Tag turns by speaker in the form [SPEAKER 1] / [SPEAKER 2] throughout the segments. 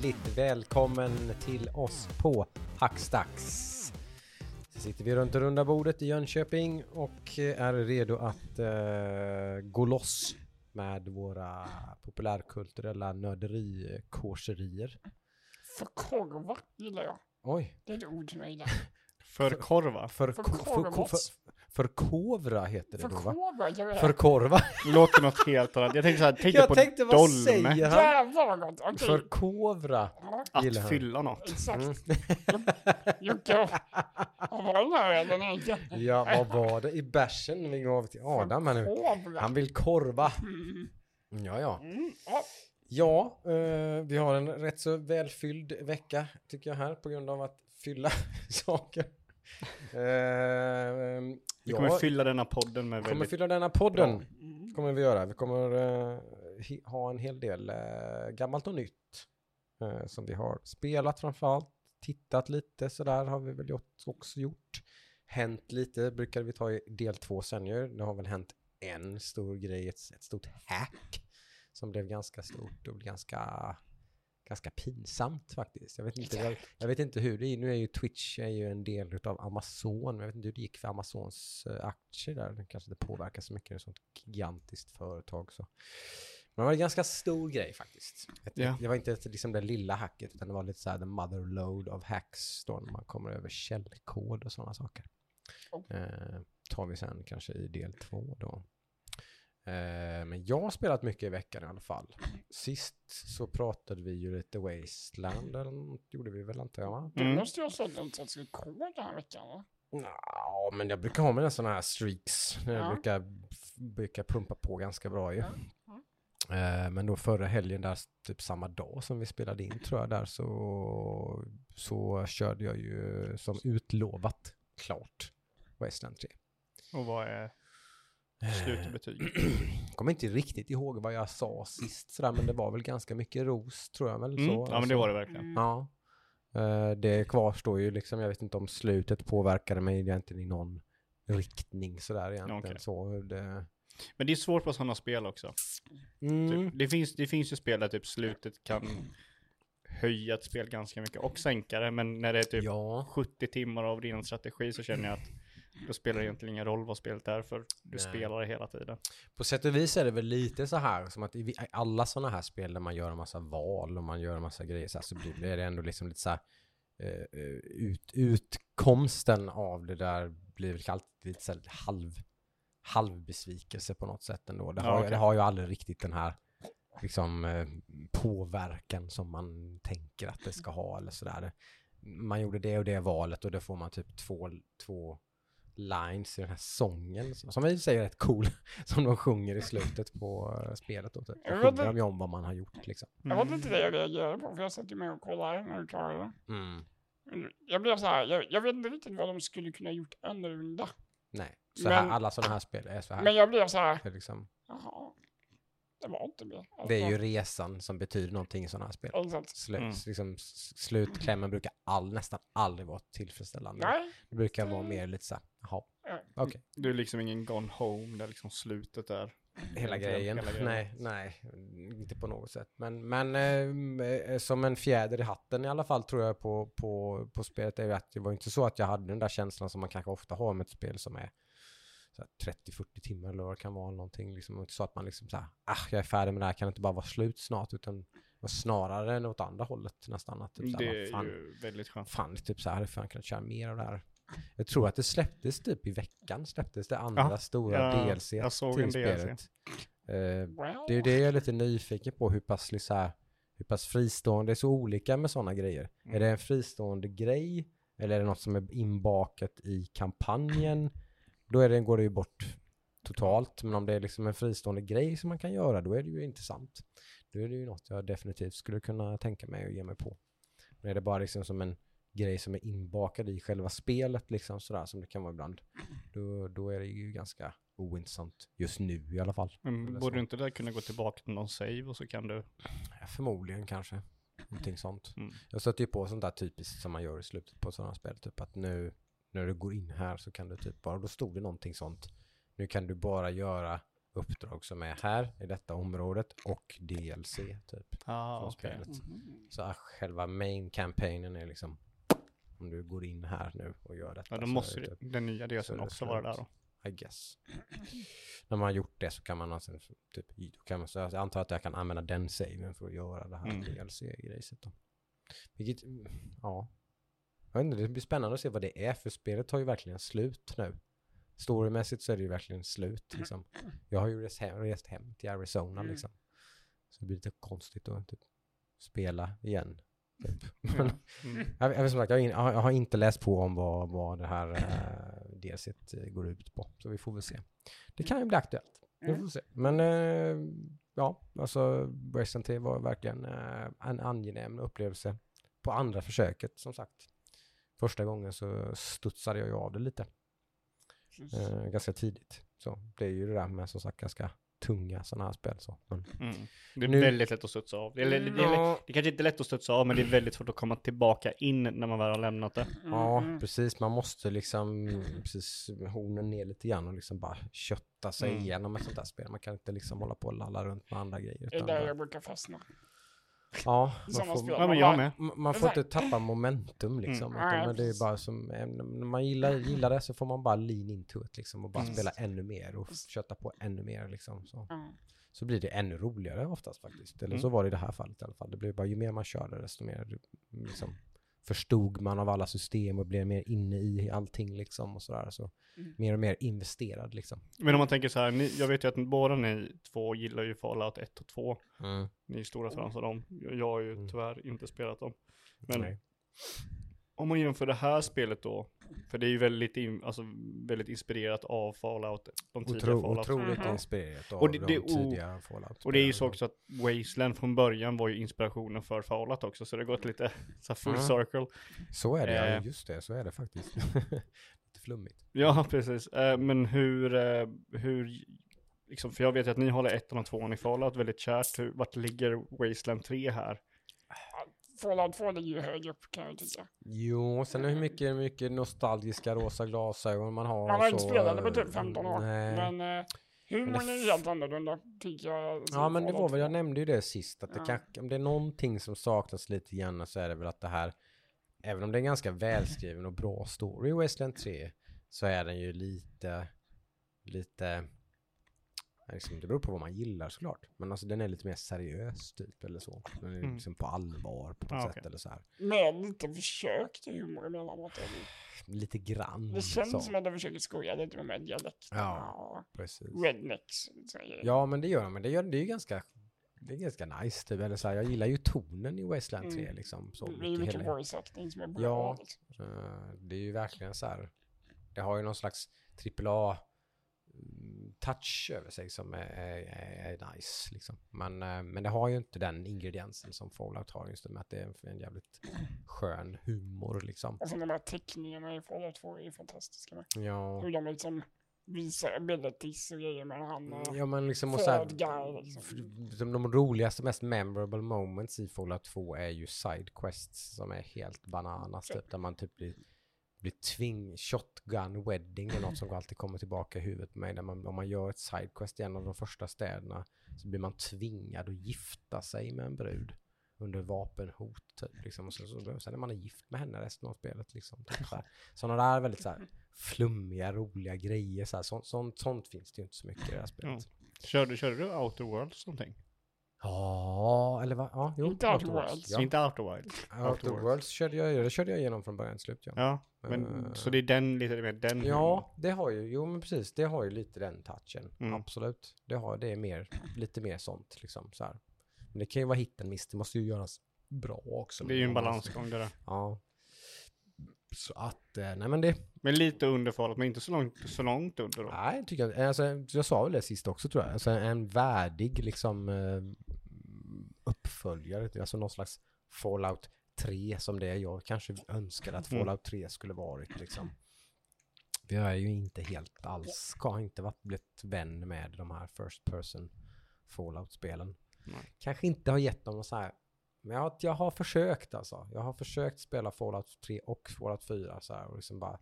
[SPEAKER 1] och hjärtligt välkommen till oss på Hackstacks. Så sitter vi runt det runda bordet i Jönköping och är redo att uh, gå loss med våra populärkulturella nörderikorserier.
[SPEAKER 2] Förkorva gillar jag.
[SPEAKER 1] Oj.
[SPEAKER 2] Det är ett ord som jag gillar.
[SPEAKER 3] Förkorva?
[SPEAKER 1] För, för, för, för, Förkovra heter det då va?
[SPEAKER 2] Förkorva, jag vet.
[SPEAKER 1] Förkorva.
[SPEAKER 3] Låter något helt annat. Jag tänkte så här, tänkte
[SPEAKER 1] Jag
[SPEAKER 3] på
[SPEAKER 1] tänkte vad
[SPEAKER 3] dolme.
[SPEAKER 1] säger han?
[SPEAKER 2] Vad gott. Okej.
[SPEAKER 1] Förkovra. Gillar
[SPEAKER 3] Att
[SPEAKER 1] han.
[SPEAKER 3] fylla något.
[SPEAKER 2] exakt.
[SPEAKER 1] Mm.
[SPEAKER 2] Jocke, vad var det inte?
[SPEAKER 1] Ja, vad var det i bärsen vi gav till Adam här nu?
[SPEAKER 2] Förkovra.
[SPEAKER 1] Han vill korva.
[SPEAKER 2] Mm.
[SPEAKER 1] Ja, ja.
[SPEAKER 2] Mm, ja.
[SPEAKER 1] Ja, eh, vi har en rätt så välfylld vecka tycker jag här på grund av att fylla saker. Eh,
[SPEAKER 3] Vi kommer
[SPEAKER 1] ja,
[SPEAKER 3] fylla denna podden med
[SPEAKER 1] kommer
[SPEAKER 3] väldigt...
[SPEAKER 1] fylla denna podden.
[SPEAKER 2] Mm.
[SPEAKER 1] kommer vi göra. Vi kommer hi- ha en hel del eh, gammalt och nytt eh, som vi har spelat framförallt. Tittat lite sådär har vi väl också gjort. Hänt lite brukar vi ta i del två sen ju. Det har väl hänt en stor grej, ett, ett stort hack som blev ganska stort och ganska ganska pinsamt faktiskt. Jag vet inte, jag, jag vet inte hur det är. Nu är ju Twitch är ju en del av Amazon. men Jag vet inte hur det gick för Amazons eh, aktier där. Det kanske inte påverkar så mycket. Det är ett sånt gigantiskt företag. Så. Men det var en ganska stor grej faktiskt.
[SPEAKER 3] Ja.
[SPEAKER 1] Det var inte liksom det lilla hacket utan det var lite så här the mother load of hacks då när man kommer över källkod och sådana saker.
[SPEAKER 2] Oh.
[SPEAKER 1] Eh, tar vi sen kanske i del två då. Eh, men jag har spelat mycket i veckan i alla fall. Sist så pratade vi ju lite Wasteland, eller något gjorde vi väl jag va?
[SPEAKER 2] Du
[SPEAKER 3] Mm.
[SPEAKER 2] måste ju ha sålt en rekord den här veckan va?
[SPEAKER 1] Ja, men jag brukar ha mina sådana här streaks. Jag
[SPEAKER 2] Ja.
[SPEAKER 1] brukar, brukar pumpa på ganska bra ju.
[SPEAKER 2] Ja,
[SPEAKER 1] Eh, men då förra helgen där, typ samma dag som vi spelade in tror jag där så, så körde jag ju som utlovat klart Wasteland 3.
[SPEAKER 3] Och vad är slutbetyg?
[SPEAKER 1] Kommer inte riktigt ihåg vad jag sa sist sådär, men det var väl ganska mycket ros tror jag väl.
[SPEAKER 3] Mm.
[SPEAKER 1] Så,
[SPEAKER 3] Ja men det var det verkligen.
[SPEAKER 2] Mm.
[SPEAKER 1] Ja. Eh, det kvarstår ju liksom, jag vet inte om slutet påverkade mig egentligen i någon riktning sådär egentligen.
[SPEAKER 3] Okej.
[SPEAKER 1] Så det...
[SPEAKER 3] Men det är svårt på sådana spel också.
[SPEAKER 1] Mm.
[SPEAKER 3] Typ, det, finns, det finns ju spel där typ slutet kan höja ett spel ganska mycket och sänka det. Men när det är typ
[SPEAKER 1] Ja.
[SPEAKER 3] 70 timmar av din strategi så känner jag att då spelar det egentligen ingen roll vad spelet är för du
[SPEAKER 1] Nej.
[SPEAKER 3] spelar det hela tiden.
[SPEAKER 1] På sätt och vis är det väl lite så här som att i alla sådana här spel där man gör en massa val och man gör en massa grejer så, här, så blir det ändå liksom lite så här eh, eh, ut, utkomsten av det där blir väl alltid lite så här halv halvbesvikelse på något sätt ändå. Det
[SPEAKER 3] Ja,
[SPEAKER 1] har, ju-
[SPEAKER 3] okej.
[SPEAKER 1] det har ju aldrig riktigt den här liksom eh, påverkan som man tänker att det ska ha eller sådär. Man gjorde det och det valet och då får man typ två, två lines i den här sången som som i och för sig är rätt cool som de sjunger i slutet på eh, spelet då typ. Då
[SPEAKER 2] Jag vet
[SPEAKER 1] sjunger de ju om vad man har gjort liksom.
[SPEAKER 2] Jag var inte det jag reagerade på för jag satt ju med och kollade när du klarade det.
[SPEAKER 1] Mm.
[SPEAKER 2] Jag blev så här, jag, jag vet inte riktigt vad de skulle kunna gjort annorlunda.
[SPEAKER 1] Nej, så här,
[SPEAKER 2] Men-
[SPEAKER 1] alla sådana här spel är så här.
[SPEAKER 2] Men jag blev så här,
[SPEAKER 1] liksom,
[SPEAKER 2] jaha, det var inte det. Alltså,
[SPEAKER 1] det är ju resan som betyder någonting i sådana här spel.
[SPEAKER 2] Exakt.
[SPEAKER 1] Slu,
[SPEAKER 3] Mm.
[SPEAKER 1] liksom, slutklämmen brukar all, nästan aldrig vara tillfredsställande.
[SPEAKER 2] Nej,
[SPEAKER 1] Det brukar vara mer lite så här, jaha,
[SPEAKER 2] Ja.
[SPEAKER 1] okej.
[SPEAKER 3] Du är liksom ingen gone home där liksom slutet är.
[SPEAKER 1] Hela grejen.
[SPEAKER 3] Hela grejen.
[SPEAKER 1] Nej, nej, inte på något sätt. Men, men eh, som en fjäder i hatten i alla fall tror jag på, på, på spelet är ju att det var inte så att jag hade den där känslan som man kanske ofta har med ett spel som är 30-40 timmar eller vad det kan vara någonting. Liksom, inte så att man liksom så här, ah, jag är färdig med det här, kan det inte bara vara slut snart? Utan snarare än åt andra hållet nästan. Att typ,
[SPEAKER 3] Det
[SPEAKER 1] här,
[SPEAKER 3] är
[SPEAKER 1] fan,
[SPEAKER 3] ju väldigt skönt.
[SPEAKER 1] fan, typ så här, hade fan kunnat köra mer av det här. Jag tror att det släpptes typ i veckan, släpptes det andra
[SPEAKER 3] Ja,
[SPEAKER 1] stora
[SPEAKER 3] jag-
[SPEAKER 1] DLC
[SPEAKER 3] jag såg
[SPEAKER 1] till
[SPEAKER 3] en DLC.
[SPEAKER 1] spelet. Eh, det är det jag är lite nyfiken på, hur pass, liksom, här, hur pass fristående, det är så olika med sådana grejer.
[SPEAKER 3] Mm.
[SPEAKER 1] Är det en fristående grej? Eller är det något som är inbakat i kampanjen? Då är det, går det ju bort totalt. Men om det är liksom en fristående grej som man kan göra, då är det ju intressant. Då är det ju något jag definitivt skulle kunna tänka mig att ge mig på. Men är det bara liksom som en grej som är inbakad i själva spelet, liksom sådär som det kan vara ibland, då, då är det ju ganska ointressant just nu i alla fall.
[SPEAKER 3] Men borde
[SPEAKER 1] så.
[SPEAKER 3] inte det kunna gå tillbaka till någon save och så kan du...
[SPEAKER 1] Ja, förmodligen kanske. Någonting sånt.
[SPEAKER 3] Mm.
[SPEAKER 1] Jag stöter ju på sånt där typiskt som man gör i slutet på sådana spel. Typ att nu när du går in här så kan du typ bara, då stod det någonting sånt. Nu kan du bara göra uppdrag som är här i detta området och DLC typ.
[SPEAKER 3] Ah,
[SPEAKER 1] spelet.
[SPEAKER 2] Mhm.
[SPEAKER 1] Så att själva main campaignen är liksom om du går in här nu och gör detta.
[SPEAKER 3] Ja, då måste
[SPEAKER 1] typ,
[SPEAKER 3] den nya DLCn också vara där då.
[SPEAKER 1] I guess. När man har gjort det så kan man alltså, typ, då kan man, så jag antar att jag kan använda den saven för att göra det här
[SPEAKER 3] Mm.
[SPEAKER 1] DLC-grejset då. Vilket, mm, ja. Jag inte, det blir spännande att se vad det är för spelet har ju verkligen slut nu. Storymässigt så är det ju verkligen slut liksom. Jag har ju rest hem, rest hem till Arizona
[SPEAKER 2] Mm.
[SPEAKER 1] liksom. Så det blir lite konstigt att typ spela igen. Typ.
[SPEAKER 3] Ja. Mm.
[SPEAKER 1] Jag, jag, sagt, jag, har in, jag, har, jag har inte läst på om vad, vad det här uh, DLCt eh, går ut på. Så vi får väl se. Det kan ju bli aktuellt. Vi
[SPEAKER 2] Mm.
[SPEAKER 1] får se. Men eh, ja, alltså 3 var verkligen eh, en angenäm upplevelse. På andra försöket som sagt. Första gången så studsade jag ju av det lite. Eh, ganska tidigt. Så det är ju det där med som sagt ganska tunga sådana här spel. Så. Men,
[SPEAKER 3] Mm. Det är
[SPEAKER 1] Nu-
[SPEAKER 3] väldigt lätt att studsa av. Det är, det, är, det kanske inte är lätt att studsa av, men det är väldigt svårt att komma tillbaka in när man väl har lämnat det.
[SPEAKER 1] Ja,
[SPEAKER 2] Mm.
[SPEAKER 1] precis. Man måste liksom, precis, hornen ner lite grann och liksom bara kötta sig
[SPEAKER 3] Mm.
[SPEAKER 1] igenom ett sånt här spel. Man kan inte liksom hålla på och lalla runt med andra grejer.
[SPEAKER 2] Det är där jag brukar fastna.
[SPEAKER 1] Ja, man får.
[SPEAKER 3] Ja, men jag med.
[SPEAKER 1] man- man får inte tappa momentum liksom.
[SPEAKER 2] Mm.
[SPEAKER 1] Utan men det är bara som, när man gillar, gillar det så får man bara lean into it liksom och bara
[SPEAKER 3] Mm.
[SPEAKER 1] spela ännu mer och kötta på ännu mer liksom. Så,
[SPEAKER 2] Ja.
[SPEAKER 1] så blir det ännu roligare oftast faktiskt. Eller
[SPEAKER 3] Mm.
[SPEAKER 1] så var det i det här fallet i alla fall. Det blev bara, ju mer man körde desto mer liksom, förstod man av alla system och blev mer inne i allting liksom och sådär. Så
[SPEAKER 2] Mm.
[SPEAKER 1] mer och mer investerad liksom.
[SPEAKER 3] Men om man tänker så här, ni, jag vet ju att båda ni två gillar ju Fallout 1 och 2.
[SPEAKER 1] Mm.
[SPEAKER 3] Ni är stora fans av dem. Jag, jag har ju
[SPEAKER 1] Mm.
[SPEAKER 3] tyvärr inte spelat dem. Men
[SPEAKER 1] Nej.
[SPEAKER 3] om man jämför det här spelet då, för det är ju väldigt, in, alltså, väldigt inspirerat av Fallout, de tidiga
[SPEAKER 1] Otro,
[SPEAKER 3] Fallout.
[SPEAKER 1] otroligt
[SPEAKER 2] Mhm.
[SPEAKER 1] inspirerat av
[SPEAKER 3] Och det-
[SPEAKER 1] de
[SPEAKER 3] det- och-
[SPEAKER 1] tidiga Fallout.
[SPEAKER 3] Och det är ju så också att Wasteland från början var ju inspirationen för Fallout också, så det har gått lite så full
[SPEAKER 1] Mm.
[SPEAKER 3] circle.
[SPEAKER 1] Så är det, ja,
[SPEAKER 3] Eh.
[SPEAKER 1] just det, så är det faktiskt. Lite flummigt.
[SPEAKER 3] Ja, precis. Eh, men hur, eh, hur, liksom, för jag vet ju att ni håller ettan och tvåan i Fallout väldigt kärt. Hur, vart ligger Wasteland 3 här?
[SPEAKER 2] Fallout 2 ligger ju högre upp kan jag tycka.
[SPEAKER 1] Jo, sen hur mycket, mycket nostalgiska rosa glasögon man har.
[SPEAKER 2] Man har inte spelat det på
[SPEAKER 1] eh,
[SPEAKER 2] typ 15 år.
[SPEAKER 1] Nej.
[SPEAKER 2] Men eh, humorn är helt annorlunda tycker jag.
[SPEAKER 1] Ja men det var väl, jag
[SPEAKER 2] 2.
[SPEAKER 1] nämnde ju det sist, att det
[SPEAKER 2] Ja.
[SPEAKER 1] kanske, om det är någonting som saknas lite grann så är det väl att det här, även om det är en ganska välskriven och bra story i Wasteland 3, så är den ju lite, lite, liksom, det beror på vad man gillar såklart, men alltså den är lite mer seriös typ eller så. Den är
[SPEAKER 3] Mm.
[SPEAKER 1] liksom på allvar på något
[SPEAKER 3] Ja,
[SPEAKER 1] sätt
[SPEAKER 3] okej.
[SPEAKER 1] eller så här.
[SPEAKER 2] Med lite försök till humor emellanåt.
[SPEAKER 1] Lite grann.
[SPEAKER 2] Det känns
[SPEAKER 1] så.
[SPEAKER 2] som att de försöker skoja lite med dialekterna
[SPEAKER 1] Ja. Precis.
[SPEAKER 2] rednecks.
[SPEAKER 1] Ja men det gör de, men det, gör, det är ju ganska, det är ganska nice typ, eller så här, jag gillar ju tonen i Wasteland 3
[SPEAKER 2] Mm.
[SPEAKER 1] liksom. Så
[SPEAKER 2] det är ju
[SPEAKER 1] mycket
[SPEAKER 2] mycket
[SPEAKER 1] hela-
[SPEAKER 2] voice acting som är bra.
[SPEAKER 1] Ja.
[SPEAKER 2] liksom.
[SPEAKER 1] Eh, Det är ju verkligen så här. Det har ju någon slags AAA mm, touch över sig som är, är, är nice liksom. Men, eh, men det har ju inte den ingrediensen som Fallout har just det med att det är en, en jävligt skön humor liksom.
[SPEAKER 2] Och sen de här teckningarna i Fallout 2 är ju fantastiska. Med.
[SPEAKER 1] Ja,
[SPEAKER 2] Hur de liksom visar abilities och grejer med han och...
[SPEAKER 1] ja men liksom och så här,
[SPEAKER 2] guy, liksom.
[SPEAKER 1] de, roligaste, mest memorable moments i Fallout 2 är ju side quests som är helt bananas typ, där man typ blir blir tving, shotgun wedding är något som alltid kommer tillbaka i huvudet på mig. När man, om man gör ett sidequest i en av de första städerna så blir man tvingad att gifta sig med en brud under vapenhot. Typ, liksom. och så, så, sen är man gift med henne resten av spelet. Liksom, typ, så här. Sådana där väldigt så här, flummiga, roliga grejer. Så här. Sånt, sånt, sånt finns det ju inte så mycket i det här spelet.
[SPEAKER 3] Körde, körde du Outer Worlds någonting?
[SPEAKER 1] Ja, eller vad? Ja, jo.
[SPEAKER 2] Inte Outer Worlds.
[SPEAKER 1] Ja.
[SPEAKER 3] Inte Outer Wilds?
[SPEAKER 1] Outer Worlds körde jag, det körde jag igenom från början till slut. Ja.
[SPEAKER 3] Ja, men
[SPEAKER 1] Eh.
[SPEAKER 3] så det är den lite mer den
[SPEAKER 1] Ja, det har ju, jo men precis, det har ju lite den touchen.
[SPEAKER 3] Mm.
[SPEAKER 1] Absolut. Det har, det är mer, lite mer sånt liksom så här. Men det kan ju vara hit and miss, det måste ju göras bra också.
[SPEAKER 3] Det är ju en balansgång det där.
[SPEAKER 1] Ja. Så att, eh, nej men det,
[SPEAKER 3] Men lite under men inte så långt, så långt under då.
[SPEAKER 1] nej tycker jag, alltså jag sa väl det sist också tror jag, alltså en värdig liksom eh, uppföljare, alltså någon slags Fallout 3 som det är jag kanske önskade att
[SPEAKER 3] Mm.
[SPEAKER 1] Fallout 3 skulle varit liksom. Vi är ju inte helt alls, ska inte varit blivit vän med de här first person Fallout-spelen. Kanske inte har gett dem så här, men jag, jag har försökt alltså. Jag har försökt spela Fallout 3 och Fallout 4 så här och liksom bara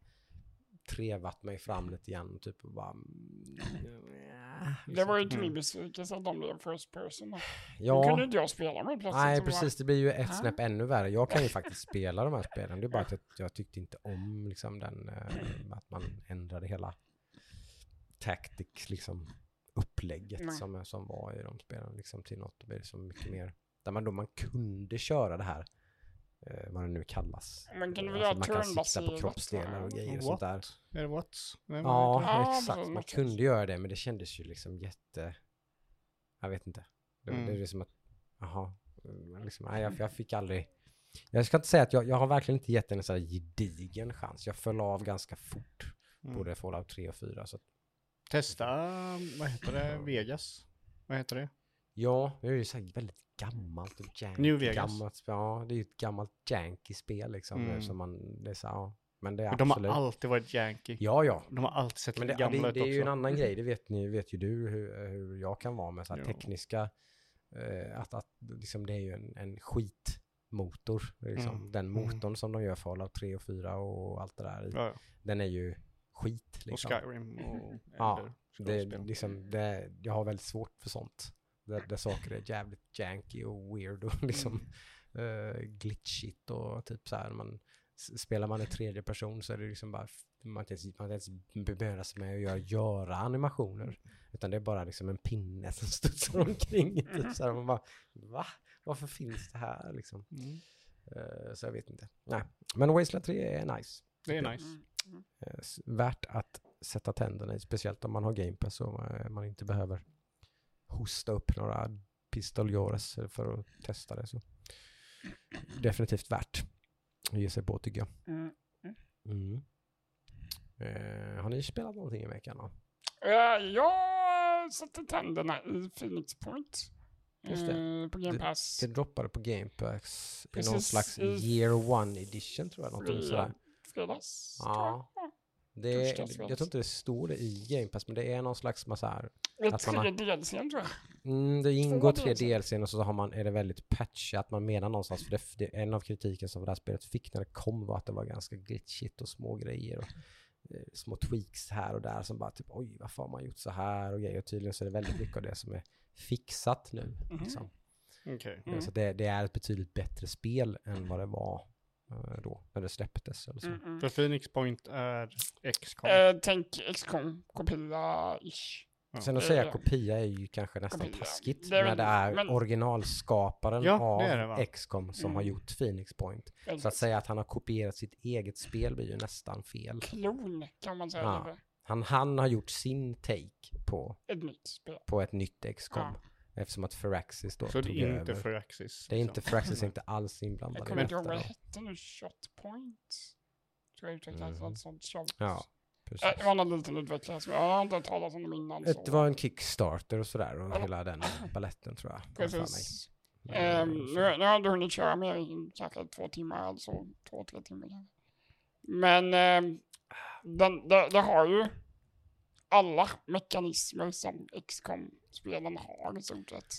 [SPEAKER 1] trevat mig fram lite grann typ och bara mm,
[SPEAKER 2] Det var ju
[SPEAKER 3] Mm.
[SPEAKER 2] min besvikelse att de blev first person. Då
[SPEAKER 1] Ja,
[SPEAKER 2] kunde inte jag spela med plötsligt.
[SPEAKER 1] nej
[SPEAKER 2] var-
[SPEAKER 1] precis, det blir ju ett
[SPEAKER 2] Ah.
[SPEAKER 1] snäpp ännu värre. Jag kan ju faktiskt spela de här spelen, det är bara att jag, jag tyckte inte om liksom den, eh, att man ändrade hela tactics, liksom upplägget
[SPEAKER 2] Nej.
[SPEAKER 1] som, som var i de spelen, liksom till något, det blir så mycket mer, där man då man kunde köra det här, eh, vad det nu kallas.
[SPEAKER 2] Man kunde väl
[SPEAKER 1] Alltså, man kan sikta på kroppsdelar och grejer och sånt där.
[SPEAKER 3] Är det what? Nej,
[SPEAKER 1] Ja,
[SPEAKER 2] Ja,
[SPEAKER 1] exakt. Man kunde göra det, men det kändes ju liksom jätte... Jag vet inte. Det,
[SPEAKER 3] Mm.
[SPEAKER 1] det är liksom att, jaha. mm, Liksom, nej, jag, jag fick aldrig... Jag ska inte säga att jag, jag har verkligen inte gett en sån här gedigen chans. Jag föll av ganska fort,
[SPEAKER 3] Mm.
[SPEAKER 1] både Fallout 3 och 4. Så att,
[SPEAKER 3] Testa, vad heter det, Vegas? Vad heter det?
[SPEAKER 1] Ja, det är ju så här väldigt gammalt och janky.
[SPEAKER 3] New Vegas.
[SPEAKER 1] Gammalt, ja, det är ju ett gammalt janky spel liksom.
[SPEAKER 3] Mm.
[SPEAKER 1] Som man, det är så, ja. Men det är
[SPEAKER 3] De
[SPEAKER 1] absolut...
[SPEAKER 3] har alltid varit yankee.
[SPEAKER 1] Ja, ja.
[SPEAKER 3] De har alltid sett
[SPEAKER 1] Men det,
[SPEAKER 3] gamla
[SPEAKER 1] det,
[SPEAKER 3] ut
[SPEAKER 1] det är ju en
[SPEAKER 3] också.
[SPEAKER 1] annan grej, det vet, ni, vet ju du hur, hur jag kan vara med så här
[SPEAKER 3] Ja.
[SPEAKER 1] tekniska, eh, att, att liksom det är ju en, en skitmotor, liksom.
[SPEAKER 3] Mm.
[SPEAKER 1] den
[SPEAKER 3] Mm.
[SPEAKER 1] motorn som de gör Fallout 3 och 4 och allt det där,
[SPEAKER 3] Ja, ja.
[SPEAKER 1] den är ju skit
[SPEAKER 3] Och
[SPEAKER 1] liksom.
[SPEAKER 3] Skyrim och
[SPEAKER 1] Ja, Det, liksom, det, jag har väldigt svårt för sånt. Där, där saker är jävligt janky och weird och liksom
[SPEAKER 3] Mm.
[SPEAKER 1] eh, glitchigt och typ så här. Man, spelar man i tredje person så är det liksom bara, man man inte ens bemödar sig med att göra, göra animationer. Utan det är bara liksom en pinne som studsar omkring. Typ så här, man bara, va? Varför finns det här liksom?
[SPEAKER 3] Mm.
[SPEAKER 1] Eh, så jag vet inte. Nej. Men Wasteland 3 är nice.
[SPEAKER 3] Det är nice.
[SPEAKER 2] Mm, mm.
[SPEAKER 1] S- värt att sätta tänderna i, speciellt om man har Game Pass och man inte behöver hosta upp några pistoljores för att testa det. Så. Definitivt värt att ge sig på tycker jag.
[SPEAKER 2] Mm.
[SPEAKER 1] Mm. Eh, har ni spelat någonting i veckan då?
[SPEAKER 2] Eh, Jag satte tänderna i Phoenix Point.
[SPEAKER 1] Just det.
[SPEAKER 2] eh, På Game Pass.
[SPEAKER 1] Det droppade på Game Pass i någon slags
[SPEAKER 2] i-
[SPEAKER 1] year one edition tror jag. Någonting sådär.
[SPEAKER 2] Fredags.
[SPEAKER 1] Ja. Det,
[SPEAKER 2] Torsdags,
[SPEAKER 1] jag tror inte det står det i Game Pass men det är någon slags massa här Att man har-
[SPEAKER 2] delscen tror jag.
[SPEAKER 1] Mm, det ingår tre
[SPEAKER 2] DLC.
[SPEAKER 1] DLC och så har man, är det väldigt patchat. Man menar någonstans, för det, det, en av kritiken som det här spelet fick när det kom var att det var ganska glitchigt och små grejer och eh, små tweaks här och där som bara typ oj, varför har man gjort så här och grejer. Och tydligen så är det väldigt mycket av det som är fixat nu.
[SPEAKER 2] Mhm.
[SPEAKER 1] Liksom.
[SPEAKER 3] Okej.
[SPEAKER 2] Mm.
[SPEAKER 1] Så det, det är ett betydligt bättre spel än vad det var då, när det släpptes eller så.
[SPEAKER 2] Mm, mm.
[SPEAKER 3] För Phoenix Point är XCOM.
[SPEAKER 2] Eh, tänk XCOM, kopia-ish.
[SPEAKER 3] Ja.
[SPEAKER 1] Sen att
[SPEAKER 2] det-
[SPEAKER 1] säga kopia är ju kanske nästan
[SPEAKER 2] Kopia.
[SPEAKER 1] taskigt
[SPEAKER 2] Det är
[SPEAKER 1] när det är
[SPEAKER 2] men-
[SPEAKER 1] originalskaparen
[SPEAKER 3] Ja,
[SPEAKER 1] av? XCOM som har
[SPEAKER 2] Mm.
[SPEAKER 1] gjort Phoenix Point. Så att säga att han har kopierat sitt eget spel blir ju nästan fel.
[SPEAKER 2] Klon kan man säga.
[SPEAKER 1] Ja.
[SPEAKER 2] det.
[SPEAKER 1] Han, han har gjort sin take på,
[SPEAKER 2] Ett nytt spel.
[SPEAKER 1] på ett nytt XCOM.
[SPEAKER 2] Ja.
[SPEAKER 1] Eftersom att Firaxis då
[SPEAKER 3] så det är inte
[SPEAKER 1] över.
[SPEAKER 3] för Axis.
[SPEAKER 1] Det är inte,
[SPEAKER 3] liksom.
[SPEAKER 1] Firaxis är inte alls
[SPEAKER 2] Jag
[SPEAKER 1] inblandad i
[SPEAKER 2] kommer inte ihåg vad det hette nu. Shot Point. Tror jag utvecklades
[SPEAKER 1] Mhm.
[SPEAKER 2] något sånt. Shot.
[SPEAKER 1] Ja, precis.
[SPEAKER 2] Det var någon liten utvecklare som jag har inte hört talas om dem innan. så-
[SPEAKER 1] Det var en Kickstarter och sådär och
[SPEAKER 2] Ja.
[SPEAKER 1] hela den balletten tror jag. jag.
[SPEAKER 2] Precis.
[SPEAKER 1] Men, så-
[SPEAKER 2] nu, nu har jag hunnit köra mer än kanske två timmar, alltså två, tre timmar. Men ehm, den, det, det har ju alla mekanismer som XCOM-spelen har i stort sett.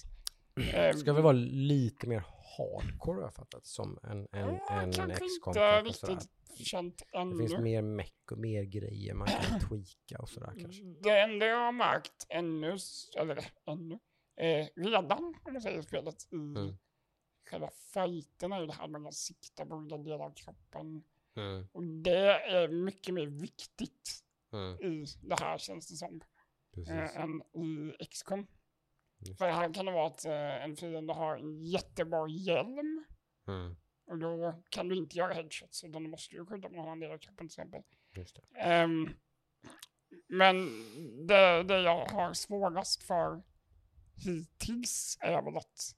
[SPEAKER 2] Ehm,
[SPEAKER 1] ska väl vara lite mer hardcore har jag fattat som en, en,
[SPEAKER 2] ja,
[SPEAKER 1] en
[SPEAKER 2] kanske
[SPEAKER 1] XCOM.
[SPEAKER 2] inte riktigt känt
[SPEAKER 1] Det finns
[SPEAKER 2] ännu.
[SPEAKER 1] mer meck och mer grejer man kan tweaka och sådär kanske.
[SPEAKER 2] Det enda jag har märkt ännu, eller ännu, eh, redan om man säger spelet i
[SPEAKER 1] Mm.
[SPEAKER 2] själva fighten är ju det här med att sikta på olika delar av kroppen.
[SPEAKER 1] Mm,
[SPEAKER 2] Och det är mycket mer viktigt
[SPEAKER 1] mm,
[SPEAKER 2] i det här känns det som,
[SPEAKER 1] precis.
[SPEAKER 2] än i XCOM. För här kan det vara att eh, en fiende har en jättebra hjälm
[SPEAKER 1] Mm,
[SPEAKER 2] och då kan du inte göra headshots utan då måste du skjuta någon annan del av kroppen till exempel.
[SPEAKER 1] det.
[SPEAKER 2] Ehm, men det, det jag har svårast för hittills är väl att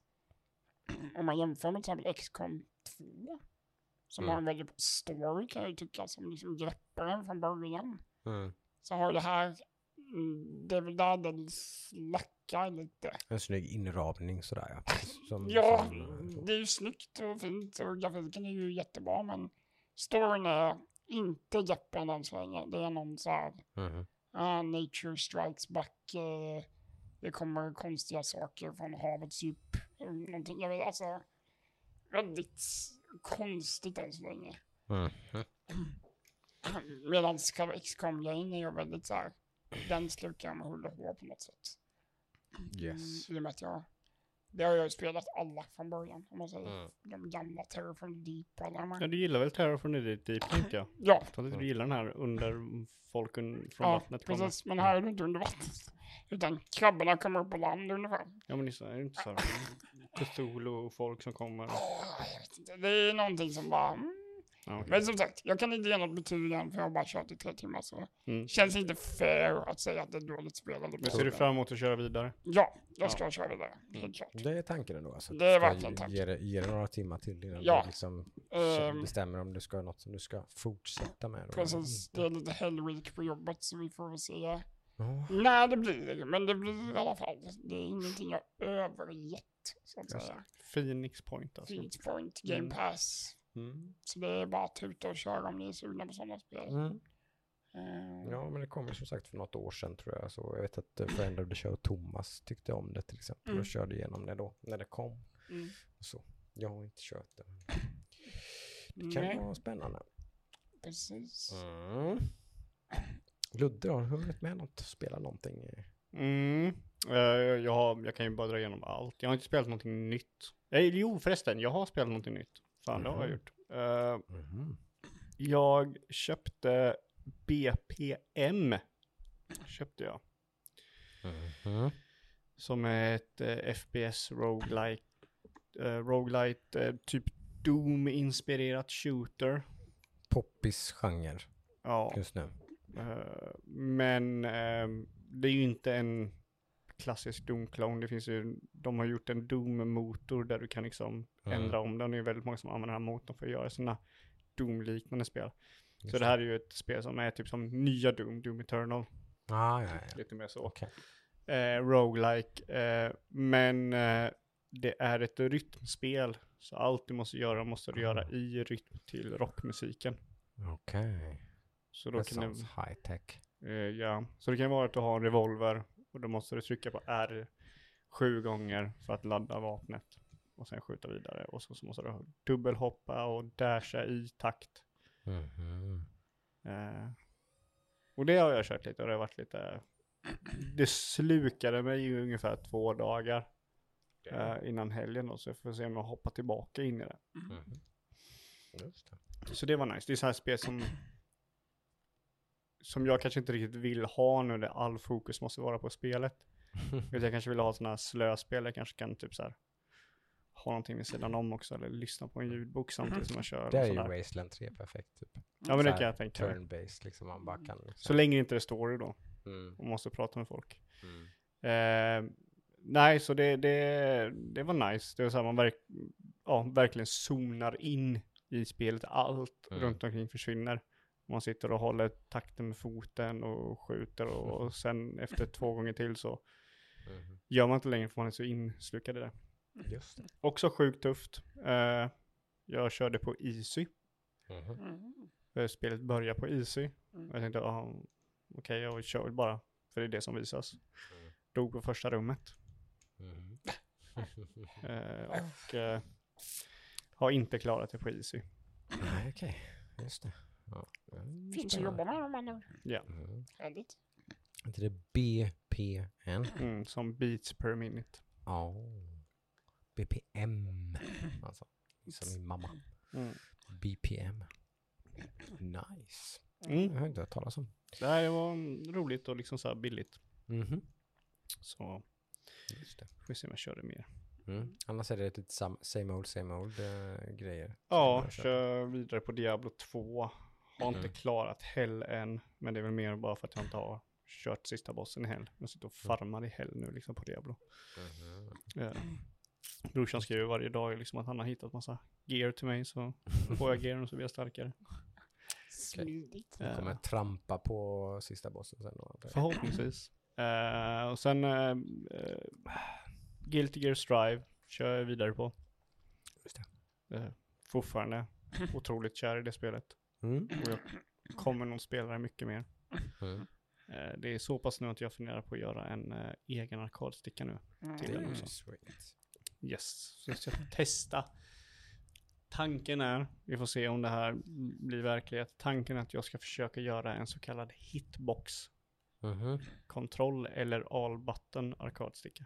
[SPEAKER 2] om man jämför med till exempel XCOM 2 som
[SPEAKER 1] Mm.
[SPEAKER 2] har en väldigt story kan jag ju tycka som liksom greppar en från början.
[SPEAKER 1] Mm.
[SPEAKER 2] Så har det här, mm, det är väl där den slackar lite.
[SPEAKER 1] En snygg inramning sådär ja. Som,
[SPEAKER 2] Ja,
[SPEAKER 1] som,
[SPEAKER 2] det är ju snyggt och fint och grafiken är ju jättebra men storyn är inte greppande än så länge. Det är någon så här
[SPEAKER 1] Mhm.
[SPEAKER 2] Ah, nature strikes back. Eh, det kommer konstiga saker från havets djup. Någonting, jag vet, alltså. Väldigt konstigt än så länge.
[SPEAKER 1] Mhm.
[SPEAKER 2] Medan XCOM-grejen är ju väldigt så här den slukar jag med hull och hår på något sätt.
[SPEAKER 1] Yes.
[SPEAKER 2] Mm, I och med att jag, det har jag ju spelat alla från början, om man säger.
[SPEAKER 1] Mm.
[SPEAKER 2] De gamla Terror from the Deep och alla de
[SPEAKER 3] Ja, du gillar väl Terror from the Deep, tänkte jag.
[SPEAKER 2] Ja,
[SPEAKER 3] Så att du gillar den här under folk un, från
[SPEAKER 2] ja
[SPEAKER 3] vattnet kommer.
[SPEAKER 2] precis. Men här är det inte under vattnet. Utan krabborna kommer upp på land ungefär.
[SPEAKER 3] Ja men det är det inte så här Cthulhu och folk som kommer?
[SPEAKER 2] Åh, jag vet inte. Det är någonting som bara... Mm.
[SPEAKER 3] Ja, okej.
[SPEAKER 2] Men som sagt, jag kan inte ge något betyg än för jag har bara kört i tre timmar så
[SPEAKER 3] Mm.
[SPEAKER 2] känns inte fair att säga att det är dåligt spel
[SPEAKER 3] Men ser du fram emot att köra vidare?
[SPEAKER 2] Ja, jag ska köra vidare. Helt klart.
[SPEAKER 1] Det är tanken ändå. Alltså,
[SPEAKER 2] Det är verkligen
[SPEAKER 1] ge-
[SPEAKER 2] tanken.
[SPEAKER 1] Ge det, ge det några timmar till innan
[SPEAKER 2] Ja.
[SPEAKER 1] du liksom
[SPEAKER 2] Ehm,
[SPEAKER 1] bestämmer om du ska ha något som du ska fortsätta med. då.
[SPEAKER 2] precis, det är lite hellweek på jobbet så vi får väl se
[SPEAKER 1] Ja,
[SPEAKER 2] när det blir. Men det blir i alla fall. Det är ingenting jag övergett så att säga.
[SPEAKER 3] Phoenix Point alltså.
[SPEAKER 2] Phoenix Point, Game
[SPEAKER 3] Mm.
[SPEAKER 2] Pass.
[SPEAKER 1] Mm.
[SPEAKER 2] Så det är bara att tuta och köra om ni är sugna på sådana spel.
[SPEAKER 1] Mm.
[SPEAKER 2] Ehm,
[SPEAKER 1] Ja, men det kom ju som sagt för något år sedan tror jag. Så jag vet att eh, Friend of the Show, Thomas, tyckte om det till exempel
[SPEAKER 2] Mm.
[SPEAKER 1] och körde igenom det då när det kom.
[SPEAKER 2] mm.
[SPEAKER 1] Och så. Jag har inte kört det. Det kan
[SPEAKER 2] Nej,
[SPEAKER 1] vara spännande.
[SPEAKER 2] precis.
[SPEAKER 1] Mm. Ludde har du hunnit med något? Spela någonting?
[SPEAKER 3] Mm. Eh, jag, har, jag kan ju bara dra igenom allt. Jag har inte spelat någonting nytt. Eh, jo förresten, jag har spelat någonting nytt. Fan det har jag gjort. Eh,
[SPEAKER 1] Mhm.
[SPEAKER 3] jag köpte BPM. Köpte jag.
[SPEAKER 1] Mhm.
[SPEAKER 3] Som är ett eh, FPS roguelike. Uh, roguelite, eh, typ Doom-inspirerat shooter.
[SPEAKER 1] Poppis genre
[SPEAKER 3] Ja.
[SPEAKER 1] just nu.
[SPEAKER 3] Eh, men ehm, det är ju inte en klassisk Doom-clone. Det finns ju, de har gjort en Doom-motor där du kan liksom
[SPEAKER 1] Mm.
[SPEAKER 3] ändra om den. Det är väldigt många som använder den här motorn för att göra sina Doom-liknande spel.
[SPEAKER 1] Just
[SPEAKER 3] Så det här är ju ett spel som är typ som nya Doom, Doom Eternal.
[SPEAKER 1] Ah, ja, ja.
[SPEAKER 3] Lite mer så.
[SPEAKER 1] Okej.
[SPEAKER 3] Eh, roguelike. Eh, men eh, det är ett rytmspel. Så allt du måste göra måste du göra i rytm till rockmusiken.
[SPEAKER 1] Okej.
[SPEAKER 3] Så då
[SPEAKER 1] Det
[SPEAKER 3] kan det,
[SPEAKER 1] sounds high tech.
[SPEAKER 3] Eh, ja, så det kan vara att du har en revolver och då måste du trycka på R sju gånger för att ladda vapnet och sen skjuta vidare och så, så måste du dubbelhoppa och dasha i takt.
[SPEAKER 1] Mhm.
[SPEAKER 3] Eh, och det har jag kört lite och det har varit lite, det slukade mig i ungefär två dagar eh, innan helgen då, så jag får se om jag hoppar tillbaka in i det.
[SPEAKER 1] Mhm. Just det.
[SPEAKER 3] Så det var nice, det är så här spel som som jag kanske inte riktigt vill ha nu där all fokus måste vara på spelet. Utan jag kanske vill ha sådana här slöspel, jag kanske kan typ så här ha någonting vid sidan om också, eller lyssna på en ljudbok samtidigt som jag kör.
[SPEAKER 1] Det är ju. Wasteland 3 perfekt. Typ.
[SPEAKER 3] Ja men det kan jag tänka mig.
[SPEAKER 1] Turn-based liksom, man bara kan. Liksom.
[SPEAKER 3] Så länge inte det står då,
[SPEAKER 1] Mm.
[SPEAKER 3] och måste prata med folk.
[SPEAKER 1] Mm.
[SPEAKER 3] Eh, nej, så det, det, det var nice. Det var så här, man verk, ja, verkligen zonar in i spelet. Allt
[SPEAKER 1] Mm.
[SPEAKER 3] runt omkring försvinner. Man sitter och håller takten med foten och skjuter och, och sen efter två gånger till så
[SPEAKER 1] Mhm.
[SPEAKER 3] gör man inte längre för man är så inslukad i det.
[SPEAKER 1] Just det.
[SPEAKER 3] Också sjukt tufft. Eh, jag körde på Easy.
[SPEAKER 1] Mhm.
[SPEAKER 2] Mm.
[SPEAKER 3] Eh, Spelet börjar på Easy.
[SPEAKER 2] Mm.
[SPEAKER 3] Jag tänkte, ah, okej jag kör väl bara. För det är det som visas.
[SPEAKER 1] Mm.
[SPEAKER 3] Dog på första rummet.
[SPEAKER 1] Mhm.
[SPEAKER 3] Eh, och eh, har inte klarat det på Easy.
[SPEAKER 1] Nej, okej. Just det. Ja. Mm,
[SPEAKER 2] Finns att jobba med de andra.
[SPEAKER 1] Mm.
[SPEAKER 2] Härligt.
[SPEAKER 1] Är inte det BPN?
[SPEAKER 3] Mm, som beats per minute.
[SPEAKER 1] Ja. BPM. Alltså. Som min mamma.
[SPEAKER 3] Mm.
[SPEAKER 1] BPM. Nice.
[SPEAKER 3] Mm.
[SPEAKER 1] Jag har inte hört talas om.
[SPEAKER 3] Det här var roligt och liksom så här billigt.
[SPEAKER 1] Mhm.
[SPEAKER 3] Så
[SPEAKER 1] Just det.
[SPEAKER 3] får vi se om jag kör det mer.
[SPEAKER 1] Mm. Annars är det lite sam- same old, same old eh, grejer.
[SPEAKER 3] Ja, kör vidare på Diablo 2. Har inte
[SPEAKER 1] Mm.
[SPEAKER 3] klarat Hell än. Men det är väl mer bara för att jag inte har kört sista bossen i Hell. Jag sitter och farmar i Hell nu liksom på Diablo.
[SPEAKER 1] Mhm.
[SPEAKER 3] Eh, brorsan skriver varje dag liksom att han har hittat massa gear till mig. Så får jag gear och så blir jag starkare.
[SPEAKER 2] Smidigt.
[SPEAKER 1] Kommer
[SPEAKER 3] Eh,
[SPEAKER 1] trampa på sista bossen sen då.
[SPEAKER 3] Förhoppningsvis. Eh, och sen uh, Guilty Gear Strive kör jag vidare på.
[SPEAKER 1] Just
[SPEAKER 3] Uh, fortfarande otroligt kär i det spelet.
[SPEAKER 1] Mm.
[SPEAKER 3] Och jag kommer nog spela det mycket mer.
[SPEAKER 1] Mm.
[SPEAKER 3] Eh, det är så pass nu att jag funderar på att göra en eh, egen arkadsticka nu.
[SPEAKER 2] Mm.
[SPEAKER 3] till den också.
[SPEAKER 1] ju sweet.
[SPEAKER 3] Yes, så jag ska testa. Tanken är, vi får se om det här blir verklighet. Tanken är att jag ska försöka göra en så kallad hitbox
[SPEAKER 1] Mhm.
[SPEAKER 3] Kontroll eller all button arkadsticka.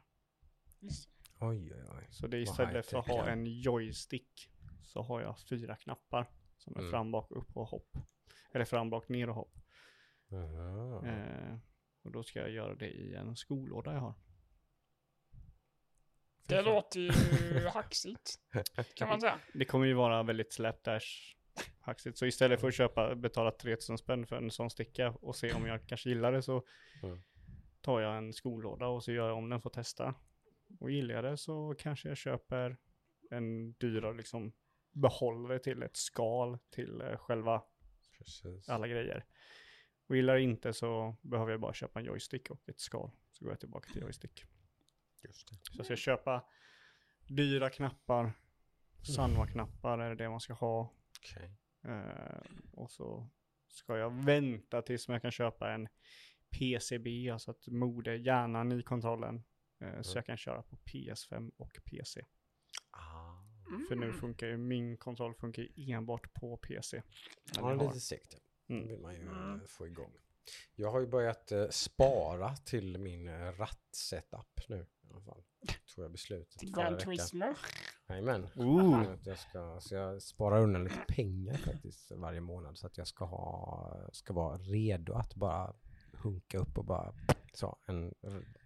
[SPEAKER 1] Oj, oj, oj.
[SPEAKER 3] Så det är istället för att ha en joystick så har jag fyra knappar som är
[SPEAKER 1] Mm.
[SPEAKER 3] fram, bak, upp och hopp. Eller fram, bak, ner och hopp. Eh, och då ska jag göra det i en skolåda jag har.
[SPEAKER 2] Det låter ju hacksigt, kan man säga.
[SPEAKER 3] Det kommer ju vara väldigt slapdash hacksigt. Så istället för att köpa, betala 3000 spänn för en sån sticka och se om jag kanske gillar det så tar jag en skolåda och så gör jag om den för att testa. Och gillar jag det så kanske jag köper en dyrare liksom behållare till ett skal till eh, själva
[SPEAKER 1] Precis.
[SPEAKER 3] alla grejer. Och gillar inte så behöver jag bara köpa en joystick och ett skal. Så går jag tillbaka till joystick.
[SPEAKER 1] Just det.
[SPEAKER 3] Så jag ska köpa dyra knappar, Sanwa-knappar är det det man ska ha.
[SPEAKER 1] Okej.
[SPEAKER 3] Eh, och så ska jag vänta tills jag kan köpa en PCB, alltså ett mode, hjärnan i kontrollen. Så
[SPEAKER 1] Mm.
[SPEAKER 3] jag kan köra på PS5 och PC.
[SPEAKER 1] Ah.
[SPEAKER 3] För nu funkar ju, min kontroll funkar ju enbart på PC.
[SPEAKER 1] Ja, det är lite segt. Det
[SPEAKER 3] Mm.
[SPEAKER 1] vill man ju
[SPEAKER 2] Mm.
[SPEAKER 1] eh, få igång. Jag har ju börjat eh, spara till min eh, rattsetup nu. I alla fall. Tror jag beslutet förra veckan. Jajamän. Jag, ska, så jag sparar undan lite pengar faktiskt varje månad så att jag ska, ha, ska vara redo att bara hunka upp och bara så en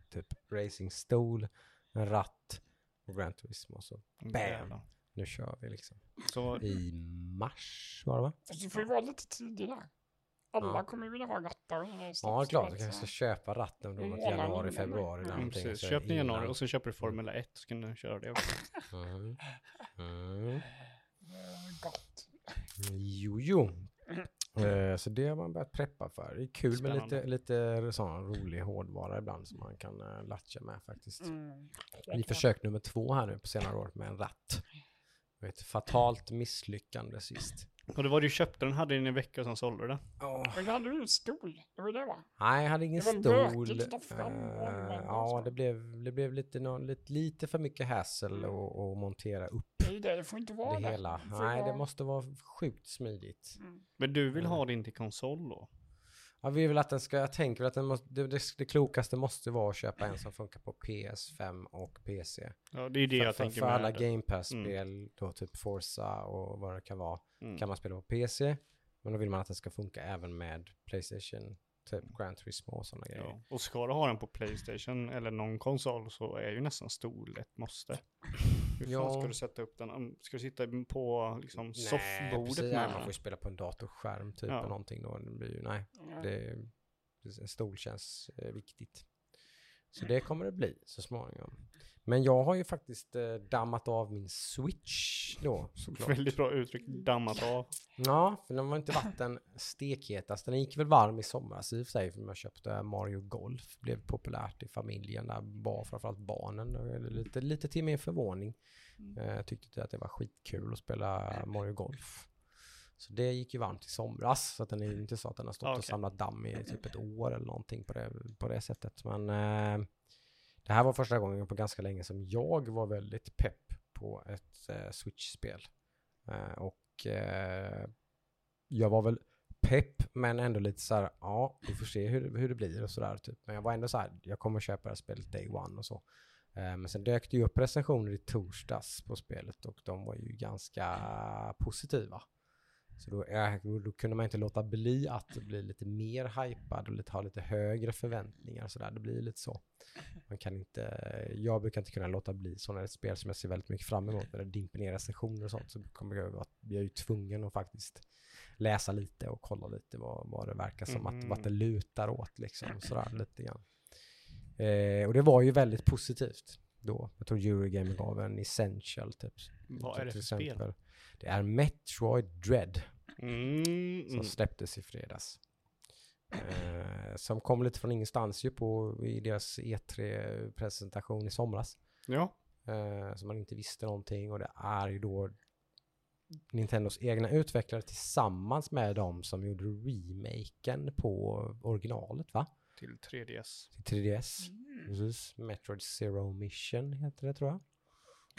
[SPEAKER 1] typ racingstol, en ratt och Gran Turismo. Så
[SPEAKER 3] Jävlar.
[SPEAKER 1] nu kör vi liksom.
[SPEAKER 3] Så
[SPEAKER 1] I mars var det va?
[SPEAKER 2] Du får ju vara lite tidigare. Alla
[SPEAKER 1] Ja.
[SPEAKER 2] kommer ju vilja ha rattar.
[SPEAKER 1] Ja, klart. Jag kanske
[SPEAKER 2] så-
[SPEAKER 1] ska köpa ratten då mot januari, februari. eller
[SPEAKER 3] mm,
[SPEAKER 1] någonting,
[SPEAKER 3] precis. köp den i januari och så köper du Formel 1 så kan du köra det också.
[SPEAKER 1] Mm. Mm.
[SPEAKER 2] Eh, Gott.
[SPEAKER 1] Jo, jo. Eh, Så det har man börjat preppa för. Det är kul med
[SPEAKER 3] Spännande.
[SPEAKER 1] lite, lite sån rolig hårdvara ibland som man kan uh, latcha med faktiskt.
[SPEAKER 2] Mm.
[SPEAKER 1] Vi försök nummer två här nu på senare år med en ratt. Ett fatalt misslyckande sist.
[SPEAKER 3] Och det var du köpte den, hade den i en vecka och sen sålde du den.
[SPEAKER 2] Men då hade du en stol. Det var det va?
[SPEAKER 1] Nej, jag hade ingen
[SPEAKER 2] Det var
[SPEAKER 1] stol.
[SPEAKER 2] att och
[SPEAKER 1] ja,
[SPEAKER 2] så.
[SPEAKER 1] det blev, det blev lite, nå- lite, lite för mycket hassle och, och montera upp
[SPEAKER 2] Det är det, det får inte vara
[SPEAKER 1] det hela.
[SPEAKER 2] får
[SPEAKER 1] Nej, det
[SPEAKER 2] vara-
[SPEAKER 1] måste vara sjukt smidigt.
[SPEAKER 2] Mm.
[SPEAKER 3] Men du vill ha din till konsol då?
[SPEAKER 1] Ja, vi vill att den ska, jag tänker att den måste, det, det, det klokaste måste vara att köpa en som funkar på PS5 och PC.
[SPEAKER 3] Ja, det är det
[SPEAKER 1] för,
[SPEAKER 3] jag
[SPEAKER 1] för,
[SPEAKER 3] tänker
[SPEAKER 1] för
[SPEAKER 3] med.
[SPEAKER 1] alla
[SPEAKER 3] det.
[SPEAKER 1] Game Pass-spel, då typ Forza och vad det kan vara,
[SPEAKER 3] Mm.
[SPEAKER 1] kan man spela på PC. Men då vill man att den ska funka även med Playstation, typ Gran Turismo och sådana grejer.
[SPEAKER 3] Ja. Och ska du ha den på Playstation eller någon konsol så är ju nästan stol ett måste. Hur fan
[SPEAKER 1] Ja.
[SPEAKER 3] ska du sätta upp den? Ska du sitta på liksom
[SPEAKER 1] Nej,
[SPEAKER 3] soffbordet
[SPEAKER 1] precis.
[SPEAKER 3] med
[SPEAKER 1] Nej, man
[SPEAKER 3] den?
[SPEAKER 1] får ju spela på en datorskärm typ
[SPEAKER 3] Ja.
[SPEAKER 1] eller någonting då. Det blir ju, nej, det, en stol känns eh, viktigt. Så det kommer det bli så småningom. Men jag har ju faktiskt eh, dammat av min switch då såklart.
[SPEAKER 3] Väldigt bra uttryck, dammat av.
[SPEAKER 1] Ja, för den var inte varit den. Den gick väl varm i somras i och för sig, för jag köpte Mario Golf. Blev populärt i familjen, där framförallt barnen. Lite, lite till min förvåning. Eh, tyckte att det var skitkul att spela Mario Golf. Så det gick ju varmt i somras, så att den är inte så att den har stått och
[SPEAKER 3] Okej.
[SPEAKER 1] samlat damm i typ ett år eller någonting på det, på det sättet. Men eh, det här var första gången på ganska länge som jag var väldigt pepp på ett eh, Switch-spel. Eh, och eh, jag var väl pepp, men ändå lite så här, ja, vi får se hur, hur det blir och sådär. Typ. Men jag var ändå så här, jag kommer köpa det här spelet day one och så. Eh, men sen dök det ju upp recensioner i torsdags på spelet och de var ju ganska positiva. Så då, då, då kunde man inte låta bli att bli lite mer hypad och lite, ha lite högre förväntningar och sådär. Det blir lite så. Man kan inte, jag brukar inte kunna låta bli så när det är ett spel som jag ser väldigt mycket fram emot, när det dimper ner recensioner och sånt, så kommer jag att jag är ju tvungen att faktiskt läsa lite och kolla lite vad, vad det verkar som, att,
[SPEAKER 3] Mhm.
[SPEAKER 1] vart det lutar åt liksom, sådär lite grann. Eh, och det var ju väldigt positivt då. Jag tror Eurogamer gav en essential typ.
[SPEAKER 3] Vad är det för spel?
[SPEAKER 1] Det är Metroid Dread
[SPEAKER 3] Mm,
[SPEAKER 1] som släpptes i fredags. Eh, som kom lite från ingenstans ju på i deras E3-presentation i somras.
[SPEAKER 3] Ja,
[SPEAKER 1] Eh, så man inte visste någonting och det är ju då Nintendos egna utvecklare tillsammans med de som gjorde remaken på originalet va?
[SPEAKER 3] till 3DS.
[SPEAKER 1] Till 3DS.
[SPEAKER 2] Mm.
[SPEAKER 1] Precis. Metroid Zero Mission heter det tror jag.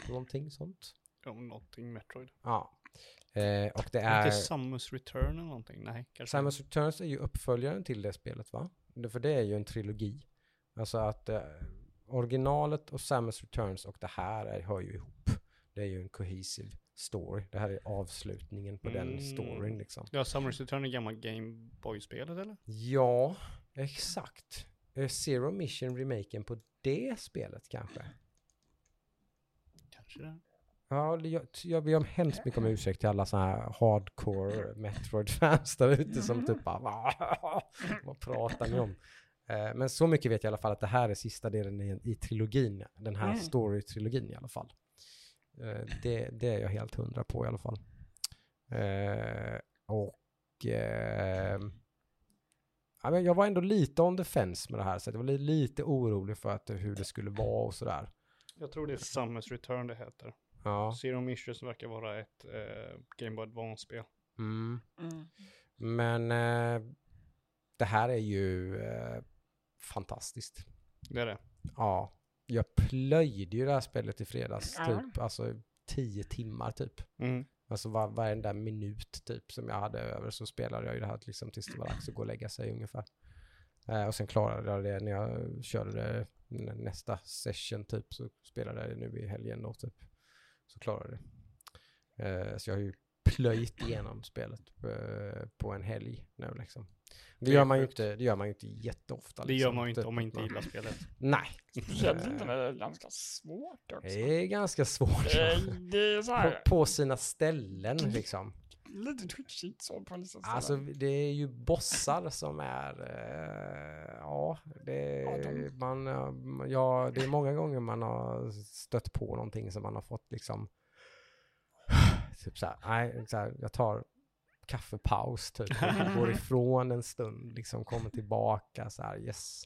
[SPEAKER 1] Någonting sånt.
[SPEAKER 3] Om någonting Metroid.
[SPEAKER 1] Ja. Eh, och det
[SPEAKER 3] Är... Inte Samus Return eller någonting? Nej, kanske.
[SPEAKER 1] Samus Returns är ju uppföljaren till det spelet va? För det är ju en trilogi. Alltså att eh, originalet och Samus Returns och det här är, hör ju ihop. Det är ju en cohesive story. Det här är avslutningen på den
[SPEAKER 3] Mm.
[SPEAKER 1] storyn liksom.
[SPEAKER 3] Ja, Summers Return är gamla Game Boy-spelet eller?
[SPEAKER 1] Ja, exakt. Eh, Zero Mission remaken på det spelet kanske?
[SPEAKER 3] Kanske det.
[SPEAKER 1] Ja, jag, jag ber om hemskt mycket om ursäkt till alla sådana här hardcore Metroid-fans där ute som typ bara "Va? Vad pratar ni om? Eh, Men så mycket vet jag i alla fall att det här är sista delen i, i trilogin, den här
[SPEAKER 2] Mm.
[SPEAKER 1] story-trilogin i alla fall. Eh, Det, det är jag helt hundra på i alla fall. Eh, Och eh, ja, men jag var ändå lite on the fence med det här, så jag var li- lite orolig för att, hur det skulle vara och sådär.
[SPEAKER 3] Jag tror det är Summers Return det heter.
[SPEAKER 1] Ja.
[SPEAKER 3] Zero Missions verkar vara ett eh, Game Boy Advance-spel.
[SPEAKER 1] Mm.
[SPEAKER 2] Mm.
[SPEAKER 1] Men eh, det här är ju eh, fantastiskt.
[SPEAKER 3] Det är det.
[SPEAKER 1] Ja, jag plöjde ju det här spelet i fredags,
[SPEAKER 2] Ja.
[SPEAKER 1] typ, alltså tio timmar typ.
[SPEAKER 3] Mm.
[SPEAKER 1] Alltså var, varenda minut typ som jag hade över så spelade jag ju det här liksom tills det var dags att gå och lägga sig ungefär. Eh, och sen klarade jag det när jag körde nästa session typ så spelade jag det nu i helgen då typ. Så klarade jag det. Eh, så jag har ju plöjt igenom spelet eh, på en helg nu liksom. Det gör, man ju inte, det gör man ju inte jätteofta.
[SPEAKER 3] Det gör
[SPEAKER 1] liksom,
[SPEAKER 3] man ju inte
[SPEAKER 1] typ
[SPEAKER 3] om man inte gillar spelet.
[SPEAKER 1] Nej.
[SPEAKER 2] Känns inte det ganska svårt också?
[SPEAKER 1] Det är ganska svårt.
[SPEAKER 2] Det är, det är så
[SPEAKER 1] På,
[SPEAKER 2] här,
[SPEAKER 1] på sina ställen liksom.
[SPEAKER 2] lite twitchigt så på vissa ställen.
[SPEAKER 1] Alltså det är ju bossar som är, eh, ja, det
[SPEAKER 2] Ja,
[SPEAKER 1] är,
[SPEAKER 2] de-
[SPEAKER 1] man, ja, det är många gånger man har stött på någonting som man har fått liksom, typ så här, nej, så här, jag tar kaffepaus typ, går ifrån en stund, liksom kommer tillbaka så här, yes,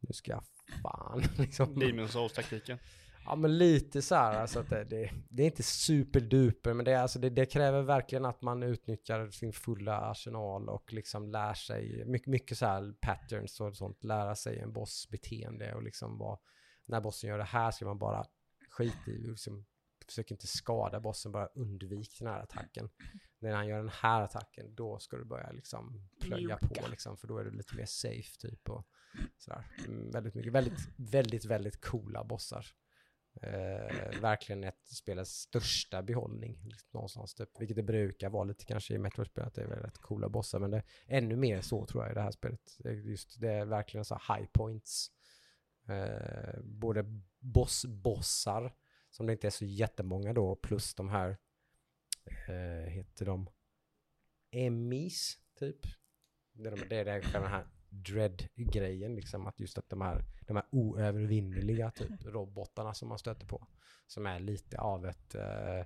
[SPEAKER 1] nu ska jag fan liksom.
[SPEAKER 3] Demon Souls-taktiken.
[SPEAKER 1] Ja men lite så här, alltså att det, det, det är inte superduper, men det, är, alltså det, det kräver verkligen att man utnyttjar sin fulla arsenal och liksom lär sig mycket, mycket så här patterns och sånt, lära sig en boss beteende och liksom vad, när bossen gör det här ska man bara skita i, liksom, försök inte skada bossen, bara undvik den här attacken. När han gör den här attacken, då ska du börja liksom plöja på liksom, för då är du lite mer safe typ och sådär. Mm, väldigt mycket, väldigt, väldigt, väldigt coola bossar. Eh, verkligen ett spelets största behållning liksom, någonstans typ. Vilket det brukar vara lite kanske i Metroid-spel att det är väldigt coola bossar. Men det är ännu mer så tror jag i det här spelet. Just det är verkligen så här high points. Eh, både boss-bossar, som det inte är så jättemånga då, plus de här, eh, heter de Emmys typ. Det är, de, det är det, den här dread-grejen, liksom att just att de här, de här oövervinneliga typ robotarna som man stöter på, som är lite av ett eh,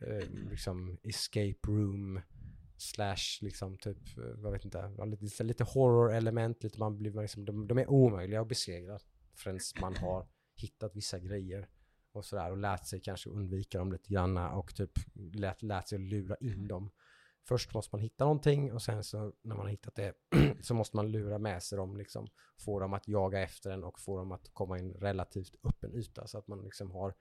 [SPEAKER 1] eh, liksom escape room slash liksom typ, jag vet inte, lite, lite horror-element, lite man blir liksom, de, de är omöjliga att besegra förrän man har hittat vissa grejer och sådär och lärt sig kanske undvika dem lite granna och typ lärt, lärt sig lura in dem. Först måste man hitta någonting och sen så när man har hittat det så måste man lura med sig dem liksom, få dem att jaga efter den och få dem att komma i en relativt öppen yta så att man liksom har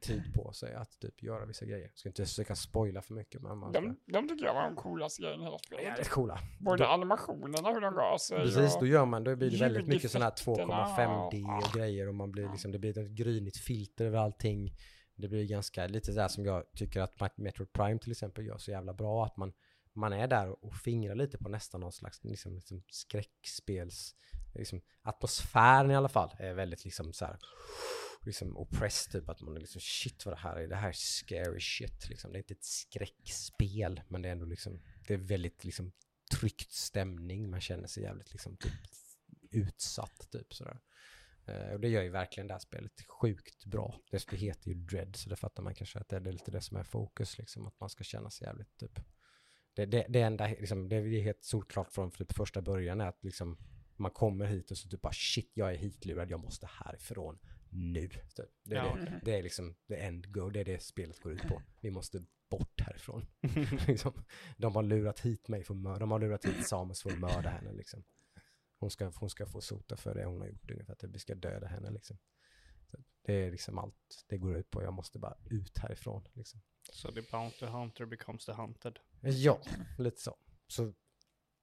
[SPEAKER 1] tid på sig att typ göra vissa grejer. Jag ska inte försöka spoila för mycket men man
[SPEAKER 2] de, de tycker jag var de coolaste grejerna i hela spelet.
[SPEAKER 1] jävligt coola.
[SPEAKER 2] Både
[SPEAKER 1] Då-
[SPEAKER 2] animationerna, hur de rör sig
[SPEAKER 1] Precis, då gör man, då blir det väldigt mycket sådana här
[SPEAKER 2] Ljudeffekterna
[SPEAKER 1] 2,5D
[SPEAKER 2] och-
[SPEAKER 1] och grejer och man blir liksom, det blir ett grynigt filter över allting. Det blir ganska, lite där som jag tycker att Metroid Prime till exempel gör så jävla bra, att man, man är där och, och fingrar lite på nästan någon slags liksom, liksom skräckspels, liksom, atmosfären i alla fall är väldigt liksom så här liksom oppressed typ att man är liksom shit vad det här är, det här är scary shit liksom. Det är inte ett skräckspel men det är ändå liksom, det är väldigt liksom tryckt stämning, man känner sig jävligt liksom typ utsatt typ sådär. Eh, och det gör ju verkligen det här spelet sjukt bra. Det heter ju Dread, så det fattar man kanske att det är lite det som är fokus, liksom att man ska känna sig jävligt typ. Det, det, det enda, liksom, det är helt solklart från typ första början är att liksom man kommer hit och så typ bara shit, jag är hitlurad, jag måste härifrån nu. Typ. Det, är
[SPEAKER 3] Ja,
[SPEAKER 1] det, det är liksom the end go, det är det spelet går ut på. Vi måste bort härifrån. liksom, de har lurat hit mig för de har lurat hit Samus för att mörda henne liksom. Hon ska, hon ska få sota för det hon har gjort ungefär, att vi ska döda henne liksom. Det är liksom allt det går ut på, jag måste bara ut härifrån liksom.
[SPEAKER 3] Så the bounty hunter becomes the hunted.
[SPEAKER 1] Ja, lite så. Så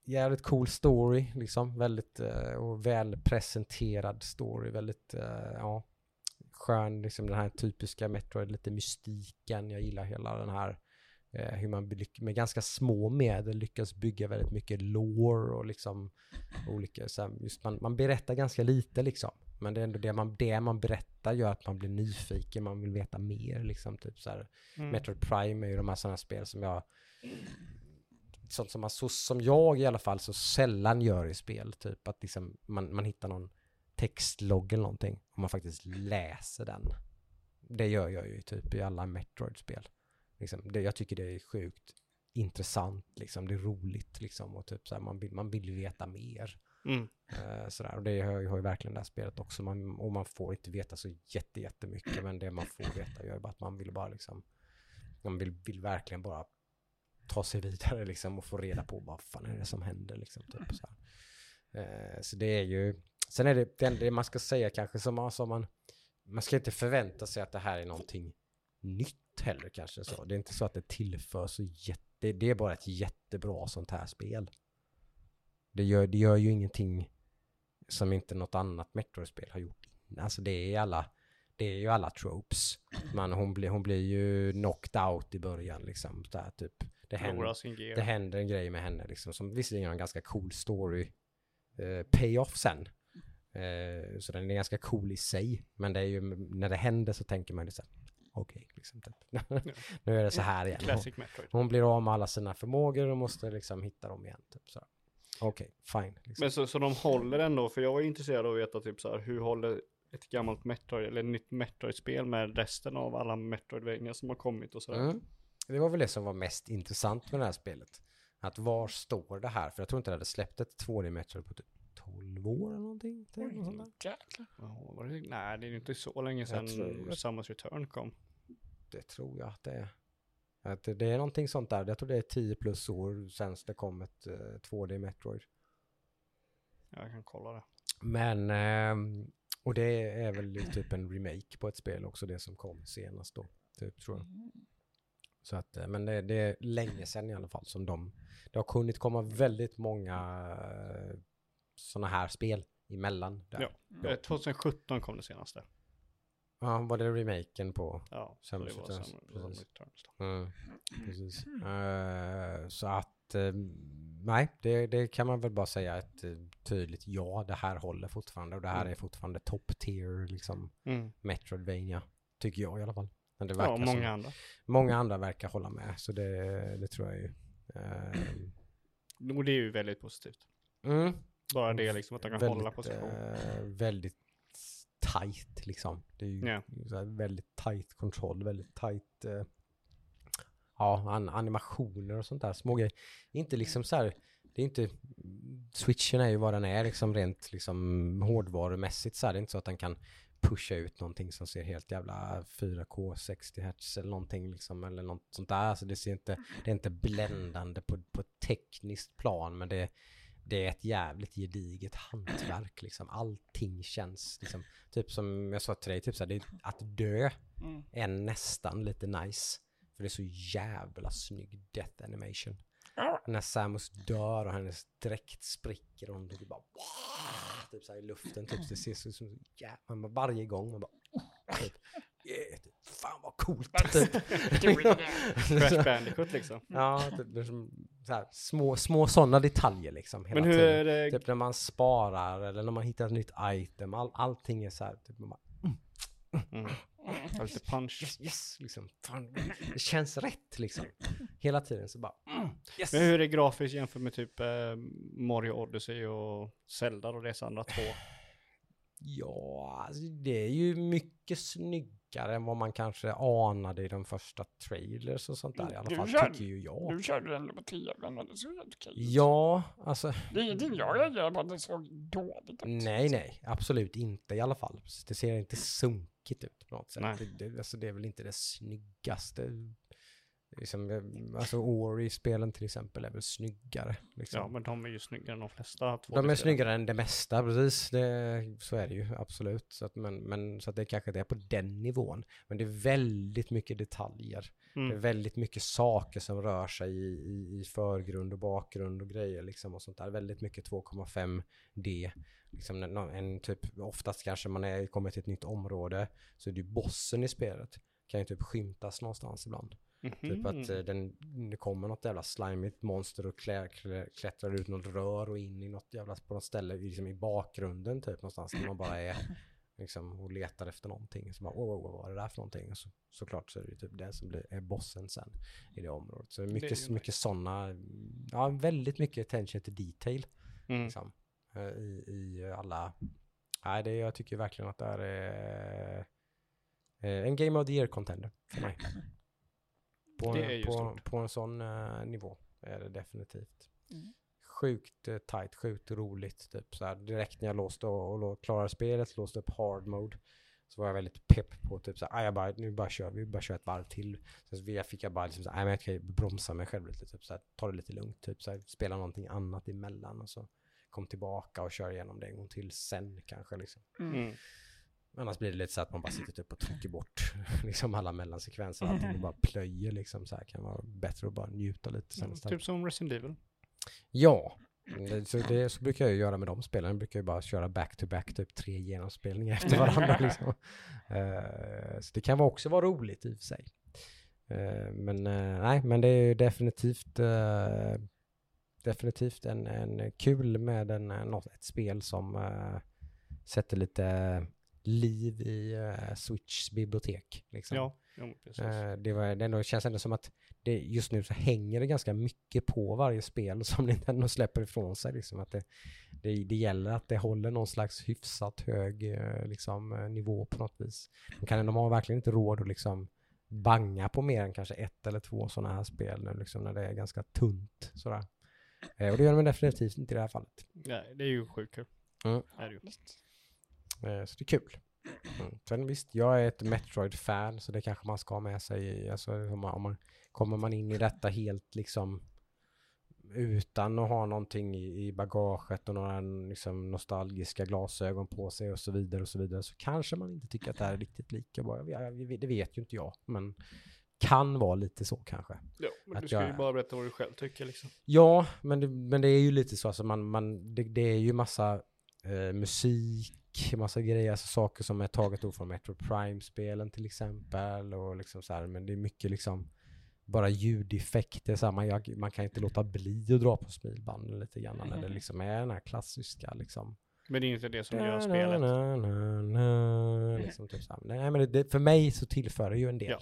[SPEAKER 1] jävligt cool story liksom. Väldigt eh, och välpresenterad story. Väldigt, eh, ja, skön liksom den här typiska Metroid, lite mystiken. Jag gillar hela den här hur man med ganska små medel lyckas bygga väldigt mycket lore och liksom olika, så här, just man, man berättar ganska lite liksom. Men det är ändå det man, det man berättar gör att man blir nyfiken, man vill veta mer liksom. Typ så här.
[SPEAKER 3] Mm.
[SPEAKER 1] Metroid Prime är ju de här sådana spel som jag sånt som man så som jag i alla fall så sällan gör i spel. Typ att liksom man, man hittar någon textlogg eller någonting och man faktiskt läser den. Det gör jag ju typ i alla Metroid-spel. Liksom, det, jag tycker det är sjukt intressant, liksom. det är roligt liksom, och typ så här, man, vill, man vill veta mer.
[SPEAKER 3] Mm.
[SPEAKER 1] Eh, sådär. Och det har ju, har ju verkligen det här spelet också. Man, och man får inte veta så jätte, jättemycket, men det man får veta gör bara att man vill bara liksom, man vill, vill verkligen bara ta sig vidare liksom och få reda på vad fan är det som händer liksom. Typ, så. Eh, så det är ju, sen är det, det, det man ska säga kanske som, man- som man, man ska inte förvänta sig att det här är någonting nytt heller kanske så. Det är inte så att det tillför så jätte, det är bara ett jättebra sånt här spel. Det gör, det gör ju ingenting som inte något annat Metroid-spel har gjort. Alltså det är alla, det är ju alla tropes. Man, hon, blir, hon blir ju knocked out i början liksom. Där, typ. det, händer, det händer en grej med henne liksom, som visserligen har en ganska cool story eh, payoff sen. Eh, så den är ganska cool i sig. Men det är ju, när det händer så tänker man ju så okej, liksom, typ. nu är det så här igen. Hon,
[SPEAKER 3] Classic Metroid.
[SPEAKER 1] hon blir av med alla sina förmågor och måste liksom hitta dem igen. Typ, så. Okej, fine. Liksom.
[SPEAKER 3] Men så, så de håller ändå, för jag var ju intresserad av att veta typ så här, hur håller ett gammalt Metroid, eller ett nytt Metroid-spel med resten av alla Metroidvania som har kommit och sådär.
[SPEAKER 1] Mm. Det var väl det som var mest intressant med det här spelet. Att var står det här? För jag tror inte det hade släppt ett 2D Metroid på typ 12 år eller någonting. Typ, något sånt där.
[SPEAKER 2] Jäklar.
[SPEAKER 3] Ja, var det, nej, det är ju inte så länge sedan Samus Return kom.
[SPEAKER 1] Det tror jag att det är. Att det, är någonting sånt där. Jag tror det är 10 plus år sen det kom ett eh, 2D Metroid.
[SPEAKER 3] Jag kan kolla det.
[SPEAKER 1] Men, ehm, och det är väl typ en remake på ett spel också, det som kom senast då. Typ, tror jag. Så att, eh, men det, det är länge sedan i alla fall som de, det har kunnat komma väldigt många sådana här spel emellan. Där.
[SPEAKER 3] Ja. Eh, 2017 kom det senaste.
[SPEAKER 1] Ja, var det remaken på?
[SPEAKER 3] Ja,
[SPEAKER 1] Samus
[SPEAKER 3] det
[SPEAKER 1] Returns,
[SPEAKER 3] Samus. Returns.
[SPEAKER 1] Mm, precis. Eh, så att, eh, nej, det, det kan man väl bara säga ett eh, tydligt ja, det här håller fortfarande och det här
[SPEAKER 3] Mm.
[SPEAKER 1] är fortfarande top tier liksom
[SPEAKER 3] Mm.
[SPEAKER 1] Metroidvania, tycker jag i alla fall. Men det verkar
[SPEAKER 3] Ja,
[SPEAKER 1] som-
[SPEAKER 3] många andra.
[SPEAKER 1] många andra verkar hålla med, så det, det tror jag ju. Eh,
[SPEAKER 3] Och det är ju väldigt positivt.
[SPEAKER 1] mm,
[SPEAKER 3] Bara det liksom att de kan hålla position.
[SPEAKER 1] eh, väldigt tight liksom. Det är ju här väldigt tight kontroll, väldigt tight eh, ja, an, animationer och sånt där, små grejer. Inte liksom så här, det är inte, switchen är ju vad den är liksom rent liksom hårdvarumässigt så här. Det är inte så att den kan pusha ut någonting som ser helt jävla 4K 60 Hz eller någonting liksom eller något sånt där. Alltså det ser inte, det är inte bländande på, på tekniskt plan men det, det är ett jävligt gediget hantverk liksom. Allting känns liksom, typ som jag sa till dig, typ så här, det att dö
[SPEAKER 2] Mm.
[SPEAKER 1] är nästan lite nice. För det är så jävla snygg death animation.
[SPEAKER 2] Ja.
[SPEAKER 1] När Samus dör och hennes dräkt spricker och hon typ bara typ så i luften typ. Det ser så, så jävla, varje gång man bara typ, yeah, typ, fan vad coolt. Typ.
[SPEAKER 3] Crash Bandicoot liksom.
[SPEAKER 1] ja, typ, det är som, så här, små, små sådana detaljer liksom. Hela
[SPEAKER 3] Men hur
[SPEAKER 1] tiden.
[SPEAKER 3] är det?
[SPEAKER 1] Typ när man sparar eller när man hittar ett nytt item. All, allting är så här, typ man bara,
[SPEAKER 3] Mm. Ja, Lite punch.
[SPEAKER 1] yes, yes, liksom. Fan, det känns rätt liksom. Hela tiden så bara, mm, yes.
[SPEAKER 3] Men hur är det grafiskt jämfört med typ eh, Mario Odyssey och Zelda och dessa andra två?
[SPEAKER 1] Ja, alltså det är ju mycket snyggare än vad man kanske anade i de första trailers och sånt där i alla
[SPEAKER 2] Du
[SPEAKER 1] fall,
[SPEAKER 2] kör-
[SPEAKER 1] tycker ju jag.
[SPEAKER 2] Du körde den på tvn och det såg helt okej.
[SPEAKER 1] Ja, alltså
[SPEAKER 2] Det är ingenting jag reagerar på att det såg dåligt ut.
[SPEAKER 1] nej, nej, absolut inte i alla fall. Det ser inte sunkigt ut på något sätt.
[SPEAKER 3] Nej.
[SPEAKER 1] Det, det, alltså det är väl inte det snyggaste liksom, eh, alltså Ori-spelen till exempel är väl snyggare. Liksom.
[SPEAKER 3] Ja, men de är ju snyggare än de flesta.
[SPEAKER 1] De är
[SPEAKER 3] 2D-spelen.
[SPEAKER 1] snyggare än det mesta, precis. Det, så är det ju absolut. Så att, men, men, så att det kanske inte är på den nivån. Men det är väldigt mycket detaljer. Det är
[SPEAKER 3] Mm.
[SPEAKER 1] väldigt mycket saker som rör sig i, i, i förgrund och bakgrund och grejer liksom och sånt där. Väldigt mycket 2,5D. Liksom en, en typ, oftast kanske man är, kommer till ett nytt område så är det ju bossen i spelet. Kan ju typ skymtas någonstans ibland. Typ att eh,
[SPEAKER 3] Mhm.
[SPEAKER 1] den, det kommer något jävla slimigt monster och klä, klä, klättrar ut något rör och in i något jävla på något ställe liksom i bakgrunden typ någonstans där man bara är liksom och letar efter någonting. Så bara, oh, vad var det där för någonting? Och så, såklart så är det typ den som blir, är bossen sen i det området. Så det är
[SPEAKER 3] Det
[SPEAKER 1] mycket, mycket sådana, ja väldigt mycket attention to detail
[SPEAKER 3] Mm.
[SPEAKER 1] liksom, eh, i, i alla, nej det, jag tycker verkligen att det här är eh, en Game of the Year contender för mig. På,
[SPEAKER 3] Det är ju
[SPEAKER 1] på, på en sån eh, nivå är det definitivt.
[SPEAKER 2] Mm.
[SPEAKER 1] Sjukt uh, tight, sjukt roligt. Typ så här, direkt när jag låste och, och klarade spelet, låste upp hard mode. Så var jag väldigt pepp på typ så här, "Ah, jag bara, nu bara kör vi, bara kör ett varv till. Sen så jag fick jag bara liksom så här, "Nej, men jag kan bromsa mig själv lite, typ så här, ta det lite lugnt, typ så här, spela någonting annat emellan och så kom tillbaka och kör igenom det en gång till sen kanske liksom.
[SPEAKER 3] Mm.
[SPEAKER 1] Annars blir det lite så att man bara sitter typ och trycker bort liksom alla mellansekvenser, allting och bara plöjer liksom så här kan vara bättre att bara njuta lite sen istället.
[SPEAKER 3] Typ som Resident Evil.
[SPEAKER 1] Ja, så, det, så brukar jag ju göra med de spelen. Jag brukar ju bara köra back-to-back, typ tre genomspelningar efter varandra. liksom. Eh, så det kan också vara roligt i och för sig. Eh, men eh, nej, men det är ju definitivt, definitivt en, en kul med en, något, ett spel som sätter lite liv i eh, Switchs bibliotek. Liksom.
[SPEAKER 3] Ja, jo, precis.
[SPEAKER 1] Eh, det, var, det ändå, känns ändå som att det, just nu så hänger det ganska mycket på varje spel som Nintendo släpper ifrån sig. Liksom, att det, det, det gäller att det håller någon slags hyfsat hög eh, liksom, nivå på något vis. De, kan, de har verkligen inte råd att liksom banga på mer än kanske ett eller två sådana här spel nu, liksom, när det är ganska tunt. Sådär. Och det gör de definitivt inte i det här fallet.
[SPEAKER 3] Nej, det är ju sjukt kul.
[SPEAKER 1] Mm.
[SPEAKER 3] Är det ju.
[SPEAKER 1] Eh, Så det är kul. Mm. Sen visst, jag är ett Metroid-fan så det kanske man ska ha med sig. Alltså, om man, om man, kommer man in i detta helt liksom utan att ha någonting i, i bagaget och några liksom, nostalgiska glasögon på sig och så vidare och så vidare så kanske man inte tycker att det här är riktigt lika bra. Det vet ju inte jag, men kan vara lite så kanske.
[SPEAKER 3] Ja, men
[SPEAKER 1] Att
[SPEAKER 3] du ska
[SPEAKER 1] jag-
[SPEAKER 3] ju bara berätta vad du själv tycker liksom.
[SPEAKER 1] Ja, men det, men det är ju lite så, alltså man, man, det, det är ju massa eh, musik, massa grejer, alltså saker som är taget då från Metro Prime-spelen till exempel och liksom så här, men det är mycket liksom bara ljudeffekter, så här, man, jag, man kan inte låta bli att dra på smilbanden lite grann när det liksom är den här klassiska liksom.
[SPEAKER 3] Men det är inte det som gör spelet.
[SPEAKER 1] Na, na, na, liksom typ så här. Nej, men det, det, för mig så tillför det ju en del.
[SPEAKER 3] Ja.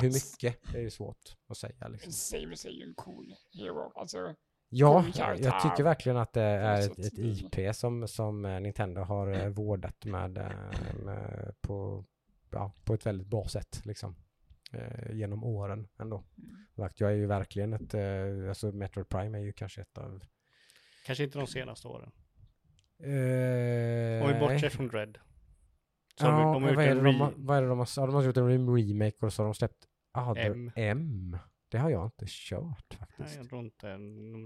[SPEAKER 1] Hur mycket, det är ju svårt att säga liksom.
[SPEAKER 2] Samus är ju en cool hero. Alltså,
[SPEAKER 1] Ja, jag, tycker verkligen att det är ett, ett IP som, som eh, Nintendo har eh, vårdat med, eh, med på, ja, på ett väldigt bra sätt liksom. Genom åren ändå.
[SPEAKER 2] Mm.
[SPEAKER 1] Jag är ju verkligen ett, alltså Metroid Prime är ju kanske ett av...
[SPEAKER 3] Kanske inte de senaste åren.
[SPEAKER 1] Eh,
[SPEAKER 3] Om vi bortser från Dread. Så
[SPEAKER 1] ja,
[SPEAKER 3] vi- de har
[SPEAKER 1] vad, är det de, vad är det de har, ja, de har gjort en remake och så har de släppt Other
[SPEAKER 3] M.
[SPEAKER 1] M. Det har jag inte kört faktiskt.
[SPEAKER 3] Nej, jag tror inte.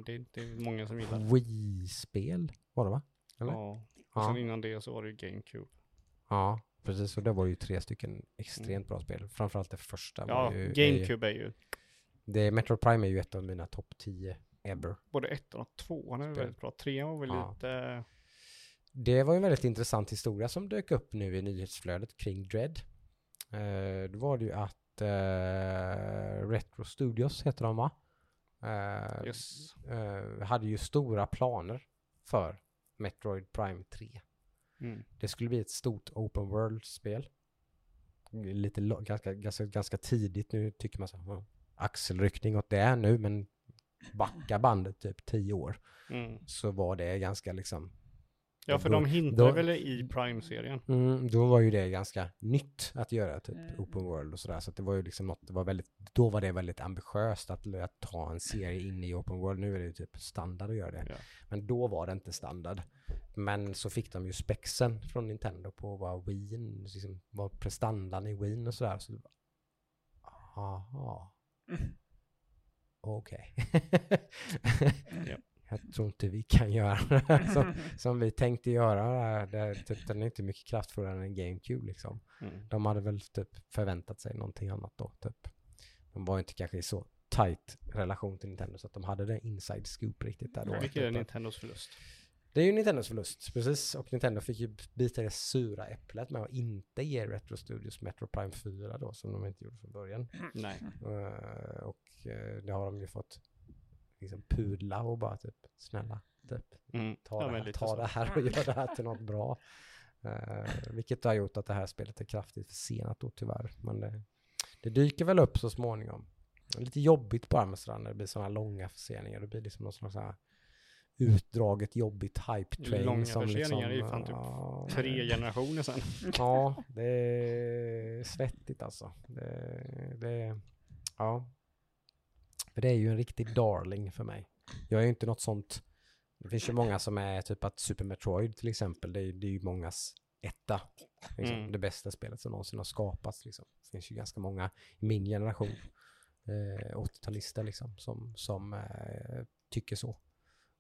[SPEAKER 3] Det är inte många som gillar det.
[SPEAKER 1] Wii-spel var det va? Eller?
[SPEAKER 3] Ja. Och
[SPEAKER 1] Ja.
[SPEAKER 3] sen innan det så var det GameCube.
[SPEAKER 1] Ja, precis. Och det var ju tre stycken extremt bra spel. Framförallt det första
[SPEAKER 3] Ja,
[SPEAKER 1] var ju... är ju-
[SPEAKER 3] GameCube är ju
[SPEAKER 1] Det, Metroid Prime är ju ett av mina topp 10 ever.
[SPEAKER 3] både ettan och tvåan är väldigt bra. Trean var väl
[SPEAKER 1] Ja.
[SPEAKER 3] lite...
[SPEAKER 1] Det var ju en väldigt intressant historia som dök upp nu i nyhetsflödet kring Dread. Eh, då var det ju att eh, Retro Studios heter de va? Eh,
[SPEAKER 3] Yes.
[SPEAKER 1] eh, hade ju stora planer för Metroid Prime 3.
[SPEAKER 3] Mm.
[SPEAKER 1] Det skulle bli ett stort open world-spel. Lite ganska, ganska, ganska tidigt nu tycker man så här, "Ja, axelryckning åt det nu, men backa bandet typ tio år
[SPEAKER 3] Mm.
[SPEAKER 1] så var det ganska liksom,
[SPEAKER 3] Ja, för
[SPEAKER 1] Då-
[SPEAKER 3] de hintade väl i Prime-serien.
[SPEAKER 1] mm, då var ju det ganska nytt att göra typ
[SPEAKER 2] Mm.
[SPEAKER 1] open world och sådär. Så att det var ju liksom något, det var väldigt, då var det väldigt ambitiöst att, att ta en serie in i open world. Nu är det ju typ standard att göra det.
[SPEAKER 3] Ja.
[SPEAKER 1] Men då var det inte standard. Men så fick de ju spexen från Nintendo på vad Wii, liksom, vad prestandan i Wii och sådär. Så aha.
[SPEAKER 2] Mm.
[SPEAKER 1] okej.
[SPEAKER 3] Ja.
[SPEAKER 1] Jag tror inte vi kan göra som, som vi tänkte göra. Det, typ, den är inte mycket kraftfullare än GameCube liksom.
[SPEAKER 3] Mm.
[SPEAKER 1] De hade väl typ förväntat sig någonting annat då. Typ. De var inte kanske i så tight relation till Nintendo så att de hade det inside scoop riktigt där då.
[SPEAKER 3] Vilket är
[SPEAKER 1] Typ att-
[SPEAKER 3] Nintendos förlust.
[SPEAKER 1] det är ju Nintendos förlust, precis. Och Nintendo fick ju bita det sura äpplet med att inte ge Retro Studios Metro Prime 4 då, som de inte gjorde från början.
[SPEAKER 3] Nej.
[SPEAKER 1] Eh, och eh, det har de ju fått liksom pudla och bara typ, snälla, typ,
[SPEAKER 3] Mm.
[SPEAKER 1] ta,
[SPEAKER 3] Ja,
[SPEAKER 1] det, här, ta
[SPEAKER 3] så.
[SPEAKER 1] det här och gör det här till något bra. Eh, vilket har gjort att det här spelet är kraftigt försenat då tyvärr. Men det, det dyker väl upp så småningom. Lite jobbigt bara med sådär när det blir sådana långa förseningar. Det blir liksom någon slags här utdraget jobbigt hype train.
[SPEAKER 3] Långa
[SPEAKER 1] som
[SPEAKER 3] förseningar
[SPEAKER 1] liksom,
[SPEAKER 3] är ju fan typ
[SPEAKER 1] ja,
[SPEAKER 3] Tre generationer sedan.
[SPEAKER 1] Ja, det är svettigt alltså. Det, det, ja. För det är ju en riktig darling för mig. Jag är ju inte något sånt. Det finns ju många som är typ att Super Metroid till exempel. Det är, det är ju mångas etta. Liksom.
[SPEAKER 3] Mm.
[SPEAKER 1] Det bästa spelet som någonsin har skapats. Liksom. Det finns ju ganska många i min generation. Eh, 80-talister liksom. Som, som eh, tycker så.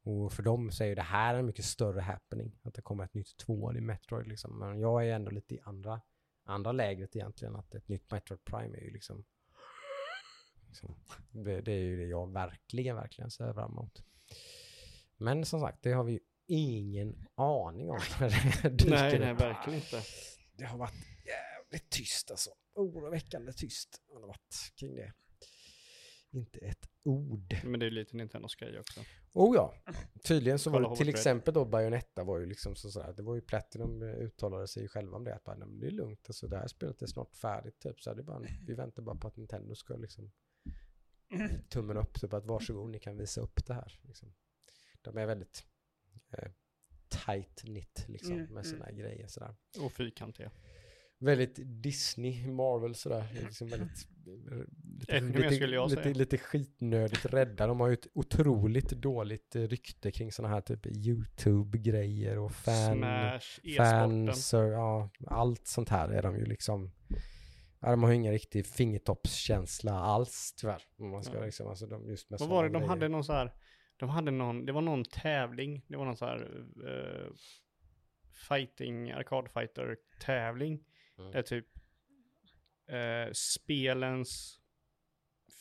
[SPEAKER 1] Och för dem så är ju det här en mycket större happening. Att det kommer ett nytt tvål i Metroid liksom. Men jag är ändå lite i andra, andra lägret egentligen. Att ett nytt Metroid Prime är ju liksom... liksom det, det är ju det jag verkligen, verkligen ser fram emot. Men som sagt, det har vi ju ingen aning om.
[SPEAKER 3] Nej, nej, verkligen inte.
[SPEAKER 1] Det har varit jävligt tyst alltså. Oroväckande tyst har det varit kring det. Inte ett ord.
[SPEAKER 3] Men det är lite Nintendos grej också.
[SPEAKER 1] Oh ja, tydligen så var det till exempel då Bayonetta var ju liksom så sådär, det var ju Platinum eh, uttalade sig ju själva om det, att bara, "Nej, men det är lugnt, alltså det här spelet är snart färdigt typ, så det är bara, vi väntar bara på att Nintendo ska liksom tummen upp, typ att varsågod, ni kan visa upp det här. Liksom. De är väldigt eh, tight knit liksom
[SPEAKER 2] Mm,
[SPEAKER 1] med sina grejer sådär.
[SPEAKER 3] Och fyrkantiga.
[SPEAKER 1] Väldigt Disney, Marvel sådär. Liksom väldigt, lite, lite,
[SPEAKER 3] säga.
[SPEAKER 1] lite skitnödigt rädda. De har ju ett otroligt dåligt rykte kring sådana här typ YouTube-grejer och fan,
[SPEAKER 3] Smash, e-sporten.
[SPEAKER 1] fans och ja, allt sånt här är de ju liksom. Ja, de har ju ingen riktig fingertoppskänsla alls tyvärr. Om man ska
[SPEAKER 3] Ja.
[SPEAKER 1] liksom, alltså de just med
[SPEAKER 3] Vad var det, de
[SPEAKER 1] grejer.
[SPEAKER 3] hade någon så här, de hade någon, det var någon tävling, det var någon så här eh, fighting, arkadfighter tävling.
[SPEAKER 1] Mm.
[SPEAKER 3] Där typ eh, spelens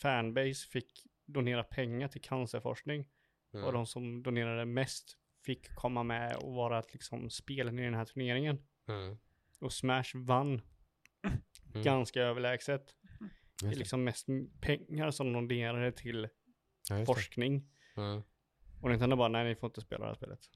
[SPEAKER 3] fanbase fick donera pengar till cancerforskning.
[SPEAKER 1] Mm.
[SPEAKER 3] Och de som donerade mest fick komma med och vara liksom spelen i den här turneringen.
[SPEAKER 1] Mm.
[SPEAKER 3] Och Smash vann
[SPEAKER 1] Mm.
[SPEAKER 3] ganska överlägset. Det är liksom mest pengar som de donerade till
[SPEAKER 1] Ja,
[SPEAKER 3] forskning.
[SPEAKER 1] Mm.
[SPEAKER 3] Och Nintendo bara, nej ni får inte spela det här spelet.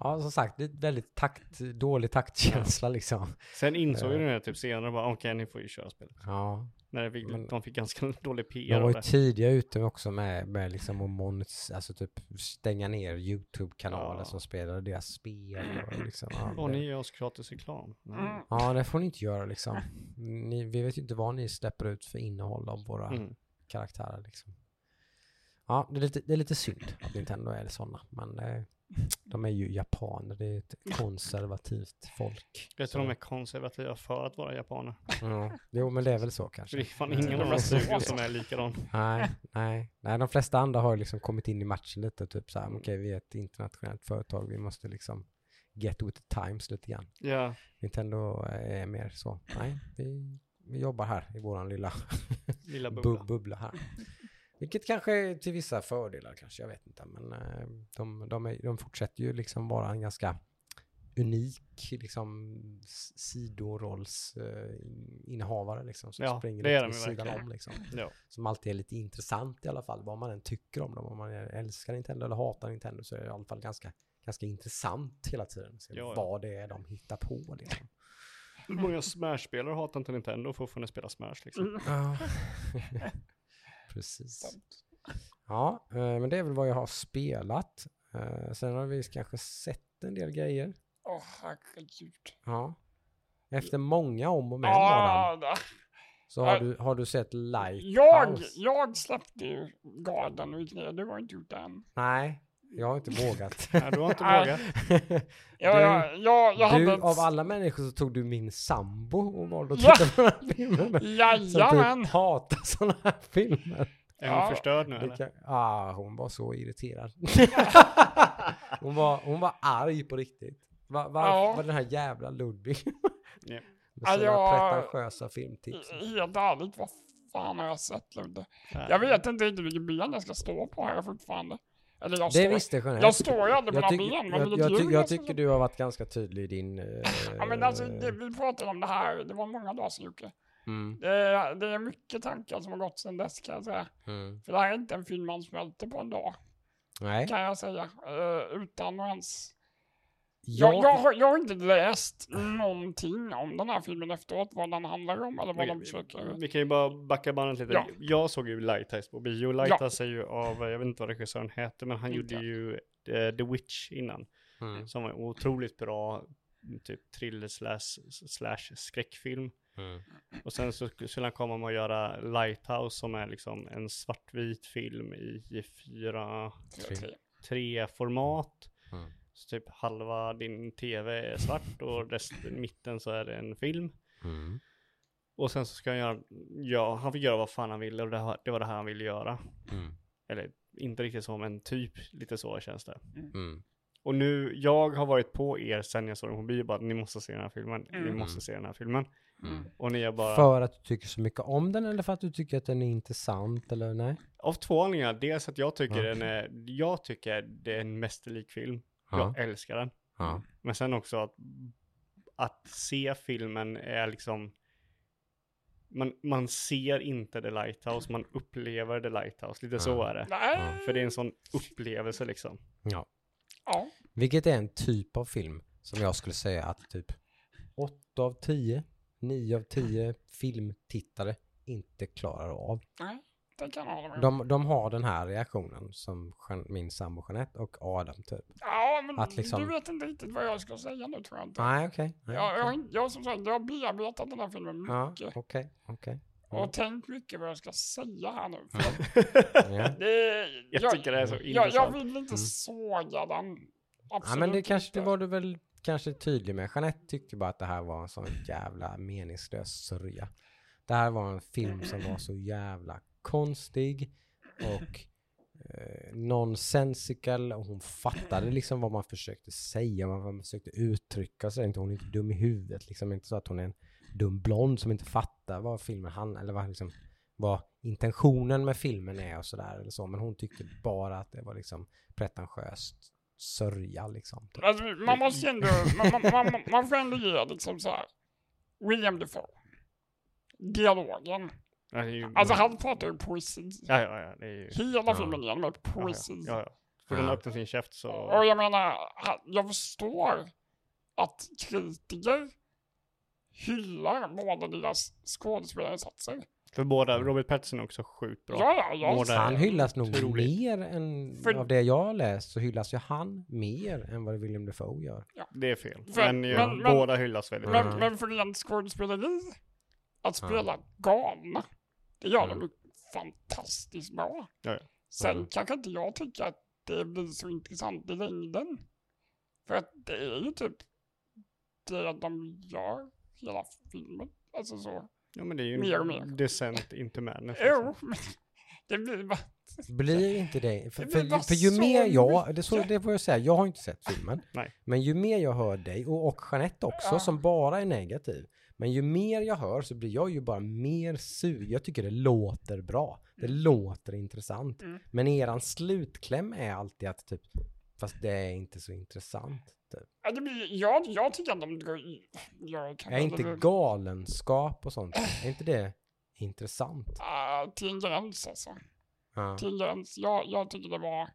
[SPEAKER 1] ja, som sagt, det är väldigt takt, dålig taktkänsla liksom.
[SPEAKER 3] Sen insåg ju
[SPEAKER 1] Eh.
[SPEAKER 3] den här typ senare bara, okej ni får ju köra spelet.
[SPEAKER 1] Ja,
[SPEAKER 3] När fick,
[SPEAKER 1] Men-
[SPEAKER 3] de fick ganska dålig PR
[SPEAKER 1] De var ju tidiga ute också med, med liksom att monet, alltså typ stänga ner YouTube-kanaler
[SPEAKER 3] Ja.
[SPEAKER 1] som spelade deras spel och liksom. Ja,
[SPEAKER 3] Och
[SPEAKER 1] det,
[SPEAKER 3] ni ger oss gratis reklam.
[SPEAKER 2] Mm.
[SPEAKER 1] ja, det får ni inte göra liksom. Ni, vi vet ju inte vad ni släpper ut för innehåll av våra
[SPEAKER 3] Mm.
[SPEAKER 1] karaktärer liksom. Ja, det är, lite, det är lite synd att Nintendo är sådana, men eh, de är ju japaner, det är ett konservativt folk.
[SPEAKER 3] Jag tror
[SPEAKER 1] Så-
[SPEAKER 3] de är konservativa för att vara japaner.
[SPEAKER 1] Ja, jo, men det är väl så kanske.
[SPEAKER 3] det är fan ingen av de studion som är likadan.
[SPEAKER 1] Nej, nej, nej, de flesta andra har liksom kommit in i matchen lite, typ så här, okej, vi är ett internationellt företag, vi måste liksom get with the times lite grann.
[SPEAKER 3] Ja,
[SPEAKER 1] Nintendo är mer så, nej, vi, vi jobbar här i våran lilla
[SPEAKER 3] lilla
[SPEAKER 1] bu
[SPEAKER 3] bubbla.
[SPEAKER 1] bubbla här. Vilket kanske är till vissa fördelar kanske, jag vet inte, men eh, de, de, är, de fortsätter ju liksom vara en ganska unik liksom sidorollsinnehavare liksom som
[SPEAKER 3] Ja,
[SPEAKER 1] springer
[SPEAKER 3] det är
[SPEAKER 1] lite vid sidan
[SPEAKER 3] verkligen.
[SPEAKER 1] om liksom
[SPEAKER 3] Ja.
[SPEAKER 1] som alltid är lite intressant i alla fall, vad man än tycker om dem. Om man älskar Nintendo eller hatar Nintendo så är det i alla fall ganska, ganska intressant hela tiden. Så
[SPEAKER 3] Ja, ja.
[SPEAKER 1] Vad det är de hittar på liksom.
[SPEAKER 3] Hur många Smash-spelare hatar inte Nintendo och fortfarande spela Smash liksom?
[SPEAKER 1] Precis. Ja, eh, men det är väl vad jag har spelat. Eh, Sen har vi kanske sett en del grejer.
[SPEAKER 2] Åh, herregud.
[SPEAKER 1] Ja. Efter många om och men Adam,
[SPEAKER 2] Ah,
[SPEAKER 1] så har du, har du sett Lighthouse.
[SPEAKER 2] jag, jag släppte ju garden och ner. Du har inte gjort det än.
[SPEAKER 1] Nej, Jag har inte vågat.
[SPEAKER 3] Ja, du har inte
[SPEAKER 2] Nej.
[SPEAKER 3] vågat.
[SPEAKER 2] Ja,
[SPEAKER 1] Du-
[SPEAKER 2] jag, jag, hade
[SPEAKER 1] Du,
[SPEAKER 2] ett...
[SPEAKER 1] av alla människor så tog du min sambo och valde att
[SPEAKER 2] Ja.
[SPEAKER 1] titta på den här filmen. med. Som
[SPEAKER 2] Jajamän!
[SPEAKER 1] typ hatar sådana här filmer.
[SPEAKER 3] Är hon
[SPEAKER 2] Ja.
[SPEAKER 3] förstörd nu eller?
[SPEAKER 1] kan, ah, hon var så irriterad. hon, var, hon var arg på riktigt. Va, varför
[SPEAKER 2] Ja.
[SPEAKER 1] var den här jävla Ludvig?
[SPEAKER 3] Ja.
[SPEAKER 1] Med
[SPEAKER 2] Ja,
[SPEAKER 1] sina
[SPEAKER 2] jag-
[SPEAKER 1] pretentiösa filmtips.
[SPEAKER 2] Helt ärligt, vad fan har jag sett Ludde?
[SPEAKER 3] Nej.
[SPEAKER 2] Jag vet inte riktigt vilket ben jag ska stå på här fortfarande. Eller jag
[SPEAKER 1] Det
[SPEAKER 2] står,
[SPEAKER 1] visste Jeanette.
[SPEAKER 2] jag står ju aldrig på
[SPEAKER 1] jag,
[SPEAKER 2] några
[SPEAKER 1] tycker-
[SPEAKER 2] ben, men
[SPEAKER 1] jag,
[SPEAKER 2] vilket
[SPEAKER 1] jag, ty- jag
[SPEAKER 2] jag ska
[SPEAKER 1] tycker du har varit ganska tydlig i din... eh,
[SPEAKER 2] Ja men alltså, det, vi pratade om det här, det var många dagar sedan Jocke.
[SPEAKER 1] mm,
[SPEAKER 2] Det är, det är mycket tankar som har gått sedan dess kan jag säga.
[SPEAKER 1] mm.
[SPEAKER 2] För det här är inte en film man smälter på en dag,
[SPEAKER 1] Nej.
[SPEAKER 2] kan jag säga. Uh, utan att ens...
[SPEAKER 1] Jag,
[SPEAKER 2] Jag, jag, har, jag har inte läst någonting om den här filmen efteråt, vad den handlar om eller vad de försöker...
[SPEAKER 3] Vi kan ju bara backa bandet lite.
[SPEAKER 2] Ja.
[SPEAKER 3] Jag såg ju Lighthouse på bio. Lighthouse är ju av, jag vet inte vad regissören heter, men han
[SPEAKER 2] Inte
[SPEAKER 3] gjorde ju eh, The Witch innan.
[SPEAKER 1] Mm,
[SPEAKER 3] Som var en otroligt bra typ thriller slash, slash skräckfilm.
[SPEAKER 1] mm,
[SPEAKER 3] Och sen så skulle han komma med att göra Lighthouse som är liksom en svartvit film i fyra,
[SPEAKER 2] Tre.
[SPEAKER 3] tre format.
[SPEAKER 1] Mm.
[SPEAKER 3] Så typ halva din tv är svart och resten, mitten så är det en film.
[SPEAKER 1] mm,
[SPEAKER 3] Och sen så ska han göra, ja han fick göra vad fan han ville och det, har- det var det här han ville göra.
[SPEAKER 1] mm,
[SPEAKER 3] Eller inte riktigt så men typ lite så känns det.
[SPEAKER 1] mm.
[SPEAKER 3] Och nu, jag har varit på er sen jag såg den på bio bara ni måste se den här filmen, ni
[SPEAKER 2] Mm.
[SPEAKER 3] måste se den här filmen.
[SPEAKER 1] Mm.
[SPEAKER 3] Och ni är bara,
[SPEAKER 1] För att du tycker så mycket om den eller för att du tycker att den är intressant eller nej?
[SPEAKER 3] av två anledningar, dels att jag tycker
[SPEAKER 1] Ja.
[SPEAKER 3] den är, jag tycker det är en mästerlik film.
[SPEAKER 1] Ja.
[SPEAKER 3] Jag älskar den.
[SPEAKER 1] Ja.
[SPEAKER 3] Men sen också att, att se filmen är liksom, man, man ser inte The Lighthouse, man upplever The Lighthouse, lite så
[SPEAKER 1] Ja.
[SPEAKER 3] är det.
[SPEAKER 2] Nej,
[SPEAKER 3] För det är en sån upplevelse liksom.
[SPEAKER 1] ja.
[SPEAKER 2] ja.
[SPEAKER 1] Vilket är en typ av film som jag skulle säga att typ 8 av 10, 9 av 10 filmtittare inte klarar av.
[SPEAKER 2] Nej, jag.
[SPEAKER 1] De, de har den här reaktionen som Jean- min sambo Jeanette och Adam typ.
[SPEAKER 2] Ja, men
[SPEAKER 1] Att liksom-
[SPEAKER 2] du vet inte riktigt vad jag ska säga nu tror jag inte.
[SPEAKER 1] Nej, okej. Nej,
[SPEAKER 2] Jag, jag, jag, som sagt, jag har bearbetat den här filmen
[SPEAKER 1] Ja,
[SPEAKER 2] mycket.
[SPEAKER 1] okej, okej.
[SPEAKER 2] Och tänkt mycket vad jag ska säga här nu.
[SPEAKER 1] Ja.
[SPEAKER 2] det,
[SPEAKER 3] Jag tycker det är så
[SPEAKER 2] jag, jag
[SPEAKER 3] intressant.
[SPEAKER 2] vill inte
[SPEAKER 1] Mm.
[SPEAKER 2] såga den.
[SPEAKER 1] Ja,
[SPEAKER 2] Absolut
[SPEAKER 1] men det kanske det var du väl kanske tydlig med. Jeanette tyckte bara att det här var en sån jävla meningslös sörja. Det här var en film som var så jävla konstig och eh, nonsensical och hon fattade liksom vad man försökte säga, vad man försökte uttrycka sig. Inte hon är inte dum i huvudet liksom, inte så att hon är en dum blond som inte fattar vad filmen handlar eller vad liksom vad intentionen med filmen är och sådär eller så. Men hon tyckte bara att det var liksom pretentiöst sörja liksom. Typ.
[SPEAKER 2] Alltså, man måste ändå, man, man, man, man får ändå ge liksom så här. William Defoe. Dialogen.
[SPEAKER 3] Ja, ju,
[SPEAKER 2] Alltså han pratar ju poesi.
[SPEAKER 3] ja, ja, ja, det är ju,
[SPEAKER 2] Hela
[SPEAKER 1] Ja.
[SPEAKER 2] filmen
[SPEAKER 3] ja, ja,
[SPEAKER 2] poesi.
[SPEAKER 3] ja, ja. Får
[SPEAKER 1] Ja.
[SPEAKER 3] den öppna sin käft så,
[SPEAKER 2] Och jag menar, jag förstår att kritiker hyllar båda deras skådespelarinsatser.
[SPEAKER 3] för båda, Robert Pattinson är också sjukt bra.
[SPEAKER 2] Ja, ja, ja.
[SPEAKER 3] Båda-
[SPEAKER 1] Han hyllas nog
[SPEAKER 3] otroligt.
[SPEAKER 1] mer än,
[SPEAKER 2] För-
[SPEAKER 1] av det jag har läst så hyllas ju han mer än vad William Dafoe gör.
[SPEAKER 3] Det är fel.
[SPEAKER 2] För-
[SPEAKER 3] men, ju,
[SPEAKER 2] men-
[SPEAKER 3] båda hyllas väldigt
[SPEAKER 2] Men,
[SPEAKER 3] mycket.
[SPEAKER 2] Men för rent skådespeleri, att
[SPEAKER 1] Ja.
[SPEAKER 2] spela galna, det gör
[SPEAKER 1] Mm.
[SPEAKER 2] de fantastiskt bra.
[SPEAKER 3] Ja, ja.
[SPEAKER 2] Sen
[SPEAKER 1] Mm.
[SPEAKER 2] kanske inte jag tycker att det blir så intressant i längden. För att det är ju typ det de gör hela filmen. Alltså så.
[SPEAKER 3] Ja men det är ju
[SPEAKER 2] Mer och mer.
[SPEAKER 3] decent inte madness.
[SPEAKER 2] Jo, men det blir bara...
[SPEAKER 1] Blir inte det? För,
[SPEAKER 2] Det
[SPEAKER 1] för, för ju mer jag, det, så, det får jag säga, jag har inte sett filmen.
[SPEAKER 3] Nej.
[SPEAKER 1] Men ju mer jag hör dig, och, och Jeanette också,
[SPEAKER 2] Ja.
[SPEAKER 1] som bara är negativ. Men ju mer jag hör så blir jag ju bara mer sugen. Jag tycker det låter bra. Det låter intressant.
[SPEAKER 2] Mm.
[SPEAKER 1] Men eran slutkläm är alltid att typ, fast det är inte så intressant. Typ.
[SPEAKER 2] Jag, jag tycker att de. Jag kan
[SPEAKER 1] Är inte
[SPEAKER 2] det-
[SPEAKER 1] galenskap och sånt, är inte det intressant?
[SPEAKER 2] Ah, till en gräns alltså.
[SPEAKER 1] Ja.
[SPEAKER 2] Till en gräns. Jag, jag tycker det var...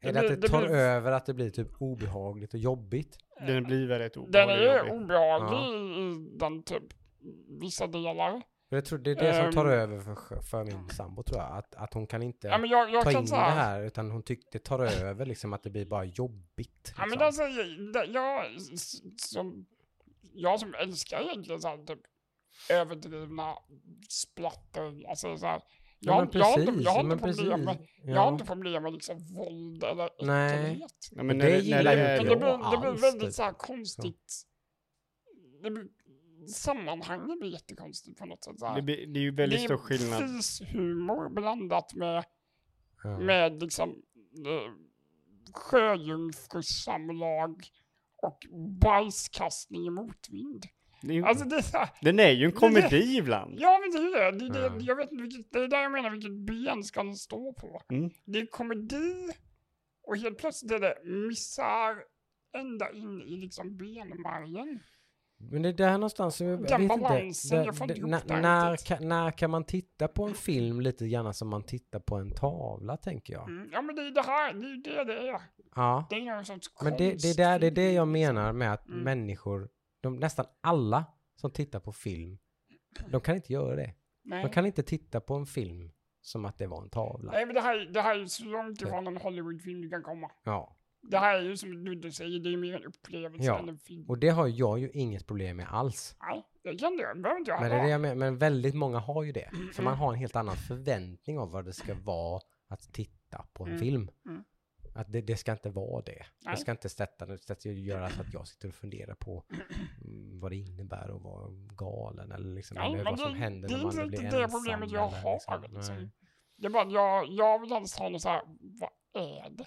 [SPEAKER 1] Är det att
[SPEAKER 2] blir-
[SPEAKER 1] det tar
[SPEAKER 2] blir-
[SPEAKER 1] över, att det blir typ obehagligt och jobbigt?
[SPEAKER 3] Den blir väldigt
[SPEAKER 2] Den
[SPEAKER 3] obehaglig.
[SPEAKER 2] är
[SPEAKER 3] och jobbig.
[SPEAKER 2] obehaglig i den typ vissa delar.
[SPEAKER 1] Jag tror det är det som tar
[SPEAKER 2] Ehm.
[SPEAKER 1] över för, för min sambo tror jag. Att, att hon kan inte
[SPEAKER 2] Ja, men jag, jag
[SPEAKER 1] ta
[SPEAKER 2] kan
[SPEAKER 1] in det
[SPEAKER 2] säga...
[SPEAKER 1] här utan hon tyckte det tar över liksom att det blir bara jobbigt.
[SPEAKER 2] Ja, men
[SPEAKER 1] liksom.
[SPEAKER 2] alltså, jag, jag, som, jag som älskar egentligen så här, typ överdrivna splatter, alltså så här, Jag, har-
[SPEAKER 1] men
[SPEAKER 2] jag, har inte-
[SPEAKER 1] precis,
[SPEAKER 2] jag har inte problem med,
[SPEAKER 1] precis.
[SPEAKER 2] jag har
[SPEAKER 1] Ja.
[SPEAKER 2] inte problem med liksom våld eller
[SPEAKER 1] Nej.
[SPEAKER 2] äcklighet.
[SPEAKER 3] Ja, men
[SPEAKER 1] det
[SPEAKER 3] det,
[SPEAKER 1] gillar
[SPEAKER 3] det
[SPEAKER 2] det
[SPEAKER 1] jag.
[SPEAKER 2] blir, det blir väldigt
[SPEAKER 1] typ.
[SPEAKER 2] så här konstigt. Det blir, sammanhanget blir jättekonstigt på något sätt. Så här.
[SPEAKER 3] det, blir- det är ju väldigt stor skillnad.
[SPEAKER 2] Det är fishumor blandat med,
[SPEAKER 1] Ja.
[SPEAKER 2] med liksom eh, sjöjungfrusamlag och bajskastning i motvind.
[SPEAKER 3] Det är, ju-
[SPEAKER 2] Alltså det
[SPEAKER 3] den är ju en
[SPEAKER 2] Men det-
[SPEAKER 3] komedi ibland.
[SPEAKER 2] ja men det är det. det, det jag vet vilket, det är där jag menar vilket ben ska den stå på.
[SPEAKER 3] Mm.
[SPEAKER 2] Det är komedi och helt plötsligt är det misär ända in i liksom benmärgen.
[SPEAKER 1] Men det är där någonstans, jag
[SPEAKER 2] Den
[SPEAKER 1] vet inte.
[SPEAKER 2] balansen, jag inte ihop
[SPEAKER 1] när,
[SPEAKER 2] det
[SPEAKER 1] när,
[SPEAKER 2] riktigt.
[SPEAKER 1] kan, när kan man titta på en film lite grann som man tittar på en tavla, tänker jag.
[SPEAKER 2] Mm. Ja men det är det här, det är det det är.
[SPEAKER 1] Ja.
[SPEAKER 2] Det är någon sorts
[SPEAKER 1] Men det, det, är där, det är det jag menar med att
[SPEAKER 2] Mm.
[SPEAKER 1] människor, de, nästan alla som tittar på film, de kan inte göra det.
[SPEAKER 2] Nej.
[SPEAKER 1] De kan inte titta på en film som att det var en tavla.
[SPEAKER 2] Nej men det här, det här är så långt ifrån en Hollywoodfilm du kan komma.
[SPEAKER 1] Ja.
[SPEAKER 2] Det här är ju som du säger, det är mer en upplevelse
[SPEAKER 1] Ja,
[SPEAKER 2] än en film.
[SPEAKER 1] Och det har jag ju inget problem med alls.
[SPEAKER 2] Nej, det kan du, behöver inte jag
[SPEAKER 1] Men det är det jag men väldigt många har ju det. För man har en helt annan förväntning av vad det ska vara att titta på en
[SPEAKER 2] Mm.
[SPEAKER 1] film.
[SPEAKER 2] Mm.
[SPEAKER 1] Att det, det ska inte vara det.
[SPEAKER 2] Nej.
[SPEAKER 1] Det ska inte sätta, det ska inte göra så att jag sitter och funderar på mm, vad det innebär att vara galen eller liksom,
[SPEAKER 2] Nej,
[SPEAKER 1] eller vad som
[SPEAKER 2] det-
[SPEAKER 1] händer
[SPEAKER 2] det är
[SPEAKER 1] när man
[SPEAKER 2] inte
[SPEAKER 1] blir
[SPEAKER 2] riktigt det
[SPEAKER 1] ensam.
[SPEAKER 2] problemet jag
[SPEAKER 1] eller
[SPEAKER 2] har,
[SPEAKER 1] liksom,
[SPEAKER 2] liksom.
[SPEAKER 1] nej.
[SPEAKER 2] Det är bara, att jag, jag vill helst ha något så här, vad är det?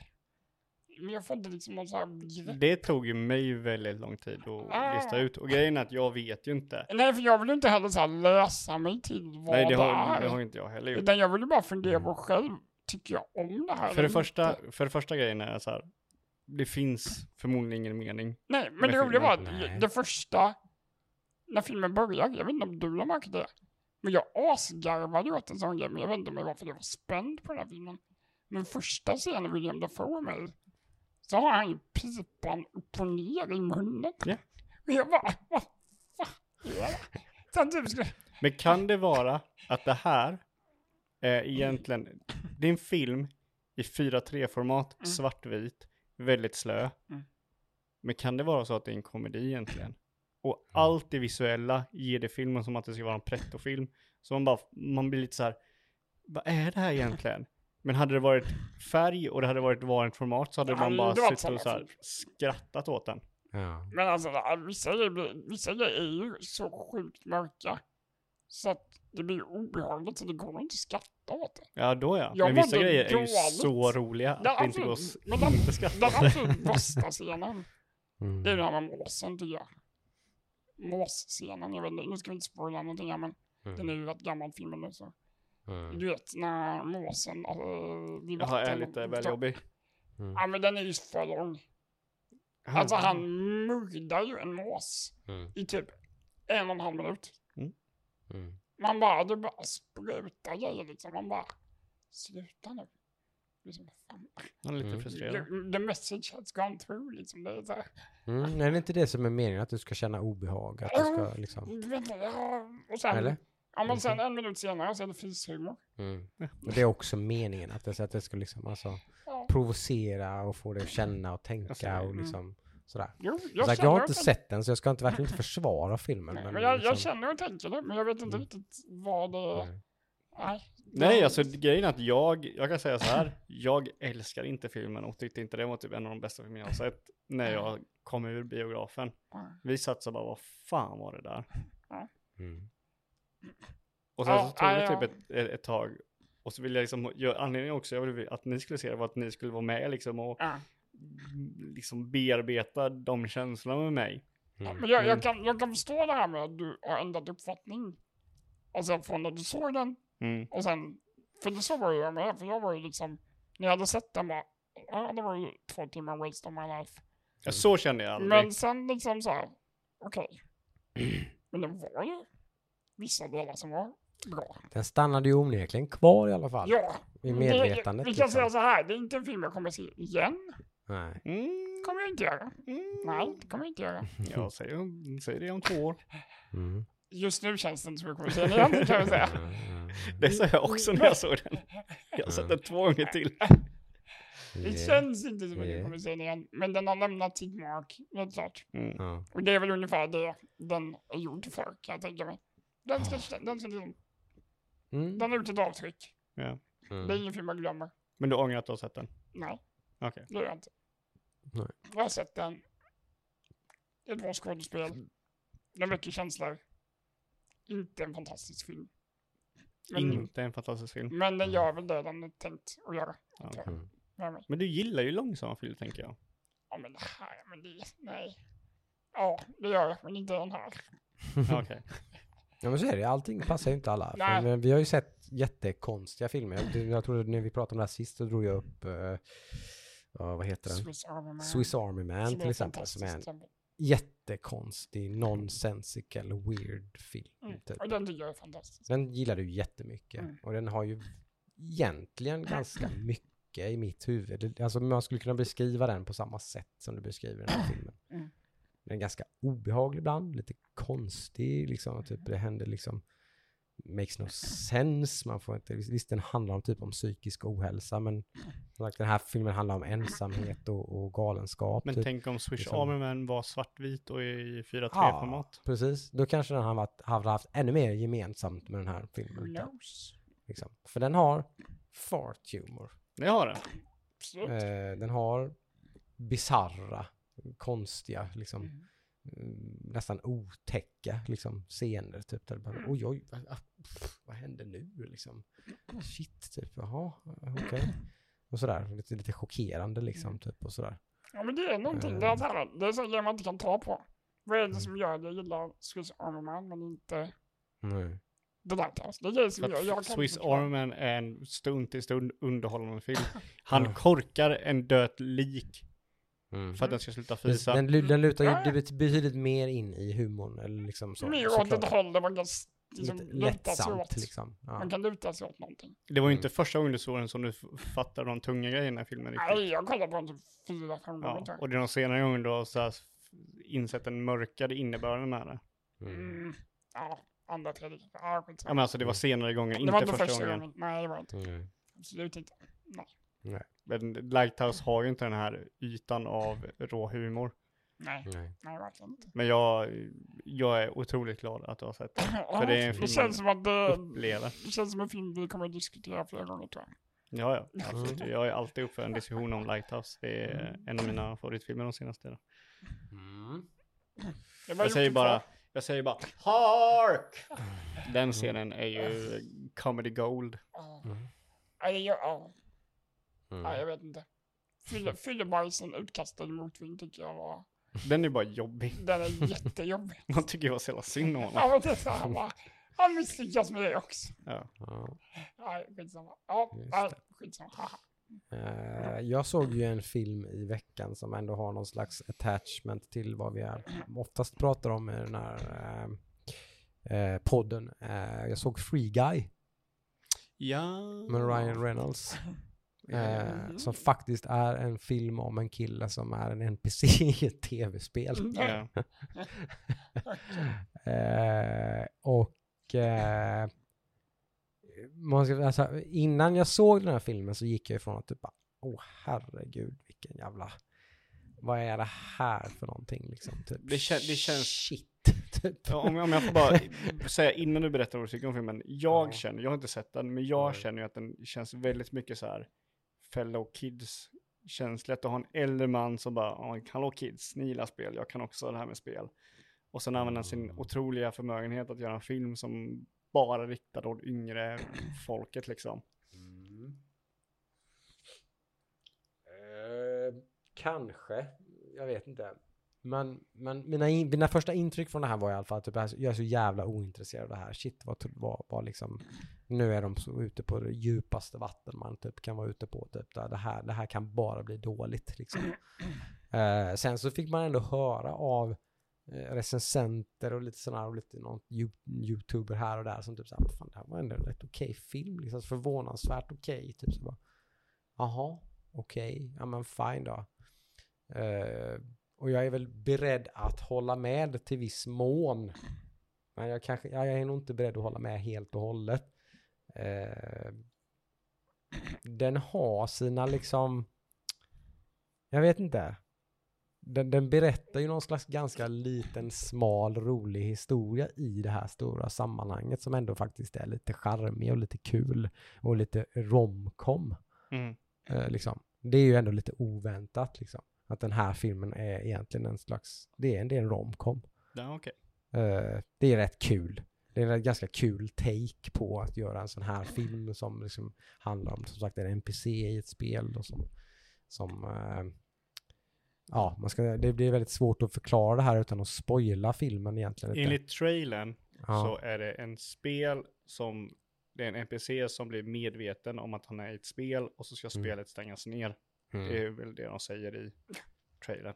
[SPEAKER 2] Men jag får inte liksom någon så här begrepp.
[SPEAKER 3] Det tog ju mig väldigt lång tid att
[SPEAKER 2] Ah.
[SPEAKER 3] lista ut. Och grejen är att jag vet ju inte.
[SPEAKER 2] Nej, för jag vill ju inte heller så här läsa mig till vad
[SPEAKER 3] Nej, det
[SPEAKER 2] det,
[SPEAKER 3] har,
[SPEAKER 2] är.
[SPEAKER 3] det har inte jag heller gjort.
[SPEAKER 2] Utan jag vill ju bara fundera på själv, tycker jag om det här?
[SPEAKER 3] För det, första,
[SPEAKER 2] inte?
[SPEAKER 3] för det första grejen är så här. Det finns förmodligen ingen mening.
[SPEAKER 2] Nej, men det roliga var att.
[SPEAKER 1] Nej.
[SPEAKER 2] det första, när filmen började, jag vet inte om du har märkt det, men jag asgarvade åt en sån grej, men jag vet inte om det var för att jag var spänd på den här filmen. Men första scenen William Dafoe med i, så har han ju pipan upp och ner i munnen.
[SPEAKER 3] Ja.
[SPEAKER 2] Och jag bara, vad fan är det? Typ skulle,
[SPEAKER 3] Men kan det vara att det här är egentligen, det är en film i 4.3-format,
[SPEAKER 2] Mm.
[SPEAKER 3] svartvit, väldigt slö.
[SPEAKER 2] Mm.
[SPEAKER 3] Men kan det vara så att det är en komedi egentligen? Och allt det visuella ger det filmen som att det ska vara en pretto-film. Så man bara, man blir lite så här, vad är det här egentligen? Men hade det varit färg och det hade varit vanligt format så hade
[SPEAKER 2] Ja,
[SPEAKER 3] man bara suttit och så här skrattat åt den.
[SPEAKER 1] Ja.
[SPEAKER 2] men alltså vissa grejer är ju så sjukt mörka. Så att det blir obehagligt så det går inte att skratta åt det.
[SPEAKER 3] Ja, då ja.
[SPEAKER 2] Jag
[SPEAKER 3] Men vissa grejer är ju
[SPEAKER 2] dåligt.
[SPEAKER 3] så roliga att det inte går att
[SPEAKER 2] absolut. Men den-
[SPEAKER 3] inte
[SPEAKER 2] Den
[SPEAKER 3] skratta.
[SPEAKER 2] absolut bästa scenen,
[SPEAKER 1] Mm.
[SPEAKER 2] det är den här med måsen tycker jag. Måsscenen, jag vet inte, nu ska vi inte spoila någonting här men den är ju rätt gammal filmen nu så.
[SPEAKER 1] Mm.
[SPEAKER 2] Du vet när måsen, alltså, vid
[SPEAKER 3] Jaha, är
[SPEAKER 2] vatten-
[SPEAKER 3] lite väl jobbig.
[SPEAKER 1] Mm.
[SPEAKER 2] Ja men den är ju för lång. Alltså han mördar ju en mås
[SPEAKER 1] Mm.
[SPEAKER 2] i typ en och en halv minut.
[SPEAKER 1] Mm.
[SPEAKER 2] Man bara, det bara sprutar grejer liksom. Man bara, sluta nu. Liksom, fan.
[SPEAKER 3] Han är lite
[SPEAKER 1] Mm.
[SPEAKER 3] frustrerad.
[SPEAKER 2] The- The message has gone through liksom. Det är så här.
[SPEAKER 1] Mm. Är det inte det som är meningen? Att du ska känna obehag? Att du ska liksom...
[SPEAKER 2] Ja, och sen,
[SPEAKER 1] Eller?
[SPEAKER 2] Ja men sen en minut senare så är det fishumor.
[SPEAKER 1] Mm. Och det är också meningen att det, så att det ska liksom alltså
[SPEAKER 2] Ja.
[SPEAKER 1] provocera och få dig att känna och tänka
[SPEAKER 3] Alltså,
[SPEAKER 1] och
[SPEAKER 2] mm.
[SPEAKER 1] liksom sådär.
[SPEAKER 2] Jo,
[SPEAKER 1] Jag,
[SPEAKER 2] jag,
[SPEAKER 1] sagt,
[SPEAKER 2] känner
[SPEAKER 1] jag har inte sett den så jag ska inte, verkligen inte försvara filmen.
[SPEAKER 2] Nej,
[SPEAKER 1] Men,
[SPEAKER 2] men jag, jag
[SPEAKER 1] liksom,
[SPEAKER 2] känner och tänker det, men jag vet inte
[SPEAKER 1] Mm.
[SPEAKER 2] riktigt vad det...
[SPEAKER 1] nej.
[SPEAKER 2] Nej.
[SPEAKER 3] Nej,
[SPEAKER 2] Jag-
[SPEAKER 3] alltså grejen är att jag, jag kan säga så här, jag älskar inte filmen och tyckte inte det var typ en av de bästa filmer jag har sett när jag kom ur biografen. Vi satt så bara, vad fan var det där?
[SPEAKER 1] Mm.
[SPEAKER 3] Och sen så tog det typ ett, ett, ett tag. Och så ville jag liksom, anledningen också jag ville att ni skulle se det var att ni skulle vara med liksom och
[SPEAKER 2] Ja.
[SPEAKER 3] Liksom bearbeta de känslorna med mig.
[SPEAKER 1] Mm.
[SPEAKER 2] Men jag,
[SPEAKER 3] Mm.
[SPEAKER 2] jag, kan, jag kan förstå det här med att du har ändrat uppfattning. Alltså från när du såg den
[SPEAKER 3] Mm.
[SPEAKER 2] och sen, för det så var ju jag med, för jag var ju liksom, när jag hade sett den bara, ja det var ju två timmar waste of my life.
[SPEAKER 3] Ja, så kände jag aldrig.
[SPEAKER 2] Men sen liksom så här, okej. Men det var ju vissa delar som var bra.
[SPEAKER 1] Den stannade ju onekligen kvar i alla fall.
[SPEAKER 2] Ja,
[SPEAKER 1] I
[SPEAKER 2] det-
[SPEAKER 1] medvetandet.
[SPEAKER 2] Vi kan
[SPEAKER 1] liksom.
[SPEAKER 2] säga så här, det är inte en film jag kommer se igen.
[SPEAKER 1] Nej.
[SPEAKER 3] Mm.
[SPEAKER 2] kommer jag inte göra.
[SPEAKER 3] Mm.
[SPEAKER 2] Nej, det kommer jag inte göra.
[SPEAKER 3] Jag säger, säger det om två år.
[SPEAKER 1] Mm.
[SPEAKER 2] Just nu känns det inte som jag kommer se den igen, kan vi säga.
[SPEAKER 3] Det sa jag också när jag såg den. Jag har sett den två gånger till.
[SPEAKER 2] Det
[SPEAKER 1] Yeah.
[SPEAKER 2] känns inte som att jag
[SPEAKER 1] Yeah.
[SPEAKER 2] kommer se den igen. Men den har lämnat sitt mark, helt klart.
[SPEAKER 3] Mm.
[SPEAKER 2] Och det är väl ungefär det den är gjord för, kan jag tänka mig. Den ska, den ska liksom,
[SPEAKER 1] Mm.
[SPEAKER 2] den har gjort ett avtryck.
[SPEAKER 3] Ja.
[SPEAKER 1] Mm.
[SPEAKER 2] Det är ingen film jag glömmer.
[SPEAKER 3] Men du ångrar att du har sett den?
[SPEAKER 2] Nej,
[SPEAKER 3] Okej.
[SPEAKER 2] det gör jag inte.
[SPEAKER 1] Nej.
[SPEAKER 2] Jag har sett den. Det är ett bra skådespel. Den väcker känslor. Inte en fantastisk film. Men,
[SPEAKER 3] Inte en fantastisk film.
[SPEAKER 2] men den gör väl det den är tänkt att göra.
[SPEAKER 3] Ja.
[SPEAKER 1] Mm.
[SPEAKER 3] Men du gillar ju långsamma film tänker jag.
[SPEAKER 2] Ja men det här, men det, nej. Ja, det gör jag, men inte den här.
[SPEAKER 3] Okej.
[SPEAKER 1] Ja men så är det, allting passar ju inte alla.
[SPEAKER 2] Nej.
[SPEAKER 1] För, men vi har ju sett jättekonstiga filmer. Jag, jag tror när vi pratade om det här sist så drog jag upp, eh, ja, vad heter den?
[SPEAKER 2] Swiss Army Man.
[SPEAKER 1] Swiss Army Man till exempel. Som är en jättekonstig, nonsensical, weird film.
[SPEAKER 2] Mm.
[SPEAKER 1] Typ.
[SPEAKER 2] Och den tycker jag är fantastisk.
[SPEAKER 1] Den gillar du jättemycket.
[SPEAKER 2] Mm.
[SPEAKER 1] Och den har ju egentligen ganska mycket i mitt huvud. Alltså man skulle kunna beskriva den på samma sätt som du beskriver den här filmen.
[SPEAKER 2] Mm.
[SPEAKER 1] Den är ganska obehaglig ibland, lite konstig liksom. Typ det händer liksom, makes no sense. Man får inte, visst den handlar om typ om psykisk ohälsa men sagt, den här filmen handlar om ensamhet och, och galenskap.
[SPEAKER 3] Men
[SPEAKER 1] typ.
[SPEAKER 3] tänk om Swish
[SPEAKER 1] liksom-
[SPEAKER 3] Army var svartvit och i 4.3-format.
[SPEAKER 1] Precis, då kanske den har varit, hade haft ännu mer gemensamt med den här filmen.
[SPEAKER 2] knows?
[SPEAKER 1] Liksom. För den har fart humor.
[SPEAKER 3] Det har den.
[SPEAKER 2] Absolut.
[SPEAKER 1] Eh, den har bizarra, konstiga, liksom,
[SPEAKER 2] Mm.
[SPEAKER 1] Mm, nästan otäcka liksom, scener. Typ, där det bara, oj, oj, vad, vad händer nu? Liksom. Shit, typ, jaha, okej. Och sådär, lite, lite chockerande liksom, typ, och sådär.
[SPEAKER 2] Ja men det är någonting, det är, så här, det är så grejer man inte kan ta på. Vad är det som gör att jag gillar Swiss Army Man men inte
[SPEAKER 1] Mm.
[SPEAKER 2] The Lighthouse? Det är det som jag
[SPEAKER 3] att
[SPEAKER 2] kan
[SPEAKER 3] Swiss. Army Man är en stund till stund underhållande film. Han korkar en död lik
[SPEAKER 1] Mm.
[SPEAKER 3] för att den ska sluta fisa.
[SPEAKER 1] den, den lutar ju bet- betydligt mer in i humorn, eller liksom så.
[SPEAKER 2] Mer åt
[SPEAKER 1] såklart.
[SPEAKER 2] ett håll där man kan liksom, luta sig
[SPEAKER 1] lättsamt
[SPEAKER 2] åt.
[SPEAKER 1] liksom. Ja.
[SPEAKER 2] Man kan luta sig åt någonting.
[SPEAKER 3] Det var ju
[SPEAKER 1] Mm.
[SPEAKER 3] inte första gången du såg den som du fattade de tunga grejerna i filmen riktigt.
[SPEAKER 2] Nej, jag kollar på den typ fyra, fem gånger
[SPEAKER 3] Ja, och det är de senare gången du har så här insett den mörkade innebörden med det.
[SPEAKER 1] Mm.
[SPEAKER 2] Mm. Ja, andra, tredje. Ja, skitsamma.
[SPEAKER 3] Ja men alltså det var senare gången,
[SPEAKER 2] det var
[SPEAKER 3] inte
[SPEAKER 2] inte
[SPEAKER 3] första, gången.
[SPEAKER 2] Nej, det var inte.
[SPEAKER 1] Mm.
[SPEAKER 2] Absolut inte. Nej.
[SPEAKER 3] Men Lighthouse har ju inte den här ytan av rå humor.
[SPEAKER 2] Nej,
[SPEAKER 1] Nej.
[SPEAKER 2] nej verkligen inte.
[SPEAKER 3] Men jag, jag är otroligt glad att du har sett den.
[SPEAKER 2] Ja,
[SPEAKER 3] det är en
[SPEAKER 2] det
[SPEAKER 3] film
[SPEAKER 2] känns som att det,
[SPEAKER 3] Upplever.
[SPEAKER 2] det känns som en film vi kommer att diskutera flera gånger tror jag.
[SPEAKER 3] Ja, ja, absolut. Jag är alltid upp för en diskussion om Lighthouse. Det är en av mina favoritfilmer de senaste. åren.
[SPEAKER 1] Mm.
[SPEAKER 2] Det
[SPEAKER 3] Jag säger bara,
[SPEAKER 2] för-
[SPEAKER 3] jag säger bara Hark! Den scenen är ju comedy gold.
[SPEAKER 2] Ja.
[SPEAKER 1] Mm.
[SPEAKER 2] Nej, jag, ja. Vet inte. Fylle- Fyllebajsen utkastad motvind tycker jag var...
[SPEAKER 3] Den är bara jobbig.
[SPEAKER 2] Den är jättejobbig.
[SPEAKER 3] Man tycker jag var så jävla synd om
[SPEAKER 2] Ja,
[SPEAKER 3] honom.
[SPEAKER 2] men det är så här bara... Han misslyckas med det också.
[SPEAKER 3] Ja.
[SPEAKER 1] Ja.
[SPEAKER 2] Nej, skitsamma. Ja, nej, skitsamma.
[SPEAKER 1] Eh, jag såg ju en film i veckan som ändå har någon slags attachment till vad vi är, oftast pratar om i den här eh, eh, podden. Jag såg Free Guy
[SPEAKER 3] Ja.
[SPEAKER 1] med Ryan Reynolds. Eh, som faktiskt är en film om en kille som är en NPC i ett tv-spel.
[SPEAKER 3] Ja.
[SPEAKER 1] Eh, och eh, man ska, alltså, innan jag såg den här filmen så gick jag ifrån att typ bara, åh herregud vilken jävla, vad är det här för någonting liksom? Typ,
[SPEAKER 3] Det kän- det känns-
[SPEAKER 1] Shit, typ.
[SPEAKER 3] Ja, Om, om jag får bara säga innan du berättar vad du tycker om filmen. Jag
[SPEAKER 1] Ja.
[SPEAKER 3] känner, jag har inte sett den, men jag
[SPEAKER 1] Nej.
[SPEAKER 3] känner ju att den känns väldigt mycket så här fellow kids känsligt att ha en äldre man som bara, "Ja, hallå kids, ni gillar spel, jag kan också det här med spel. Och sen använder han sin
[SPEAKER 1] Mm.
[SPEAKER 3] otroliga förmögenhet att göra en film som bara riktar åt yngre folket liksom.
[SPEAKER 1] Mm. Eh, kanske, jag vet inte. Men, men mina, in, mina första intryck från det här var i alla fall att typ, jag är så jävla ointresserad av det här. Shit, vad, vad, vad liksom, nu är de så ute på det djupaste vatten man typ kan vara ute på. Typ, där det, här, det här kan bara bli dåligt liksom. Eh, sen så fick man ändå höra av eh, recensenter och lite sådana och lite någon you- youtuber här och där som typ såhär, fan det här var ändå en rätt okej film, liksom förvånansvärt okej, typ så bara, jaha, okej, ja men fine då. Eh, och jag är väl beredd att hålla med till viss mån. Men jag, kanske, ja, jag är nog inte beredd att hålla med helt och hållet. Eh, den har sina liksom, jag vet inte. den, den berättar ju någon slags ganska liten, smal, rolig historia i det här stora sammanhanget som ändå faktiskt är lite charmig och lite kul och lite romcom.
[SPEAKER 3] Mm.
[SPEAKER 1] Eh, liksom. Det är ju ändå lite oväntat liksom. Att den här filmen är egentligen en slags, det är en, det är en romcom.
[SPEAKER 3] Ja, okej.
[SPEAKER 1] Eh, det är rätt kul. Det är en ganska kul take på att göra en sån här film som liksom handlar om, som sagt, en NPC i ett spel och som, som eh, ja, man ska, det blir väldigt svårt att förklara det här utan att spoila filmen egentligen.
[SPEAKER 3] Enligt trailern
[SPEAKER 1] ja.
[SPEAKER 3] så är det en spel som, det är en NPC som blir medveten om att han är i ett spel och så ska
[SPEAKER 1] Mm.
[SPEAKER 3] spelet stängas ner.
[SPEAKER 1] Mm.
[SPEAKER 3] Det är väl det de säger i trailern.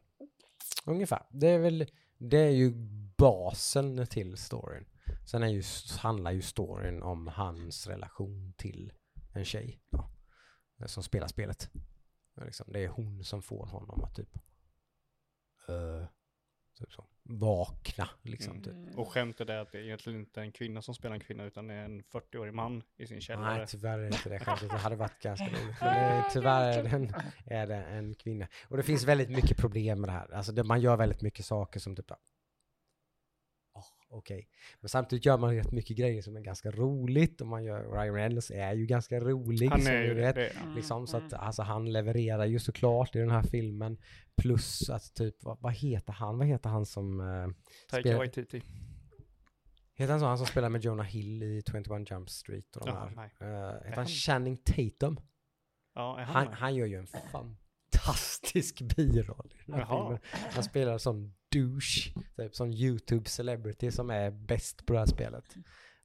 [SPEAKER 1] Ungefär. Det är väl, det är ju basen till storyn. Sen är ju, handlar ju storyn om hans relation till en tjej då, som spelar spelet. Det är Liksom, det är hon som får honom att typ, eh, typ så, vakna liksom.
[SPEAKER 3] Mm.
[SPEAKER 1] Typ.
[SPEAKER 3] Och skämtet är att det är egentligen inte en kvinna som spelar en kvinna utan det är en 40-årig man i sin källare.
[SPEAKER 1] Nej, tyvärr är det inte det skämtet. Det hade varit ganska roligt. Men det, är- tyvärr är det, en, är det en kvinna. Och det finns väldigt mycket problem med det här. Alltså det, man gör väldigt mycket saker som typ... Okej. Men samtidigt gör man rätt mycket grejer som är ganska roligt. Och man gör, Ryan Reynolds är ju ganska rolig.
[SPEAKER 3] Han
[SPEAKER 1] som
[SPEAKER 3] är ju
[SPEAKER 1] vet.
[SPEAKER 3] det.
[SPEAKER 1] Liksom, så att
[SPEAKER 2] Mm.
[SPEAKER 1] alltså, han levererar ju såklart i den här filmen. Plus att typ, vad, vad heter han? Vad heter han som... Uh,
[SPEAKER 3] Taika Waititi.
[SPEAKER 1] heter han så? Han som spelar med Jonah Hill i 21 Jump Street och de här.
[SPEAKER 3] nej.
[SPEAKER 1] Uh, heter han
[SPEAKER 3] han-
[SPEAKER 1] Channing Tatum?
[SPEAKER 3] Ja, är han,
[SPEAKER 1] Han, han gör ju en fantastisk biroll i den här
[SPEAKER 3] Jaha.
[SPEAKER 1] filmen. Han spelar som douche, typ som YouTube celebrity som är bäst på det här spelet.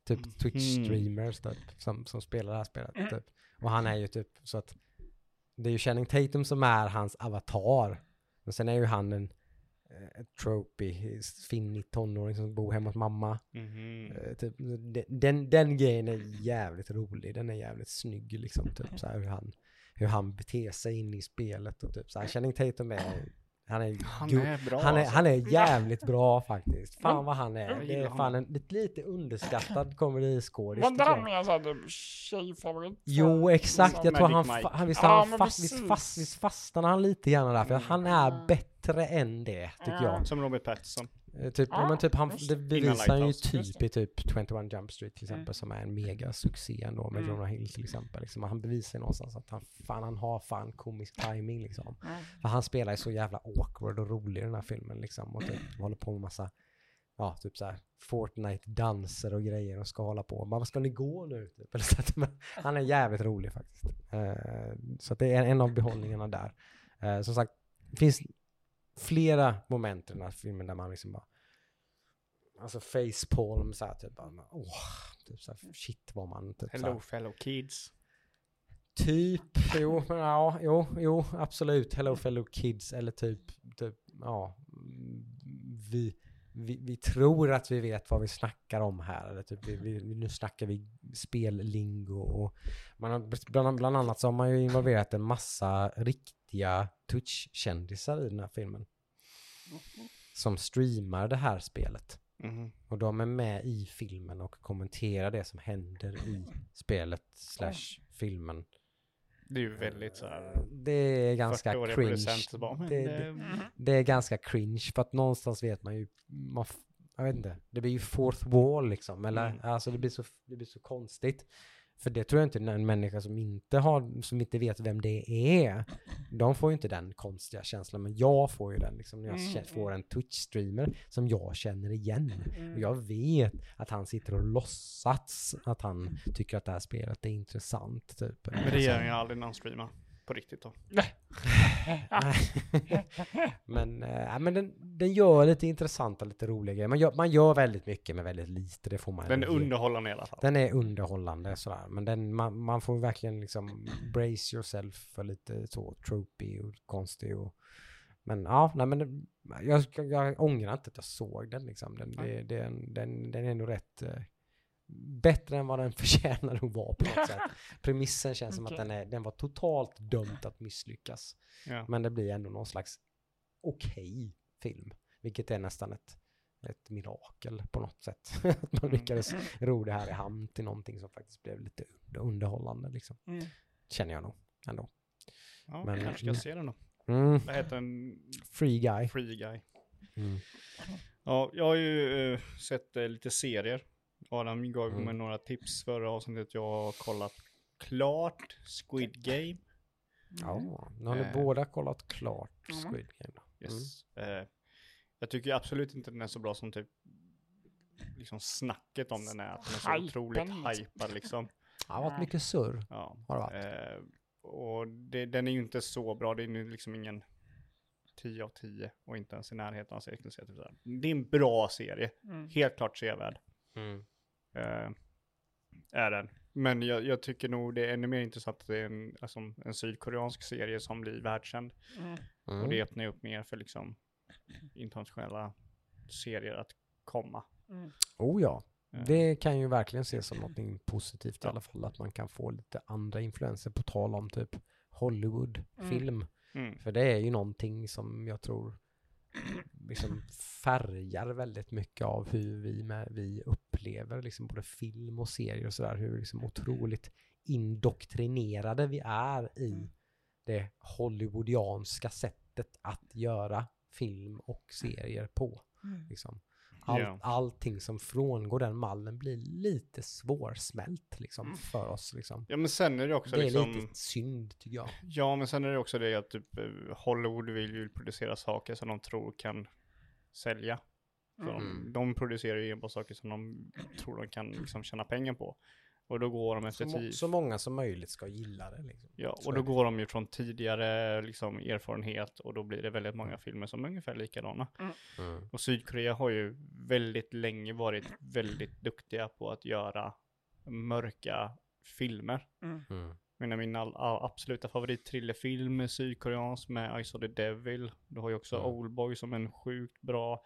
[SPEAKER 1] Typ
[SPEAKER 3] Mhm.
[SPEAKER 1] Twitch-streamers typ, som, som spelar det här spelet. Typ. Och han är ju typ så att det är ju Channing Tatum som är hans avatar. Men sen är ju han en eh, finnig tonåring som bor hemma hos mamma.
[SPEAKER 3] Mhm.
[SPEAKER 1] Eh, typ, den, den, grejen är jävligt rolig, den är jävligt snygg liksom, typ så hur han, hur han beter sig in i spelet och typ så här, Channing Tatum är, han är,
[SPEAKER 3] Han är bra
[SPEAKER 1] han är,
[SPEAKER 3] alltså.
[SPEAKER 1] han är jävligt bra faktiskt. Fan vad han är, det är fan en lite, lite underskattad komediskådis
[SPEAKER 2] Var inte han mer såhär tjejfavorit?
[SPEAKER 1] Jo, exakt. Jag tror han, fa- han, visst,
[SPEAKER 2] Ja,
[SPEAKER 1] han fast, visst, fast, visst fastnar han lite grann där, för
[SPEAKER 3] Mm.
[SPEAKER 1] han är
[SPEAKER 2] Mm.
[SPEAKER 1] bättre än det, tycker jag.
[SPEAKER 3] Som Robert Pattinson.
[SPEAKER 1] Eh, Typ, Ja, men typ han, det bevisar han ju typ i typ 21 Jump Street till exempel
[SPEAKER 2] Mm.
[SPEAKER 1] som är en megasuccé ändå med
[SPEAKER 2] Mm.
[SPEAKER 1] Jonah Hill till exempel. Liksom. Han bevisar någonstans att han, fan, han har fan komisk timing liksom.
[SPEAKER 2] Mm.
[SPEAKER 1] För han spelar ju så jävla awkward och rolig i den här filmen liksom. Och typ håller på med massa, ja typ så här Fortnite-danser och grejer och ska hålla på. Bara, ska ni gå nu? Typ. Eller så att, men han är jävligt rolig faktiskt. Eh, så att det är en av behållningarna där. Eh, som sagt, finns flera moment i den här filmen där man liksom bara Alltså facepalm så här typ bara, åh, typ så här, shit vad man typ
[SPEAKER 3] Hello fellow kids.
[SPEAKER 1] Typ, jo, ja, jo, jo, absolut. Hello fellow kids eller typ, typ, ja, vi, vi, vi tror att vi vet vad vi snackar om här. Eller typ, vi, vi, nu snackar vi spellingo och man har, bland, bland annat så har man ju involverat en massa riktiga Twitch-kändisar i den här filmen. Som streamar det här spelet.
[SPEAKER 3] Mhm.
[SPEAKER 1] Och de är med i filmen och kommenterar det som händer i spelet slash filmen.
[SPEAKER 3] Det är ju väldigt så här.
[SPEAKER 1] Det är ganska
[SPEAKER 3] 40-åriga
[SPEAKER 1] cringe.
[SPEAKER 3] producenter bara, men
[SPEAKER 1] Det,
[SPEAKER 3] det-
[SPEAKER 1] det,
[SPEAKER 2] Mm.
[SPEAKER 1] det är ganska cringe för att någonstans vet man ju, man, jag vet inte, det blir ju fourth wall liksom. Eller,
[SPEAKER 3] Mm.
[SPEAKER 1] alltså det blir, så, det blir så konstigt. För det tror jag inte en människa som inte har, som inte vet vem det är, de får ju inte den konstiga känslan. Men jag får ju den liksom när jag
[SPEAKER 2] Mm,
[SPEAKER 1] får en Twitch-streamer som jag känner igen.
[SPEAKER 2] Mm.
[SPEAKER 1] Och jag vet att han sitter och låtsas att han tycker att det här spelet är intressant. Typ.
[SPEAKER 3] Men det gör han ju aldrig när han streamar. På riktigt då.
[SPEAKER 1] men äh, men den, den gör lite intressanta, lite roliga grejer. Man gör, man gör väldigt mycket med väldigt lite, det får man
[SPEAKER 3] Den är underhållande i alla fall.
[SPEAKER 1] Den är underhållande sådär. Men den, man, man får verkligen liksom brace yourself för lite så tropy och konstig och men ja, nej men jag, jag ångrar inte att jag såg den liksom. Den, det, den, den, den är ändå rätt eh, bättre än vad den förtjänar att vara på något sätt. Premissen känns som att den, är, den var totalt dömd att misslyckas.
[SPEAKER 3] Ja.
[SPEAKER 1] Men det blir ändå någon slags okej film. Vilket är nästan ett, ett mirakel på något sätt. att man
[SPEAKER 3] Mm.
[SPEAKER 1] lyckades ro det här i hamn till någonting som faktiskt blev lite under- underhållande liksom.
[SPEAKER 2] Mm.
[SPEAKER 1] Känner jag nog ändå.
[SPEAKER 3] Ja,
[SPEAKER 1] Men-
[SPEAKER 3] kanske ska
[SPEAKER 1] mm.
[SPEAKER 3] se den då.
[SPEAKER 1] Mm.
[SPEAKER 3] vad heter den?
[SPEAKER 1] Free guy.
[SPEAKER 3] Free Guy.
[SPEAKER 1] Mm.
[SPEAKER 3] Ja, jag har ju eh, sett eh, lite serier. Adam gav
[SPEAKER 1] Mm.
[SPEAKER 3] mig några tips förra avsnittet. Jag har kollat klart Squid Game.
[SPEAKER 1] Ja, nu har ni
[SPEAKER 3] Eh.
[SPEAKER 1] båda kollat klart. Squid Game. Då.
[SPEAKER 3] Yes. Eh, jag tycker absolut inte den är så bra som typ liksom snacket om den är. Att den är så
[SPEAKER 2] Hypen,
[SPEAKER 3] otroligt
[SPEAKER 2] liksom.
[SPEAKER 3] hypad liksom.
[SPEAKER 1] Det har varit mycket surr.
[SPEAKER 3] Ja.
[SPEAKER 1] Har det varit.
[SPEAKER 3] Eh, och det, den är ju inte så bra. Det är ju liksom ingen 10 av 10 och inte ens i närheten av säga typ. Det är en bra serie.
[SPEAKER 2] Mm.
[SPEAKER 3] Helt klart sevärd. Eh, är den. Men jag, jag tycker nog det är ännu mer intressant att det är en, alltså, en sydkoreansk serie som blir världskänd.
[SPEAKER 2] Mm.
[SPEAKER 1] Mm.
[SPEAKER 3] Och det öppnar upp mer för liksom internationella serier att komma.
[SPEAKER 2] Mm.
[SPEAKER 1] Oh ja,
[SPEAKER 3] Eh,
[SPEAKER 1] det kan ju verkligen ses som något positivt i alla fall. Att man kan få lite andra influenser på tal om typ Hollywood-film.
[SPEAKER 3] Mm.
[SPEAKER 1] För det är ju någonting som jag tror liksom färgar väldigt mycket av hur vi, med, vi upplever liksom både film och serier och sådär. Hur liksom otroligt indoktrinerade vi är i
[SPEAKER 2] Mm.
[SPEAKER 1] det hollywoodianska sättet att göra film och serier på.
[SPEAKER 2] Mm.
[SPEAKER 1] Liksom. All,
[SPEAKER 3] Ja.
[SPEAKER 1] Allting som frångår den mallen blir lite svårsmält liksom,
[SPEAKER 2] Mm.
[SPEAKER 1] för oss. Liksom.
[SPEAKER 3] Ja men sen är det också
[SPEAKER 1] Det är
[SPEAKER 3] liksom,
[SPEAKER 1] lite synd tycker jag.
[SPEAKER 3] ja men sen är det också det att typ eh, Hollywood vill ju producera saker som de tror kan sälja. Så
[SPEAKER 2] Mm.
[SPEAKER 3] de, de producerar ju enbart saker som de tror de kan liksom tjäna pengar på. Och då går de efter
[SPEAKER 1] Så, må-
[SPEAKER 3] tid.
[SPEAKER 1] så många som möjligt ska gilla det. Liksom.
[SPEAKER 3] Ja, och då går de ju från tidigare liksom, erfarenhet och då blir det väldigt många filmer som är ungefär likadana.
[SPEAKER 1] Mm.
[SPEAKER 3] Och Sydkorea har ju väldigt länge varit väldigt duktiga på att göra mörka filmer.
[SPEAKER 2] Mm.
[SPEAKER 1] Mm.
[SPEAKER 3] Men min all, all, absoluta favoritthrillerfilm är sydkoreansk med I saw the Devil. Du har ju också
[SPEAKER 1] Mm.
[SPEAKER 3] Oldboy som är en sjukt bra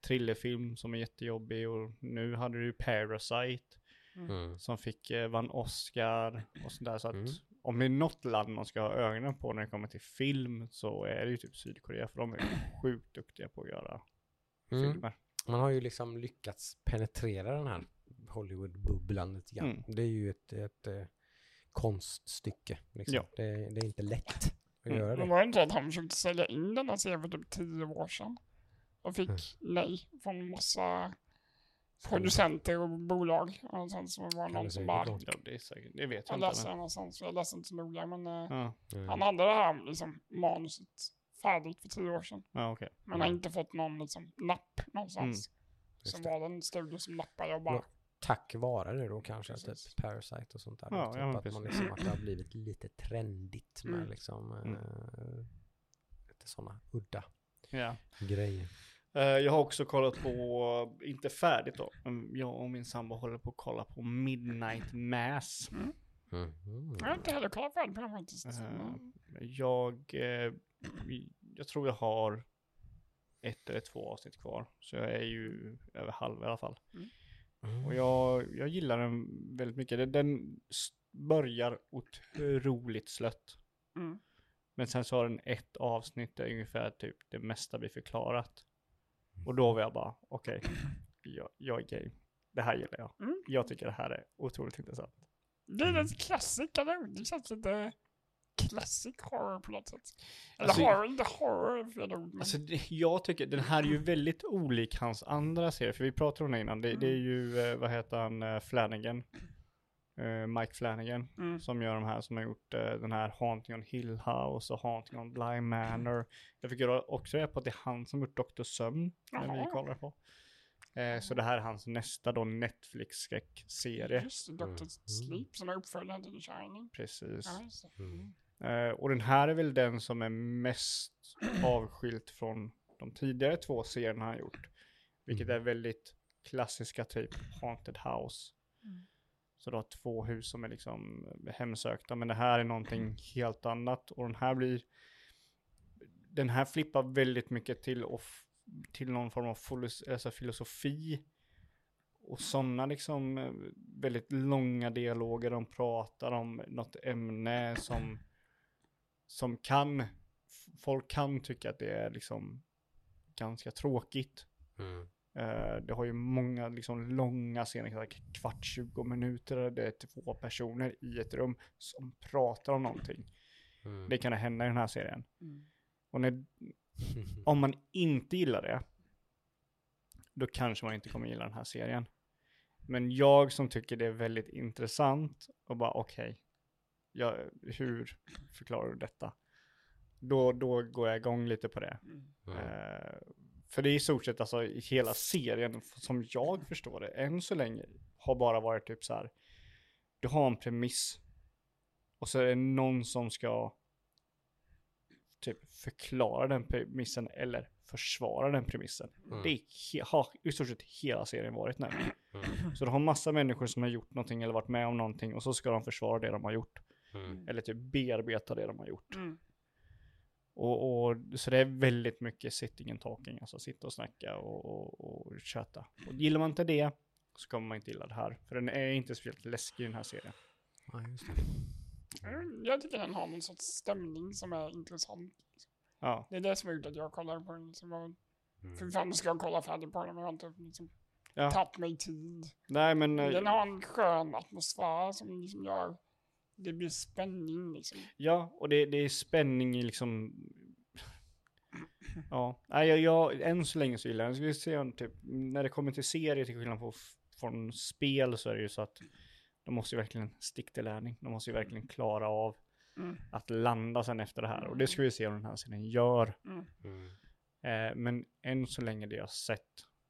[SPEAKER 3] thrillerfilm som är jättejobbig och nu hade du Parasite
[SPEAKER 1] Mm.
[SPEAKER 3] som fick eh, vann Oscar och sådär. Så att
[SPEAKER 1] Mm.
[SPEAKER 3] om det är något land man ska ha ögonen på när det kommer till film så är det ju typ Sydkorea för de är sjukt duktiga på att göra
[SPEAKER 1] Mm.
[SPEAKER 3] filmer.
[SPEAKER 1] Man har ju liksom lyckats penetrera den här Hollywood-bubblan lite grann.
[SPEAKER 3] Mm.
[SPEAKER 1] Det är ju ett, ett, eh, konststycke. Liksom.
[SPEAKER 3] Ja.
[SPEAKER 1] Det, det är inte lätt att
[SPEAKER 3] Mm.
[SPEAKER 1] göra
[SPEAKER 2] Men
[SPEAKER 1] det.
[SPEAKER 2] var det inte så att han försökte sälja in den här serien för typ tio år sedan? Och fick
[SPEAKER 1] Mm.
[SPEAKER 2] nej från massa producenter och bolag. Och sen så var det någon som bara...
[SPEAKER 3] Ja, det är säkert, det vet jag
[SPEAKER 2] Jag
[SPEAKER 3] inte.
[SPEAKER 2] läste det
[SPEAKER 3] Men,
[SPEAKER 2] någonstans, jag läste inte så noga men eh,
[SPEAKER 3] ja,
[SPEAKER 1] Mm.
[SPEAKER 2] han hade det här liksom manuset färdigt för tio år sedan.
[SPEAKER 3] ja okej.
[SPEAKER 2] Men har
[SPEAKER 1] Mm.
[SPEAKER 2] inte fått någon liksom napp någonstans.
[SPEAKER 1] Just
[SPEAKER 2] Så var det en studio som nappade och bara...
[SPEAKER 1] Ja. Tack vare det då kanske,
[SPEAKER 2] Precis.
[SPEAKER 1] typ Parasite och sånt där.
[SPEAKER 3] Ja,
[SPEAKER 1] typ att, man liksom, att det har blivit lite trendigt med
[SPEAKER 2] Mm.
[SPEAKER 1] liksom
[SPEAKER 3] Mm.
[SPEAKER 1] eh, lite sådana udda grejer.
[SPEAKER 3] Eh, jag har också kollat på, inte färdigt då, jag och min sambo håller på att kolla på Midnight Mass.
[SPEAKER 1] Mm.
[SPEAKER 2] Jag har inte heller kollat färdigt på den faktiskt.
[SPEAKER 3] Eh,
[SPEAKER 2] Mm.
[SPEAKER 3] Jag, eh, jag tror jag har ett eller två avsnitt kvar, så jag är ju över halv i alla fall.
[SPEAKER 1] Mm.
[SPEAKER 3] Och jag, jag gillar den väldigt mycket. Den, den börjar otroligt slött.
[SPEAKER 2] Mm.
[SPEAKER 3] Men sen så har den ett avsnitt där ungefär typ det mesta blir förklarat. Och då var jag bara, okej, jag, jag är game. Det här gillar jag.
[SPEAKER 2] Mm.
[SPEAKER 3] Jag tycker det här är otroligt intressant.
[SPEAKER 2] Det är en klassik, eller? Det känns lite classic horror på något sätt. Eller
[SPEAKER 3] Alltså-
[SPEAKER 2] horror, inte horror fel ord.
[SPEAKER 3] Alltså det, jag tycker, den här är ju väldigt olik hans andra serier, för vi pratade om det innan. Det, det är ju, eh, vad heter han, eh, Flanagan. Eh, Mike Flanagan.
[SPEAKER 2] mm.
[SPEAKER 3] Som gör de här, som har gjort eh, den här Haunting on Hill House och Haunting on Bly Manor. Jag fick ju också reda på att det är han som gjort Dr. Sömn, när vi kollar på. Eh, så det här är hans nästa då Netflix-skräckserie.
[SPEAKER 2] Just Dr.
[SPEAKER 1] Mm.
[SPEAKER 2] Sleep som är uppföljaren till The Shining.
[SPEAKER 3] Precis.
[SPEAKER 1] Mm.
[SPEAKER 3] Eh, och den här är väl den som är mest avskilt från de tidigare två serierna han gjort. Vilket
[SPEAKER 1] Mm.
[SPEAKER 3] är väldigt klassiska typ Haunted House.
[SPEAKER 2] Mm.
[SPEAKER 3] Så du har två hus som är liksom hemsökta. Men det här är någonting helt annat. Och den här blir... Den här flippar väldigt mycket till, off, till någon form av alltså filosofi. Och sådana liksom eh, väldigt långa dialoger. De pratar om något ämne som, som kan... Folk kan tycka att det är liksom ganska tråkigt.
[SPEAKER 1] Mm.
[SPEAKER 3] Eh, det har ju många liksom långa scener, kvart, 20 minuter, där det är två personer i ett rum som pratar om någonting.
[SPEAKER 1] Mm.
[SPEAKER 3] Det kan det hända i den här serien.
[SPEAKER 2] Mm.
[SPEAKER 3] Och när, om man inte gillar det, då kanske man inte kommer gilla den här serien. Men jag som tycker det är väldigt intressant och bara okej, ja, hur förklarar du detta? Då, då går jag igång lite på det.
[SPEAKER 1] Mm.
[SPEAKER 3] Eh, för det är i stort sett alltså hela serien, som jag förstår det, än så länge har bara varit typ så här. Du har en premiss. Och så är det någon som ska typ förklara den premissen eller försvara den premissen.
[SPEAKER 1] Mm.
[SPEAKER 3] Det he- har i stort sett hela serien varit nu.
[SPEAKER 1] Mm.
[SPEAKER 3] Så du har massa människor som har gjort någonting eller varit med om någonting och så ska de försvara det de har gjort.
[SPEAKER 1] Mm.
[SPEAKER 3] Eller typ bearbeta det de har gjort. Och, och, så det är väldigt mycket sitting and talking, alltså sitta och snacka och, och, och köta. Och gillar man inte det så kommer man inte gilla det här. För den är inte speciellt läskig den här serien.
[SPEAKER 1] Ja, just det.
[SPEAKER 2] Mm, Jag tycker den har någon sorts stämning som är intressant.
[SPEAKER 3] Ja,
[SPEAKER 2] Det är det som har gjort att jag kollar på den. Liksom, och
[SPEAKER 1] Mm.
[SPEAKER 2] för fan ska jag kolla färdigt på den, men jag har inte liksom,
[SPEAKER 3] ja.
[SPEAKER 2] tagit mig tid.
[SPEAKER 3] Nej men, eh,
[SPEAKER 2] Den har en skön atmosfär som liksom gör det blir spänning liksom.
[SPEAKER 3] ja, och det, det är spänning i liksom... Ja, nej jag, jag, än så länge så gillar jag den. Ska vi se om typ, när det kommer till serier till skillnad på, från spel så är det ju så att de måste ju verkligen sticka till lärning. De måste ju verkligen klara av
[SPEAKER 2] Mm.
[SPEAKER 3] att landa sen efter det här. Och det ska vi se om den här serien gör.
[SPEAKER 2] Mm.
[SPEAKER 1] Mm.
[SPEAKER 3] Eh, men än så länge det jag har sett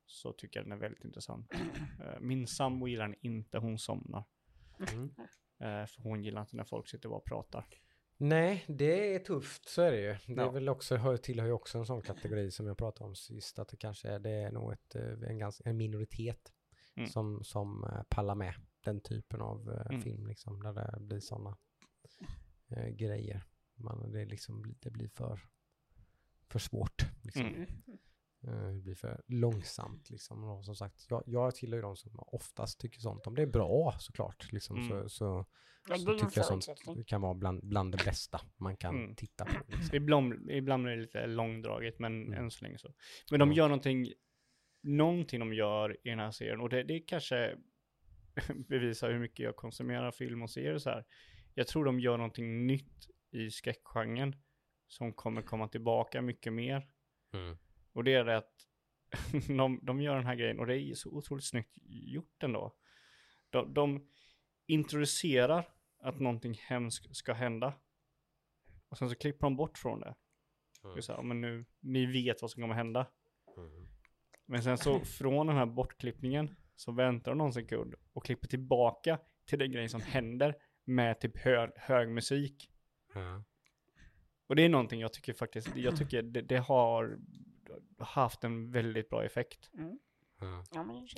[SPEAKER 3] så tycker jag den är väldigt intressant. Eh, min sambo gillar den inte, hon somnar.
[SPEAKER 1] Mm.
[SPEAKER 3] Eh, för hon gillar inte när folk sitter och pratar.
[SPEAKER 1] Nej, det är tufft, så är det ju. Det är
[SPEAKER 3] Ja.
[SPEAKER 1] väl också, hör, tillhör ju också en sån kategori som jag pratade om sist, att det kanske är, det är nog ett, eh, en, ganska, en minoritet
[SPEAKER 3] Mm.
[SPEAKER 1] som, som eh, pallar med den typen av
[SPEAKER 3] Mm.
[SPEAKER 1] film, liksom, där det blir sådana eh, grejer. Man, det, liksom, det blir för, för svårt. Liksom.
[SPEAKER 3] Mm.
[SPEAKER 1] Eh, Det blir för långsamt liksom. Och som sagt, jag, jag tillhör ju de som oftast tycker sånt. Om det är bra såklart, liksom,
[SPEAKER 3] Mm.
[SPEAKER 1] så, så,
[SPEAKER 2] Ja,
[SPEAKER 1] så tycker jag sånt kan vara bland, bland det bästa man kan
[SPEAKER 3] Mm.
[SPEAKER 1] titta på. Liksom.
[SPEAKER 3] Ibland, ibland är det lite långdraget, men
[SPEAKER 1] Mm.
[SPEAKER 3] än så länge så. Men de
[SPEAKER 1] Ja.
[SPEAKER 3] gör någonting, någonting de gör i den här serien, och det, det kanske bevisar hur mycket jag konsumerar film och serier så här. Jag tror de gör någonting nytt i skräckgenren som kommer komma tillbaka mycket mer.
[SPEAKER 1] Mm.
[SPEAKER 3] Och det är det att de, de gör den här grejen och det är så otroligt snyggt gjort ändå. De, de introducerar att någonting hemskt ska hända. Och sen så klipper de bort från det. Är så här, men nu, ni vet vad som kommer hända.
[SPEAKER 1] Mm.
[SPEAKER 3] Men sen så från den här bortklippningen så väntar de någon sekund och klipper tillbaka till den grejen som händer med typ hö, hög musik.
[SPEAKER 1] Ja.
[SPEAKER 3] Och det är någonting jag tycker faktiskt, jag tycker det, det har haft en väldigt bra effekt.
[SPEAKER 2] Mm.
[SPEAKER 1] Ja.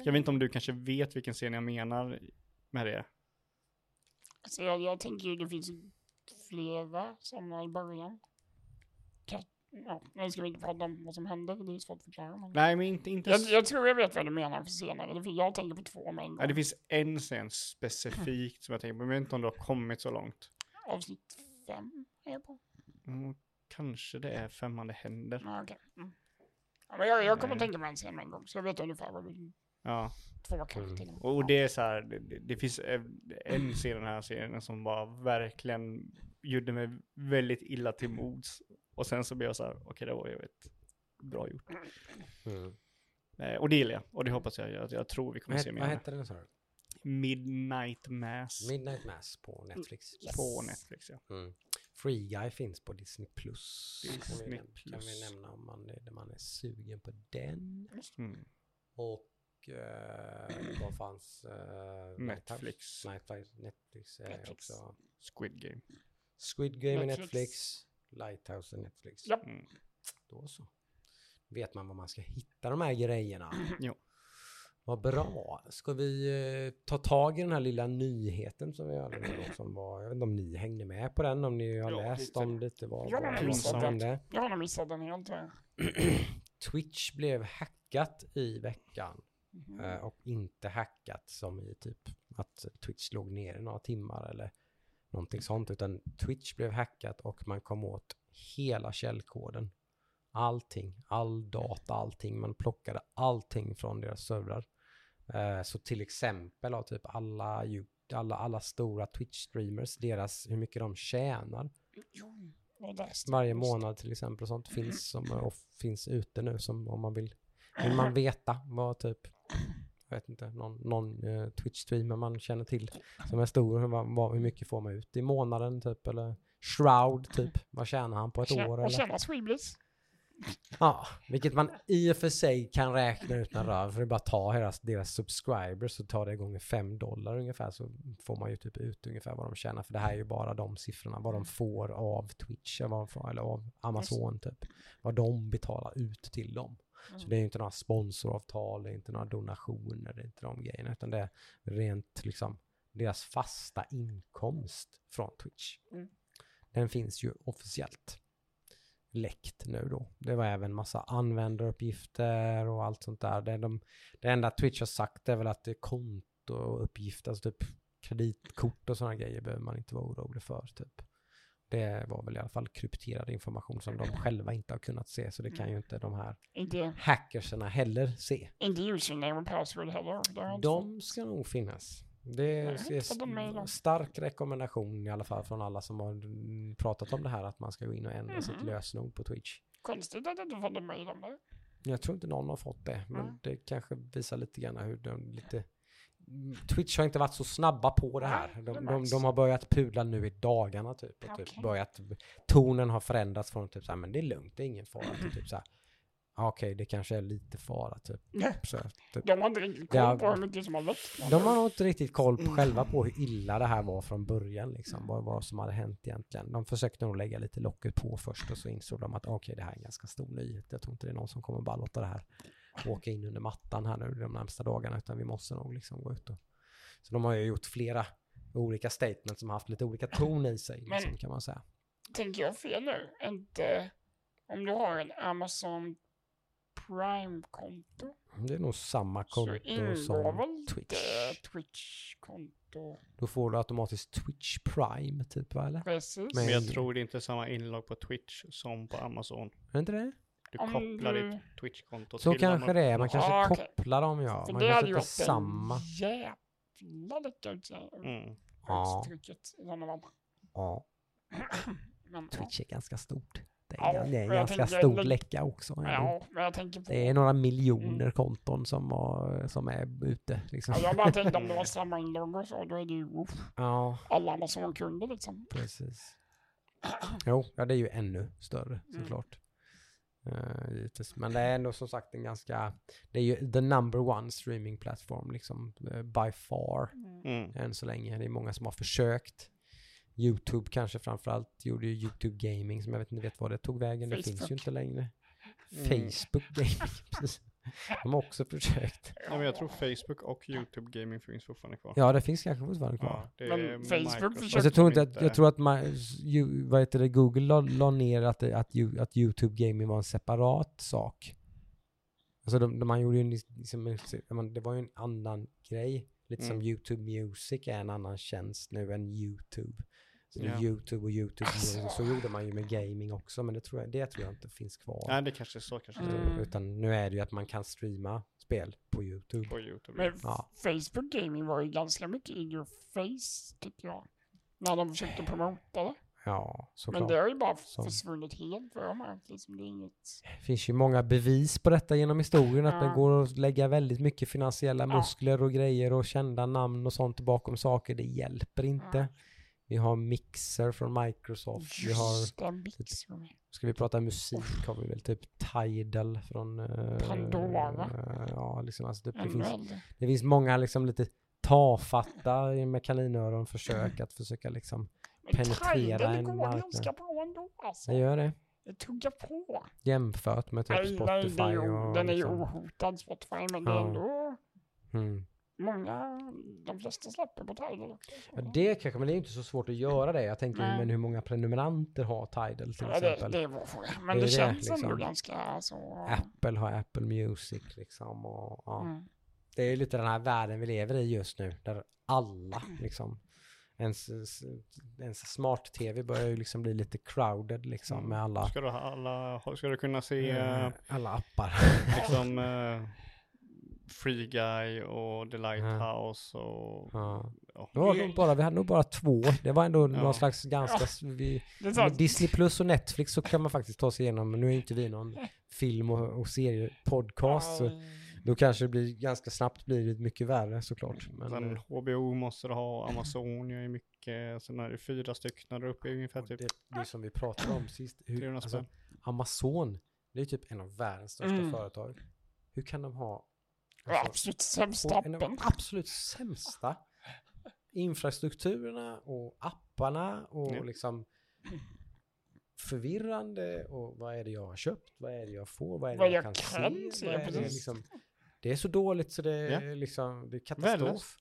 [SPEAKER 3] Jag vet inte om du kanske vet vilken scen jag menar med det.
[SPEAKER 2] alltså, jag, jag tänker ju det finns flera sådana i början. Ka- Ja, nu ska vi inte prata om vad som händer, det är svårt att förklara. Men...
[SPEAKER 3] Nej, men inte, inte
[SPEAKER 2] Jag, jag tror jag vet vad du menar för senare. Det- Jag tänker på två med en
[SPEAKER 3] Nej,
[SPEAKER 2] gång.
[SPEAKER 3] det finns en scen specifikt som jag tänker på, men jag vet inte om du har kommit så långt.
[SPEAKER 2] Avsnitt fem är jag på.
[SPEAKER 3] Mm, kanske det är femman det händer.
[SPEAKER 2] Ja, okej. Mm. Ja, men jag, jag kommer att tänka på en scen en gång, så jag vet ungefär vad du...
[SPEAKER 3] Ja,
[SPEAKER 2] Två kanske
[SPEAKER 1] Mm.
[SPEAKER 2] till och med.
[SPEAKER 3] och det är så här, det, det- finns en scen i den här serien som var verkligen gjorde mig väldigt illa till mods. Och sen så blev jag så här, okej det var ju ett bra gjort.
[SPEAKER 1] Mm.
[SPEAKER 3] Eh, och det gillar jag, och det hoppas jag, jag, jag tror vi kommer
[SPEAKER 1] Vad,
[SPEAKER 3] se mer
[SPEAKER 1] vad heter den sa du?
[SPEAKER 3] Midnight Mass
[SPEAKER 1] Midnight Mass på Netflix.
[SPEAKER 2] Yes.
[SPEAKER 3] på Netflix ja.
[SPEAKER 1] Mm. Free Guy finns på Disney Plus.
[SPEAKER 3] Disney
[SPEAKER 1] kan, vi, näm- kan
[SPEAKER 3] Plus.
[SPEAKER 1] vi nämna om man, är- man är sugen på den.
[SPEAKER 3] Mm.
[SPEAKER 1] Och eh, vad fanns? Eh,
[SPEAKER 3] Netflix.
[SPEAKER 1] Lighthouse? Netflix är
[SPEAKER 2] Netflix.
[SPEAKER 1] också.
[SPEAKER 3] Squid Game.
[SPEAKER 1] Squid Game
[SPEAKER 2] Netflix.
[SPEAKER 1] är Netflix. Lighthouse är Netflix.
[SPEAKER 2] Ja.
[SPEAKER 3] Mm.
[SPEAKER 1] Då så. Vet man var man ska hitta de här grejerna.
[SPEAKER 3] Jo.
[SPEAKER 1] Vad bra. Ska vi eh, ta tag i den här lilla nyheten som vi hade som var, jag vet inte om ni hängde med på den, om ni har
[SPEAKER 3] Ja,
[SPEAKER 1] läst
[SPEAKER 3] lite.
[SPEAKER 1] om lite vad,
[SPEAKER 2] Ja,
[SPEAKER 1] vad,
[SPEAKER 2] men
[SPEAKER 1] vad som
[SPEAKER 3] pinsamt.
[SPEAKER 1] hände.
[SPEAKER 2] Jag har missat den helt. jag.
[SPEAKER 1] Twitch blev hackat i veckan eh, och inte hackat som i typ att Twitch låg ner i några timmar eller någonting sånt, utan Twitch blev hackat och man kom åt hela källkoden. Allting, all data, allting. Man plockade allting från deras servrar. Eh, så till exempel har typ alla, alla, alla stora Twitch-streamers, deras, hur mycket de tjänar, Varje månad till exempel och sånt finns, som, är off, finns ute nu som om man vill. Vill man veta vad typ, jag vet inte, någon, någon eh, Twitch-streamer man känner till som är stor, hur, vad- vad, hur mycket får man ut i månaden typ eller Shroud typ, vad tjänar han på ett
[SPEAKER 2] Tjä-
[SPEAKER 1] år
[SPEAKER 2] Och
[SPEAKER 1] eller?
[SPEAKER 2] tjäna Sweebliss.
[SPEAKER 1] Ja, vilket man i och för sig kan räkna ut när rör, för det är bara att ta deras, deras subscribers och ta det gånger fem dollar ungefär så får man ju typ ut ungefär vad de tjänar. För det här är ju bara de siffrorna, vad de får av Twitch eller, vad de får, eller av Amazon typ. Vad de betalar ut till dem. Så det är ju inte några sponsoravtal, det är inte några donationer, det är inte de grejerna, utan det är rent liksom deras fasta inkomst från Twitch.
[SPEAKER 2] Mm.
[SPEAKER 1] Den finns ju officiellt läckt nu då. Det var även massa användaruppgifter och allt sånt där. Det, de, det enda Twitch har sagt är väl att det är kontouppgifter, alltså typ kreditkort och sådana grejer behöver man inte vara orolig för typ. Det var väl i alla fall krypterad information som de själva inte har kunnat se, så det kan ju inte de här
[SPEAKER 2] Inte,
[SPEAKER 1] hackersarna heller se.
[SPEAKER 2] inte username och password heller.
[SPEAKER 1] De ska nog finnas. Det är en stark rekommendation i alla fall från alla som har mm, pratat om det här att man ska gå in och ändra sitt
[SPEAKER 2] Mhm.
[SPEAKER 1] lösenord på Twitch.
[SPEAKER 2] Konstigt att jag inte fått en mejl om det.
[SPEAKER 1] Jag tror inte någon har fått det, men
[SPEAKER 2] Mm.
[SPEAKER 1] det kanske visar lite grann hur de lite... Mm, Twitch har inte varit så snabba på det här. De, de, de har börjat pudla nu i dagarna typ. Och typ börjat, tonen har förändrats från typ så här, men det är lugnt, det är ingen fara. till typ så här, "Ja, okej, det kanske är lite fara typ. så, typ.
[SPEAKER 2] De har inte riktigt koll
[SPEAKER 1] Ja,
[SPEAKER 2] på hur mycket som har läckt.
[SPEAKER 1] De har nog inte riktigt koll på själva på hur illa det här var från början, liksom. vad, vad som hade hänt egentligen. De försökte nog lägga lite locket på först och så insåg de att okej, det här är en ganska stor nyhet. Jag tror inte det är någon som kommer bara låta det här åka in under mattan här nu de närmsta dagarna, utan vi måste nog liksom gå ut och... Så de har ju gjort flera olika statements som har haft lite olika ton i sig, liksom,
[SPEAKER 2] Men-
[SPEAKER 1] kan man säga.
[SPEAKER 2] Tänker jag fel nu? Inte om du har en Amazon Prime-konto
[SPEAKER 1] Det är nog samma
[SPEAKER 2] så
[SPEAKER 1] konto som
[SPEAKER 2] väl
[SPEAKER 1] Twitch.
[SPEAKER 2] Twitch-konto?
[SPEAKER 1] Då får du automatiskt Twitch Prime, typ, va, eller?
[SPEAKER 2] Precis.
[SPEAKER 1] Men-
[SPEAKER 3] jag tror det är inte samma inlogg på Twitch som på Amazon.
[SPEAKER 1] Är det inte det?
[SPEAKER 3] Du
[SPEAKER 2] Om
[SPEAKER 3] kopplar
[SPEAKER 2] du-
[SPEAKER 3] ditt Twitch-konto
[SPEAKER 1] Så
[SPEAKER 3] till
[SPEAKER 1] kanske
[SPEAKER 3] Amazon.
[SPEAKER 1] det är, man kanske
[SPEAKER 2] Ja, okej.
[SPEAKER 1] kopplar dem ja.
[SPEAKER 2] För
[SPEAKER 1] Man
[SPEAKER 2] det
[SPEAKER 1] kanske inte
[SPEAKER 2] varit
[SPEAKER 1] samma.
[SPEAKER 2] jävla läcka ut
[SPEAKER 3] Mm.
[SPEAKER 1] Ja. Ja,
[SPEAKER 2] Men,
[SPEAKER 1] Twitch är ganska stort. Det är,
[SPEAKER 2] Ja,
[SPEAKER 1] det är en ganska stor
[SPEAKER 2] lägg-
[SPEAKER 1] läcka också.
[SPEAKER 2] ja,
[SPEAKER 1] ändå.
[SPEAKER 2] ja, men jag tänker på...
[SPEAKER 1] Det är några miljoner
[SPEAKER 2] Mm.
[SPEAKER 1] konton som, som är ute. Liksom.
[SPEAKER 2] Ja, jag bara tänkte om det var samma inlogg och så, då är det ju uff,
[SPEAKER 1] Ja,
[SPEAKER 2] alla Amazon-kunder liksom.
[SPEAKER 1] precis. Jo, ja, det är ju ännu större
[SPEAKER 2] Mm.
[SPEAKER 1] såklart. Uh, givetvis. Men det är ändå som sagt en ganska, det är ju the number one streaming platform liksom, eh, by far.
[SPEAKER 3] Mm.
[SPEAKER 1] än så länge. Det är många som har försökt. YouTube kanske framförallt gjorde ju YouTube Gaming som jag vet inte vet vad det tog vägen. Det finns ju
[SPEAKER 2] Facebook.
[SPEAKER 1] inte längre.
[SPEAKER 3] Mm.
[SPEAKER 1] Facebook Gaming, precis. De har också försökt.
[SPEAKER 3] Ja, men jag tror Facebook och YouTube Gaming finns fortfarande kvar.
[SPEAKER 1] Ja, det finns kanske fortfarande kvar.
[SPEAKER 3] Ja, det
[SPEAKER 2] Men Facebook försöker-
[SPEAKER 1] Fast jag tror inte att, jag tror att man, ju, vad heter det, Google la, la ner att, att, att YouTube Gaming var en separat sak. Alltså de, de, man gjorde ju liksom, det var ju en annan grej. Lite som
[SPEAKER 3] Mm.
[SPEAKER 1] YouTube Music är en annan tjänst nu än YouTube. Så det är
[SPEAKER 3] Ja.
[SPEAKER 1] YouTube och YouTube Music. Så gjorde man ju med gaming också, men det tror jag, det tror jag inte finns kvar.
[SPEAKER 3] Nej, det kanske är så kanske
[SPEAKER 2] Mm.
[SPEAKER 3] är
[SPEAKER 1] Utan nu är det ju att man kan streama spel på YouTube.
[SPEAKER 3] på YouTube.
[SPEAKER 2] Men
[SPEAKER 1] Ja.
[SPEAKER 2] Facebook Gaming var ju ganska mycket in your face, tycker jag. När de försökte promota det.
[SPEAKER 1] Ja,
[SPEAKER 2] Men
[SPEAKER 1] såklart.
[SPEAKER 2] det har ju bara
[SPEAKER 1] Som-
[SPEAKER 2] försvunnit helt för jag märkt liksom. Det inget...
[SPEAKER 1] Det finns ju många bevis på detta genom historien, att det
[SPEAKER 2] Ja.
[SPEAKER 1] går att lägga väldigt mycket finansiella
[SPEAKER 2] Ja.
[SPEAKER 1] muskler och grejer och kända namn och sånt bakom saker. Det hjälper inte.
[SPEAKER 2] Ja.
[SPEAKER 1] Vi har Mixer från Microsoft. Vi har,
[SPEAKER 2] Just det,
[SPEAKER 1] ska vi prata musik har vi väl typ Tidal från... eh,
[SPEAKER 2] Pandora.
[SPEAKER 1] eh, ja, liksom alltså typ, det, finns, det finns många liksom lite tafatta med kaninöron försök att försöka liksom
[SPEAKER 2] Men
[SPEAKER 1] penetrera en marknad.
[SPEAKER 2] ändå alltså.
[SPEAKER 1] jag gör det.
[SPEAKER 2] Det tuggar på.
[SPEAKER 1] Jämfört med typ
[SPEAKER 2] Nej, nej,
[SPEAKER 1] Spotify
[SPEAKER 2] det är ju,
[SPEAKER 1] och
[SPEAKER 2] den är ju
[SPEAKER 1] liksom,
[SPEAKER 2] ohotad Spotify, men det är
[SPEAKER 1] Ja.
[SPEAKER 2] ändå
[SPEAKER 1] mm.
[SPEAKER 2] många, de flesta släpper på Tidal också. så.
[SPEAKER 1] Ja, det kanske, men det är inte så svårt att göra det. Jag tänker,
[SPEAKER 2] Nej.
[SPEAKER 1] men hur många prenumeranter har Tidal till
[SPEAKER 2] Ja, det,
[SPEAKER 1] exempel?
[SPEAKER 2] det är vår fråga. Men
[SPEAKER 1] Det
[SPEAKER 2] det,
[SPEAKER 1] är det,
[SPEAKER 2] känns ändå
[SPEAKER 1] liksom.
[SPEAKER 2] ganska så...
[SPEAKER 1] Apple har Apple Music liksom. Och, ja.
[SPEAKER 2] Mm.
[SPEAKER 1] Det är lite den här världen vi lever i just nu, där alla liksom, ens, ens smart-tv börjar ju liksom bli lite crowded liksom med alla,
[SPEAKER 3] Ska du, alla, ska du kunna se
[SPEAKER 1] eh, alla appar.
[SPEAKER 3] liksom eh, Free Guy och The Lighthouse och
[SPEAKER 1] Ja.
[SPEAKER 3] ja,
[SPEAKER 1] det var nog bara, vi hade nog bara två. Det var ändå
[SPEAKER 3] Ja.
[SPEAKER 1] någon slags ganska... Vi, med Disney Plus och Netflix så kan man faktiskt ta sig igenom, men nu är inte vi någon film och, och seriepodcast. Så då kanske det blir ganska snabbt blir det mycket värre såklart. Men,
[SPEAKER 3] Sen
[SPEAKER 1] eh,
[SPEAKER 3] HBO måste du ha, Amazon gör ju mycket, sen är det fyra stycken där uppe ungefär typ
[SPEAKER 1] det, det som vi pratade om sist. Hur,
[SPEAKER 3] 300
[SPEAKER 1] alltså. Amazon, det är typ en av världens största
[SPEAKER 2] Mm.
[SPEAKER 1] företag. Hur kan de ha alltså,
[SPEAKER 2] Absolut sämsta
[SPEAKER 1] en av de absolut sämsta infrastrukturerna och apparna och
[SPEAKER 3] Ja.
[SPEAKER 1] liksom förvirrande och vad är det jag har köpt, vad är det jag får, vad är det
[SPEAKER 2] Vad
[SPEAKER 1] jag,
[SPEAKER 2] jag
[SPEAKER 1] kan,
[SPEAKER 2] kan
[SPEAKER 1] se,
[SPEAKER 2] se,
[SPEAKER 1] vad är det,
[SPEAKER 2] precis.
[SPEAKER 1] liksom, det är så dåligt så det
[SPEAKER 3] Ja.
[SPEAKER 1] är liksom, det är katastrof.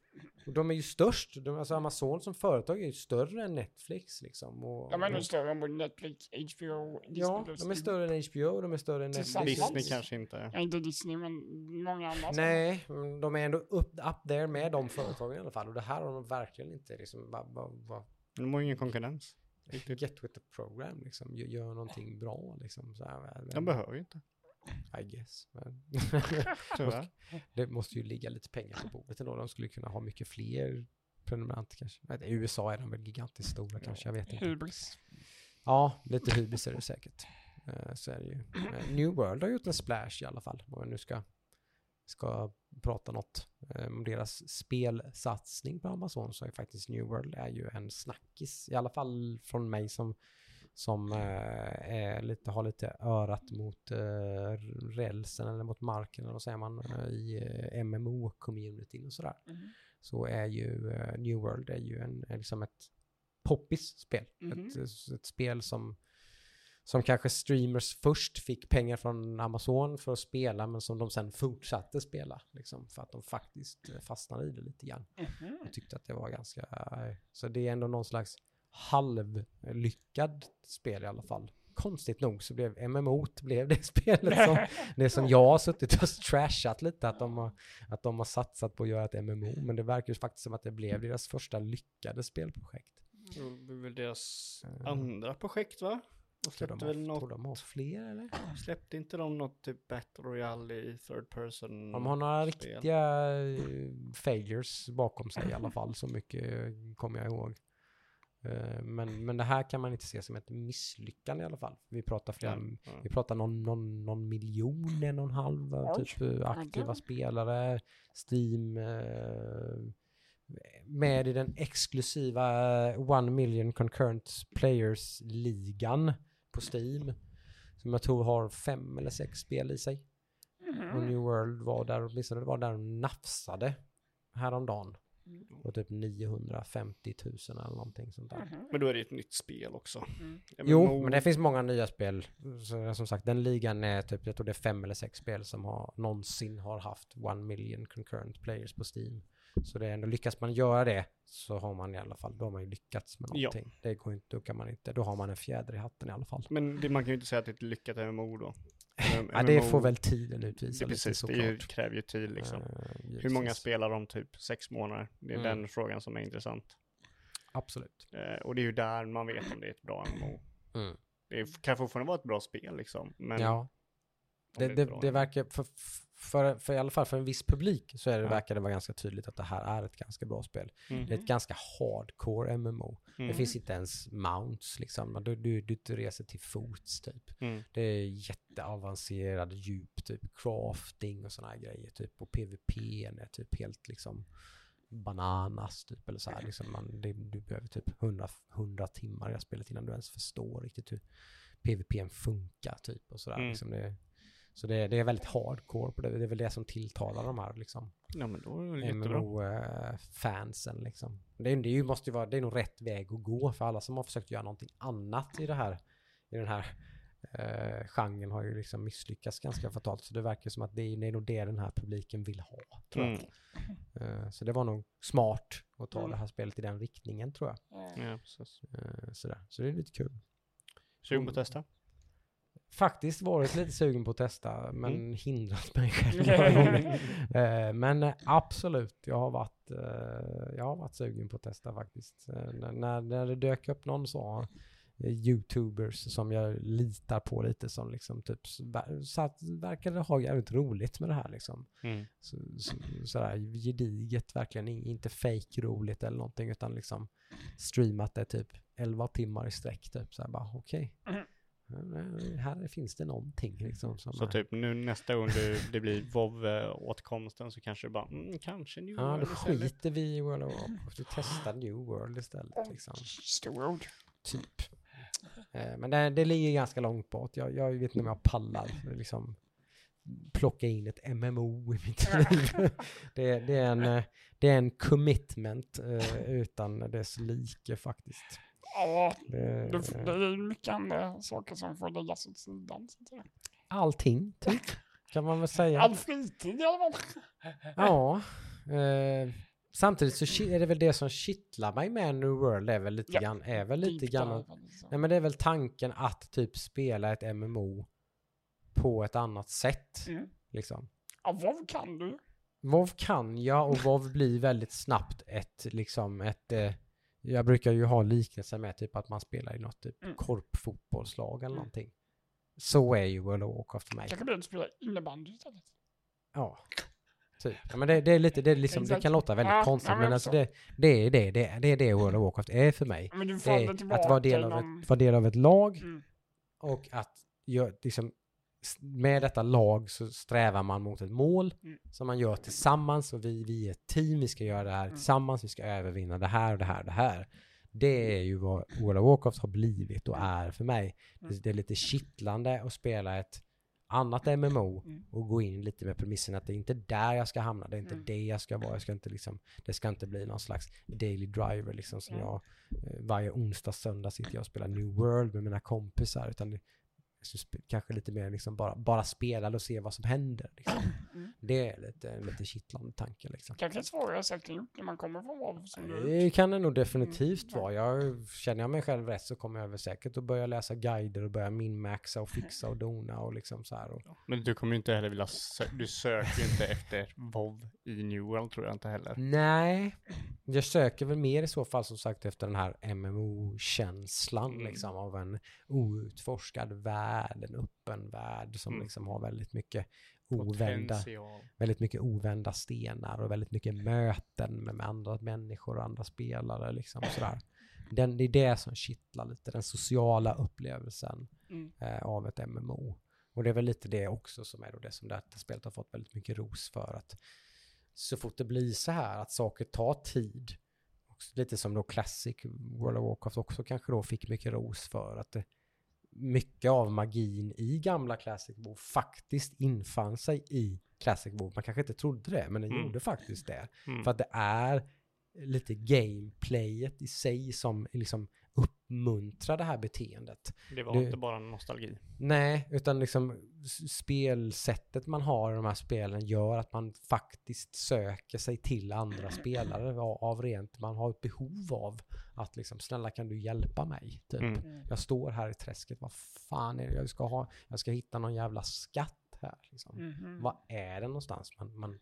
[SPEAKER 1] Och de är ju störst, de, alltså Amazon som företag är ju större än Netflix liksom. Och,
[SPEAKER 2] De är nog större än både Netflix, HBO, Disney+.
[SPEAKER 1] Ja, de är större än HBO, de är större än. Netflix.
[SPEAKER 3] Disney kanske inte.
[SPEAKER 2] Ja, inte Disney, men många andra.
[SPEAKER 1] Nej, de är ändå upp, up there med de företagen i alla fall. Och det här har de verkligen inte liksom, va, va, va,
[SPEAKER 3] De har ingen konkurrens.
[SPEAKER 1] Get with the program liksom, gör, någonting bra liksom. Så här,
[SPEAKER 3] De behöver ju inte,
[SPEAKER 1] I guess. Men det måste ju ligga lite pengar på bordet ändå. De skulle kunna ha mycket fler prenumeranter kanske. Vet, I USA är de väl gigantiskt stora kanske, jag vet inte.
[SPEAKER 2] Hybris.
[SPEAKER 1] Ja, lite hybris är det säkert. Eh, Så är det ju. Eh, New World har gjort en splash i alla fall. Om jag nu ska, ska prata något eh, om deras spelsatsning på Amazon så är faktiskt New World är ju en snackis. I alla fall från mig som, som eh, är lite, har lite örat mot eh, rälsen eller mot marken eller vad säger man eh, i eh, MMO-communityn och sådär.
[SPEAKER 2] Mhm.
[SPEAKER 1] Så är ju eh, New World är ju en, är liksom ett poppis spel.
[SPEAKER 2] Mhm.
[SPEAKER 1] Ett, ett spel som, som kanske streamers först fick pengar från Amazon för att spela men som de sen fortsatte spela. Liksom, för att de faktiskt eh, fastnade i det lite grann.
[SPEAKER 2] Mhm.
[SPEAKER 1] Jag tyckte att det var ganska... eh, Så det är ändå någon slags halvlyckad spel i alla fall. Konstigt nog så blev MMO blev det spelet som, det som jag har suttit och trashat lite, att de, har, att de har satsat på att göra ett MMO. Men det verkar ju faktiskt som att det blev deras första lyckade spelprojekt.
[SPEAKER 3] Det är väl deras
[SPEAKER 1] Eh.
[SPEAKER 3] andra projekt va?
[SPEAKER 1] De,
[SPEAKER 3] släppte väl
[SPEAKER 1] har,
[SPEAKER 3] något,
[SPEAKER 1] tror de har fler eller?
[SPEAKER 3] släppte inte de något typ Battle Royale i third person?
[SPEAKER 1] De har några
[SPEAKER 3] spel?
[SPEAKER 1] riktiga eh, failures bakom sig i alla fall, så mycket kommer jag ihåg. Eh, Men, men det här kan man inte se som ett misslyckande i alla fall. Vi pratar flera,
[SPEAKER 3] ja.
[SPEAKER 1] vi pratar någon, någon, någon miljon, en och en halv eh,
[SPEAKER 2] Oj.
[SPEAKER 1] typ eh, aktiva
[SPEAKER 2] Oj.
[SPEAKER 1] spelare. Steam med i den exklusiva One Million Concurrent Players-ligan på Steam. Som jag tror har fem eller sex spel i sig.
[SPEAKER 2] Mhm.
[SPEAKER 1] Och New World var där, åtminstone var där och nafsade häromdagen.
[SPEAKER 2] Mm.
[SPEAKER 1] Och typ 950 000 eller någonting sånt där.
[SPEAKER 2] Mhm.
[SPEAKER 3] Men då är det ett nytt spel också.
[SPEAKER 2] Mm.
[SPEAKER 1] Jo,
[SPEAKER 3] MMO
[SPEAKER 1] men det finns många nya spel. Så, som sagt, den ligan är typ, jag tror det är fem eller sex spel som har någonsin har haft one million concurrent players på Steam. Så det är ändå, lyckas man göra det så har man i alla fall, då har man ju lyckats med
[SPEAKER 3] Ja.
[SPEAKER 1] någonting. Det går inte, då kan man inte, då har man en fjäder i hatten i alla fall.
[SPEAKER 3] Men det, man kan ju inte säga att det är ett lyckat MMO då.
[SPEAKER 1] Ja, det får väl tiden utvisa
[SPEAKER 3] det, precis, det ju, kräver ju tid liksom.
[SPEAKER 1] Eh,
[SPEAKER 3] Hur många spelar om typ sex månader? Det är
[SPEAKER 1] Mm.
[SPEAKER 3] den frågan som är intressant.
[SPEAKER 1] Absolut.
[SPEAKER 3] Eh, och det är ju där man vet om det är ett bra MMO.
[SPEAKER 1] Mm.
[SPEAKER 3] Det kan fortfarande vara ett bra spel liksom. Men
[SPEAKER 1] ja. Det, det, det
[SPEAKER 3] MMO.
[SPEAKER 1] verkar, för, för, för i alla fall för en viss publik så är det,
[SPEAKER 3] Ja.
[SPEAKER 1] verkar det vara ganska tydligt att det här är ett ganska bra spel.
[SPEAKER 3] Mm.
[SPEAKER 1] Det är ett ganska hardcore MMO.
[SPEAKER 3] Mm.
[SPEAKER 1] Det finns inte ens mounts liksom. Du, du, du reser till fots typ.
[SPEAKER 3] Mm.
[SPEAKER 1] Det är jätteavancerad djup, typ crafting och sådana här grejer typ. Och PVP är typ helt liksom bananas typ eller så här. Liksom man, det, du behöver typ 100, 100 timmar i det här spelet innan du ens förstår riktigt hur PVP funkar typ och sådär.
[SPEAKER 3] Mm.
[SPEAKER 1] Liksom det, så det, det är väldigt hardcore på det. Det är väl det som tilltalar de här liksom.
[SPEAKER 3] Ja men då är det.
[SPEAKER 1] MMO-fansen liksom. Det, är- det ju, måste ju vara, det är nog rätt väg att gå för alla som har försökt göra någonting annat i det här, i den här eh, genren har ju liksom misslyckats ganska fatalt. Så det verkar som att det är, det är nog det den här publiken vill ha, tror jag.
[SPEAKER 3] Mm.
[SPEAKER 1] Eh, så det var nog smart att ta
[SPEAKER 2] Mm.
[SPEAKER 1] det här spelet i den riktningen, tror jag.
[SPEAKER 2] Ja.
[SPEAKER 3] Ja, precis.
[SPEAKER 1] Eh, sådär. Så det är lite kul.
[SPEAKER 3] Sugen på att testa?
[SPEAKER 1] Faktiskt varit lite sugen på att testa, men
[SPEAKER 3] Mm.
[SPEAKER 1] hindrat mig själv. Eh, Men eh, absolut, jag har varit, eh, jag har varit sugen på att testa faktiskt. Eh, När, när, det dök upp någon så youtubers som jag litar på lite som liksom typ så att verkade ha jävligt roligt med det här liksom.
[SPEAKER 3] Mm.
[SPEAKER 1] Så, så, sådär gediget, verkligen in- inte fake roligt eller någonting utan liksom streamat det typ 11 timmar i sträck typ så här bara okej.
[SPEAKER 2] Mhm.
[SPEAKER 1] Eh, Här finns det någonting liksom som
[SPEAKER 3] Så
[SPEAKER 1] är-
[SPEAKER 3] typ nu nästa gång det, det blir WoW-åtkomsten så kanske det bara, mm, kanske New
[SPEAKER 1] Ja,
[SPEAKER 3] World
[SPEAKER 1] då
[SPEAKER 3] istället.
[SPEAKER 1] skiter vi i World of Warcraft. Vi testar New World istället liksom.
[SPEAKER 2] Stora ord.
[SPEAKER 1] Typ. Eh, Men det, det ligger ganska långt bort. Jag, jag vet inte om jag pallar liksom plocka in ett MMO i mitt liv. det, det, är en, eh, det är en commitment eh, utan dess like faktiskt.
[SPEAKER 2] Ja,
[SPEAKER 1] Det,
[SPEAKER 2] det, det är mycket andra saker som får läggas åt sidan. Så att säga.
[SPEAKER 1] allting, typ, kan man väl säga.
[SPEAKER 2] All fritid i alla fall.
[SPEAKER 1] Ja. Eh, samtidigt så är det väl det som kittlar mig med New World är väl lite
[SPEAKER 2] Ja,
[SPEAKER 1] grann, är väl lite
[SPEAKER 2] Deep
[SPEAKER 1] grann
[SPEAKER 2] liksom.
[SPEAKER 1] Nej men det är väl tanken att typ spela ett MMO på ett annat sätt.
[SPEAKER 2] Mm.
[SPEAKER 1] Liksom.
[SPEAKER 2] Ja, vad kan du?
[SPEAKER 1] WoW kan jag och WoW blir väldigt snabbt ett, liksom ett, eh, jag brukar ju ha liknelser med typ att man spelar i något typ
[SPEAKER 2] Mm.
[SPEAKER 1] korpfotbollslag eller
[SPEAKER 2] Mm.
[SPEAKER 1] någonting. Så är ju World of Warcraft för mig.
[SPEAKER 2] Kanske blir att spela innebandy istället.
[SPEAKER 1] Ja. Typ. Ja, men det, det är lite, det, är liksom, det kan låta väldigt
[SPEAKER 2] Ja,
[SPEAKER 1] konstigt
[SPEAKER 2] men jag
[SPEAKER 1] alltså det, det är det, det, är- det är det World of Warcraft är för mig. Det är att vara del, av ett, vara del av ett lag
[SPEAKER 2] Mm.
[SPEAKER 1] och att gör, liksom, med detta lag så strävar man mot ett mål
[SPEAKER 2] Mm.
[SPEAKER 1] som man gör tillsammans och vi, vi är ett team, vi ska göra det här
[SPEAKER 2] Mm.
[SPEAKER 1] tillsammans, vi ska övervinna det här och det här och det här. Det är ju vad World of Warcraft har blivit och är för mig.
[SPEAKER 2] Mm.
[SPEAKER 1] Det, det är lite kittlande att spela ett annat MMO
[SPEAKER 2] Mm.
[SPEAKER 1] och gå in lite med premissen att det är inte där jag ska hamna, det är inte
[SPEAKER 2] Mm.
[SPEAKER 1] det jag ska vara, jag ska inte liksom, det ska inte bli någon slags daily driver liksom som
[SPEAKER 2] Mm.
[SPEAKER 1] jag eh, varje onsdag, söndag sitter jag och spelar New World med mina kompisar utan det, kanske lite mer liksom bara, bara spela och se vad som händer. Liksom.
[SPEAKER 2] Mm.
[SPEAKER 1] Det är lite, en lite kittlande tanke liksom.
[SPEAKER 2] Kanske svårare sagt än gjort när man kommer från WoW som.
[SPEAKER 1] Det kan det nog definitivt
[SPEAKER 2] Mm.
[SPEAKER 1] vara. Jag, känner jag mig själv rätt så kommer jag väl säkert att börja läsa guider och börja minmaxa och fixa och dona och liksom så här. Och,
[SPEAKER 3] Men du kommer ju inte heller vilja, sö- du söker ju inte efter WoW i New World tror jag inte heller.
[SPEAKER 1] Nej, jag söker väl mer i så fall som sagt efter den här MMO-känslan
[SPEAKER 3] Mm.
[SPEAKER 1] liksom av en outforskad värld, en öppen värld som
[SPEAKER 3] Mm.
[SPEAKER 1] liksom har väldigt mycket ovända,
[SPEAKER 3] Potential.
[SPEAKER 1] väldigt mycket ovända stenar och väldigt mycket möten med, med andra människor och andra spelare liksom sådär. Den, det är det som kittlar lite, den sociala upplevelsen
[SPEAKER 2] Mm.
[SPEAKER 1] eh, av ett MMO. Och det är väl lite det också som är då det som detta spelet har fått väldigt mycket ros för. Att så fort det blir så här att saker tar tid, lite som då Classic World of Warcraft också kanske då fick mycket ros för att det, mycket av magin i gamla Classic WoW faktiskt infann sig i Classic WoW. Man kanske inte trodde det, men den
[SPEAKER 3] Mm.
[SPEAKER 1] gjorde faktiskt det.
[SPEAKER 3] Mm.
[SPEAKER 1] För att det är lite gameplayet i sig som liksom uppmuntrar det här beteendet.
[SPEAKER 3] Det var
[SPEAKER 1] det-
[SPEAKER 3] inte bara nostalgi.
[SPEAKER 1] Nej, utan liksom spelsättet man har i de här spelen gör att man faktiskt söker sig till andra spelare av, rent, man har ett behov av att liksom, snälla kan du hjälpa mig? Typ.
[SPEAKER 3] Mm.
[SPEAKER 2] Mm.
[SPEAKER 1] Jag står här i träsket, vad fan är det jag ska ha? Jag ska hitta någon jävla skatt här. Liksom.
[SPEAKER 2] Mhm.
[SPEAKER 1] Vad är det någonstans? Man, man,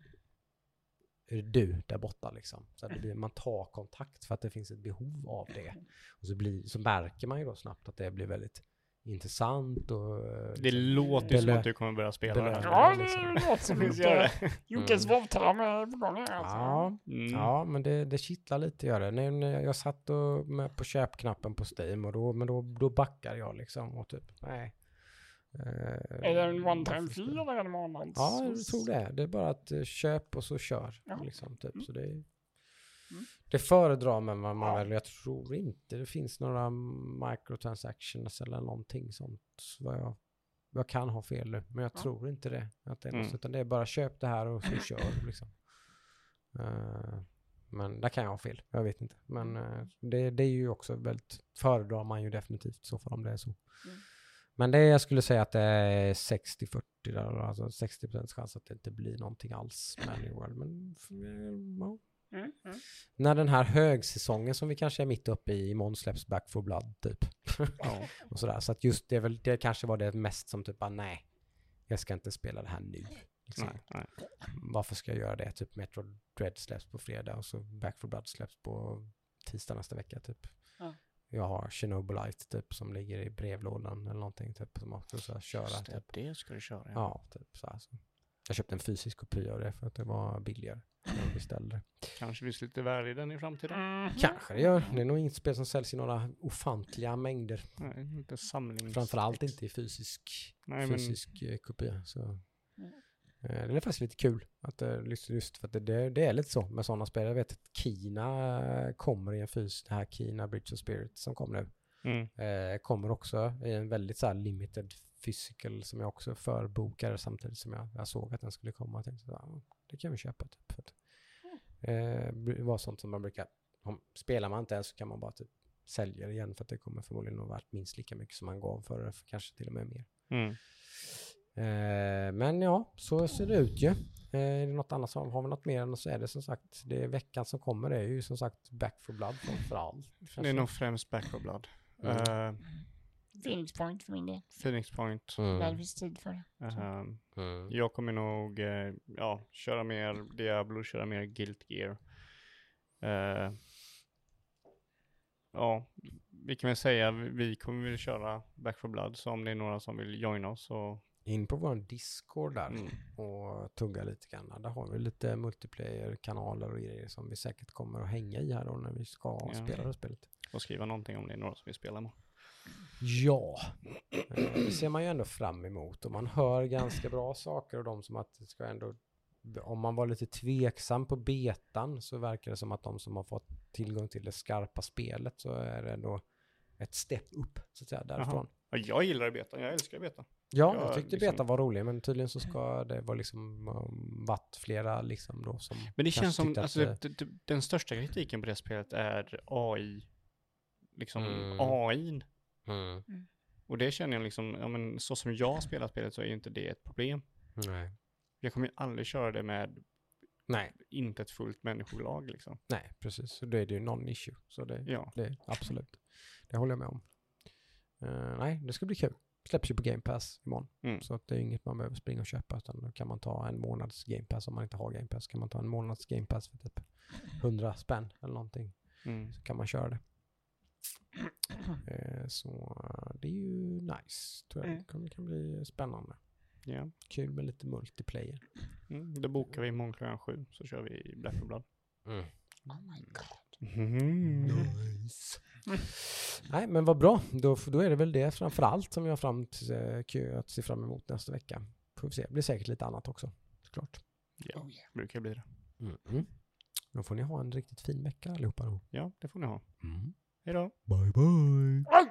[SPEAKER 1] du där borta liksom? Så att det blir, man tar kontakt för att det finns ett behov av det. Och så, blir, så märker man ju då snabbt att det blir väldigt intressant och... eh,
[SPEAKER 3] Det
[SPEAKER 1] liksom,
[SPEAKER 3] låter ju som att du kommer börja spela det här.
[SPEAKER 2] Ja,
[SPEAKER 1] liksom.
[SPEAKER 2] det låter som
[SPEAKER 3] Visst gör det?
[SPEAKER 2] inte Jockes WoW-term är på gång här alltså.
[SPEAKER 1] Ja,
[SPEAKER 3] Mm.
[SPEAKER 1] ja, men det, det kittlar lite gör det. Nu när jag satt och med på köpknappen på Steam och då, men då, då backar jag liksom och typ, nej. Eh,
[SPEAKER 2] Är det en one time fee eller en månads?
[SPEAKER 1] Ja, jag tror det. Det är bara att eh, köp och så kör.
[SPEAKER 2] Ja.
[SPEAKER 1] Liksom, typ.
[SPEAKER 2] Mm.
[SPEAKER 1] så det,
[SPEAKER 2] Mm.
[SPEAKER 1] det föredrar man, man
[SPEAKER 2] Ja.
[SPEAKER 1] väl. Jag tror inte det finns några microtransactions eller någonting sånt. Vad jag, jag kan ha fel nu, men jag
[SPEAKER 2] Ja.
[SPEAKER 1] tror inte det. Att det är något,
[SPEAKER 3] Mm.
[SPEAKER 1] utan det är bara köp det här och så kör. Liksom. Eh, men där kan jag ha fel, jag vet inte. Men eh, det, det är ju också väldigt, föredrar man ju definitivt så fall om det är så.
[SPEAKER 2] Mm.
[SPEAKER 1] Men det jag skulle säga att det är 60-40 där, alltså 60% chans att det inte blir någonting alls med New World. Men ja.
[SPEAKER 2] Mm, mm.
[SPEAKER 1] när den här högsäsongen som vi kanske är mitt uppe i, imorgon släpps Back for Blood typ.
[SPEAKER 3] Ja.
[SPEAKER 1] och sådär. Så att just det, väl, det kanske var det mest som typ bara nej, jag ska inte spela det här nu. Liksom.
[SPEAKER 3] Nej, nej.
[SPEAKER 1] Varför ska jag göra det? Typ Metro Dread släpps på fredag och så Back for Blood släpps på tisdag nästa vecka typ.
[SPEAKER 2] Ja.
[SPEAKER 1] jag har Chernobyl-Light typ som ligger i brevlådan eller någonting typ som så här, köra.
[SPEAKER 3] Just det,
[SPEAKER 1] Typ.
[SPEAKER 3] det ska du köra.
[SPEAKER 1] Ja, typ så här. Så. Jag köpte en fysisk kopia av det för att det var billigare. än Jag beställde det.
[SPEAKER 3] Kanske finns lite värde i den i framtiden.
[SPEAKER 1] Kanske det gör. Det är nog inget spel som säljs i några ofantliga mängder.
[SPEAKER 3] Nej, inte samlings...
[SPEAKER 1] Framförallt inte i fysisk,
[SPEAKER 3] Nej, men
[SPEAKER 1] fysisk eh, kopia. Så.
[SPEAKER 2] Mm.
[SPEAKER 1] Eh, Det är faktiskt lite kul. Att det, just, för att det, det, det är lite så med sådana spel. Jag vet att Kina eh, kommer i en fys, det här Kina Bridge of Spirit som kom nu.
[SPEAKER 3] mm,
[SPEAKER 1] Eh, kommer också i en väldigt så limited physical som jag också förbokade samtidigt som jag, jag såg att den skulle komma. Jag tänkte "Ja, det kan vi köpa typ. För att, eh, det var sånt som man brukar, om, spelar man inte ens så kan man bara typ sälja det igen för att det kommer förmodligen nog värt minst lika mycket som man gav för det, kanske till och med mer.
[SPEAKER 3] mm.
[SPEAKER 1] Eh, men ja, så ser det ut ju. Eh, är det något annat som, har vi något mer än så är det som sagt, det är veckan som kommer, det är ju som sagt Back for Blood framför allt.
[SPEAKER 3] Det är nog främst Back for Blood.
[SPEAKER 1] Mm.
[SPEAKER 3] Eh,
[SPEAKER 2] Phoenix Point för min del.
[SPEAKER 3] Phoenix Point.
[SPEAKER 1] Mm.
[SPEAKER 2] När det finns tid för det.
[SPEAKER 3] Eh,
[SPEAKER 1] Mm.
[SPEAKER 3] jag kommer nog eh, ja, köra mer Diablo, köra mer Guilt Gear. Eh, ja, vi kan väl säga vi- vi kommer väl köra Back for Blood så om det är några som vill joina oss så
[SPEAKER 1] In på vår Discord där
[SPEAKER 3] mm,
[SPEAKER 1] och tugga lite grann. Där har vi lite multiplayer-kanaler och grejer som vi säkert kommer att hänga i här då när vi ska
[SPEAKER 3] Ja.
[SPEAKER 1] spela det spelet.
[SPEAKER 3] och skriva någonting om det är några som vill spela med.
[SPEAKER 1] Ja, eh, det ser man ju ändå fram emot och man hör ganska bra saker och de som att det ska ändå, om man var lite tveksam på betan så verkar det som att de som har fått tillgång till det skarpa spelet så är det ändå ett step upp så att säga därifrån.
[SPEAKER 3] Ja, jag gillar betan, jag älskar betan.
[SPEAKER 1] Ja,
[SPEAKER 3] Ja,
[SPEAKER 1] jag tyckte
[SPEAKER 3] liksom-
[SPEAKER 1] beta var rolig men tydligen så ska det vara liksom um, varit flera liksom då som
[SPEAKER 3] Men det känns som,
[SPEAKER 1] tyckte att
[SPEAKER 3] alltså,
[SPEAKER 1] det-
[SPEAKER 3] det, den största kritiken på det spelet är AI. Liksom
[SPEAKER 1] Mm.
[SPEAKER 3] AI.
[SPEAKER 1] Mm.
[SPEAKER 3] Och det känner jag liksom, ja men så som jag spelar spelet så är ju inte det ett problem.
[SPEAKER 1] Nej.
[SPEAKER 3] Jag kommer ju aldrig köra det med
[SPEAKER 1] Nej,
[SPEAKER 3] inte ett fullt människolag liksom.
[SPEAKER 1] nej, precis. Så det är det ju non-issue. Så det,
[SPEAKER 3] Ja.
[SPEAKER 1] det absolut. Det håller jag med om. Eh, nej, det ska bli kul. Släpps ju på Game Pass imorgon.
[SPEAKER 3] Mm.
[SPEAKER 1] Så att det är inget man behöver springa och köpa utan då kan man ta en månads Game Pass om man inte har Game Pass. Kan man ta en månads Game Pass för typ 100 spänn eller någonting.
[SPEAKER 3] Mm.
[SPEAKER 1] Så kan man köra det. Eh, så det är ju nice. Tror jag.
[SPEAKER 2] Mm.
[SPEAKER 1] Det kan, kan bli spännande.
[SPEAKER 3] Ja.
[SPEAKER 1] Kul med lite multiplayer.
[SPEAKER 3] Mm. Då bokar vi imorgon klockan sju så kör vi Black for Blood.
[SPEAKER 2] Oh my god.
[SPEAKER 3] Mm.
[SPEAKER 1] Nice. Nej, men vad bra. Då, då är det väl det framför allt som vi har fram till, eh, att se fram emot nästa vecka. Får vi se. Det blir säkert lite annat också, såklart.
[SPEAKER 3] Ja,
[SPEAKER 2] Oh yeah.
[SPEAKER 3] brukar bli det.
[SPEAKER 1] Mm. Då får ni ha en riktigt fin vecka allihopa då.
[SPEAKER 3] Ja, det får ni ha.
[SPEAKER 1] Mm.
[SPEAKER 3] Hej då.
[SPEAKER 1] Bye bye.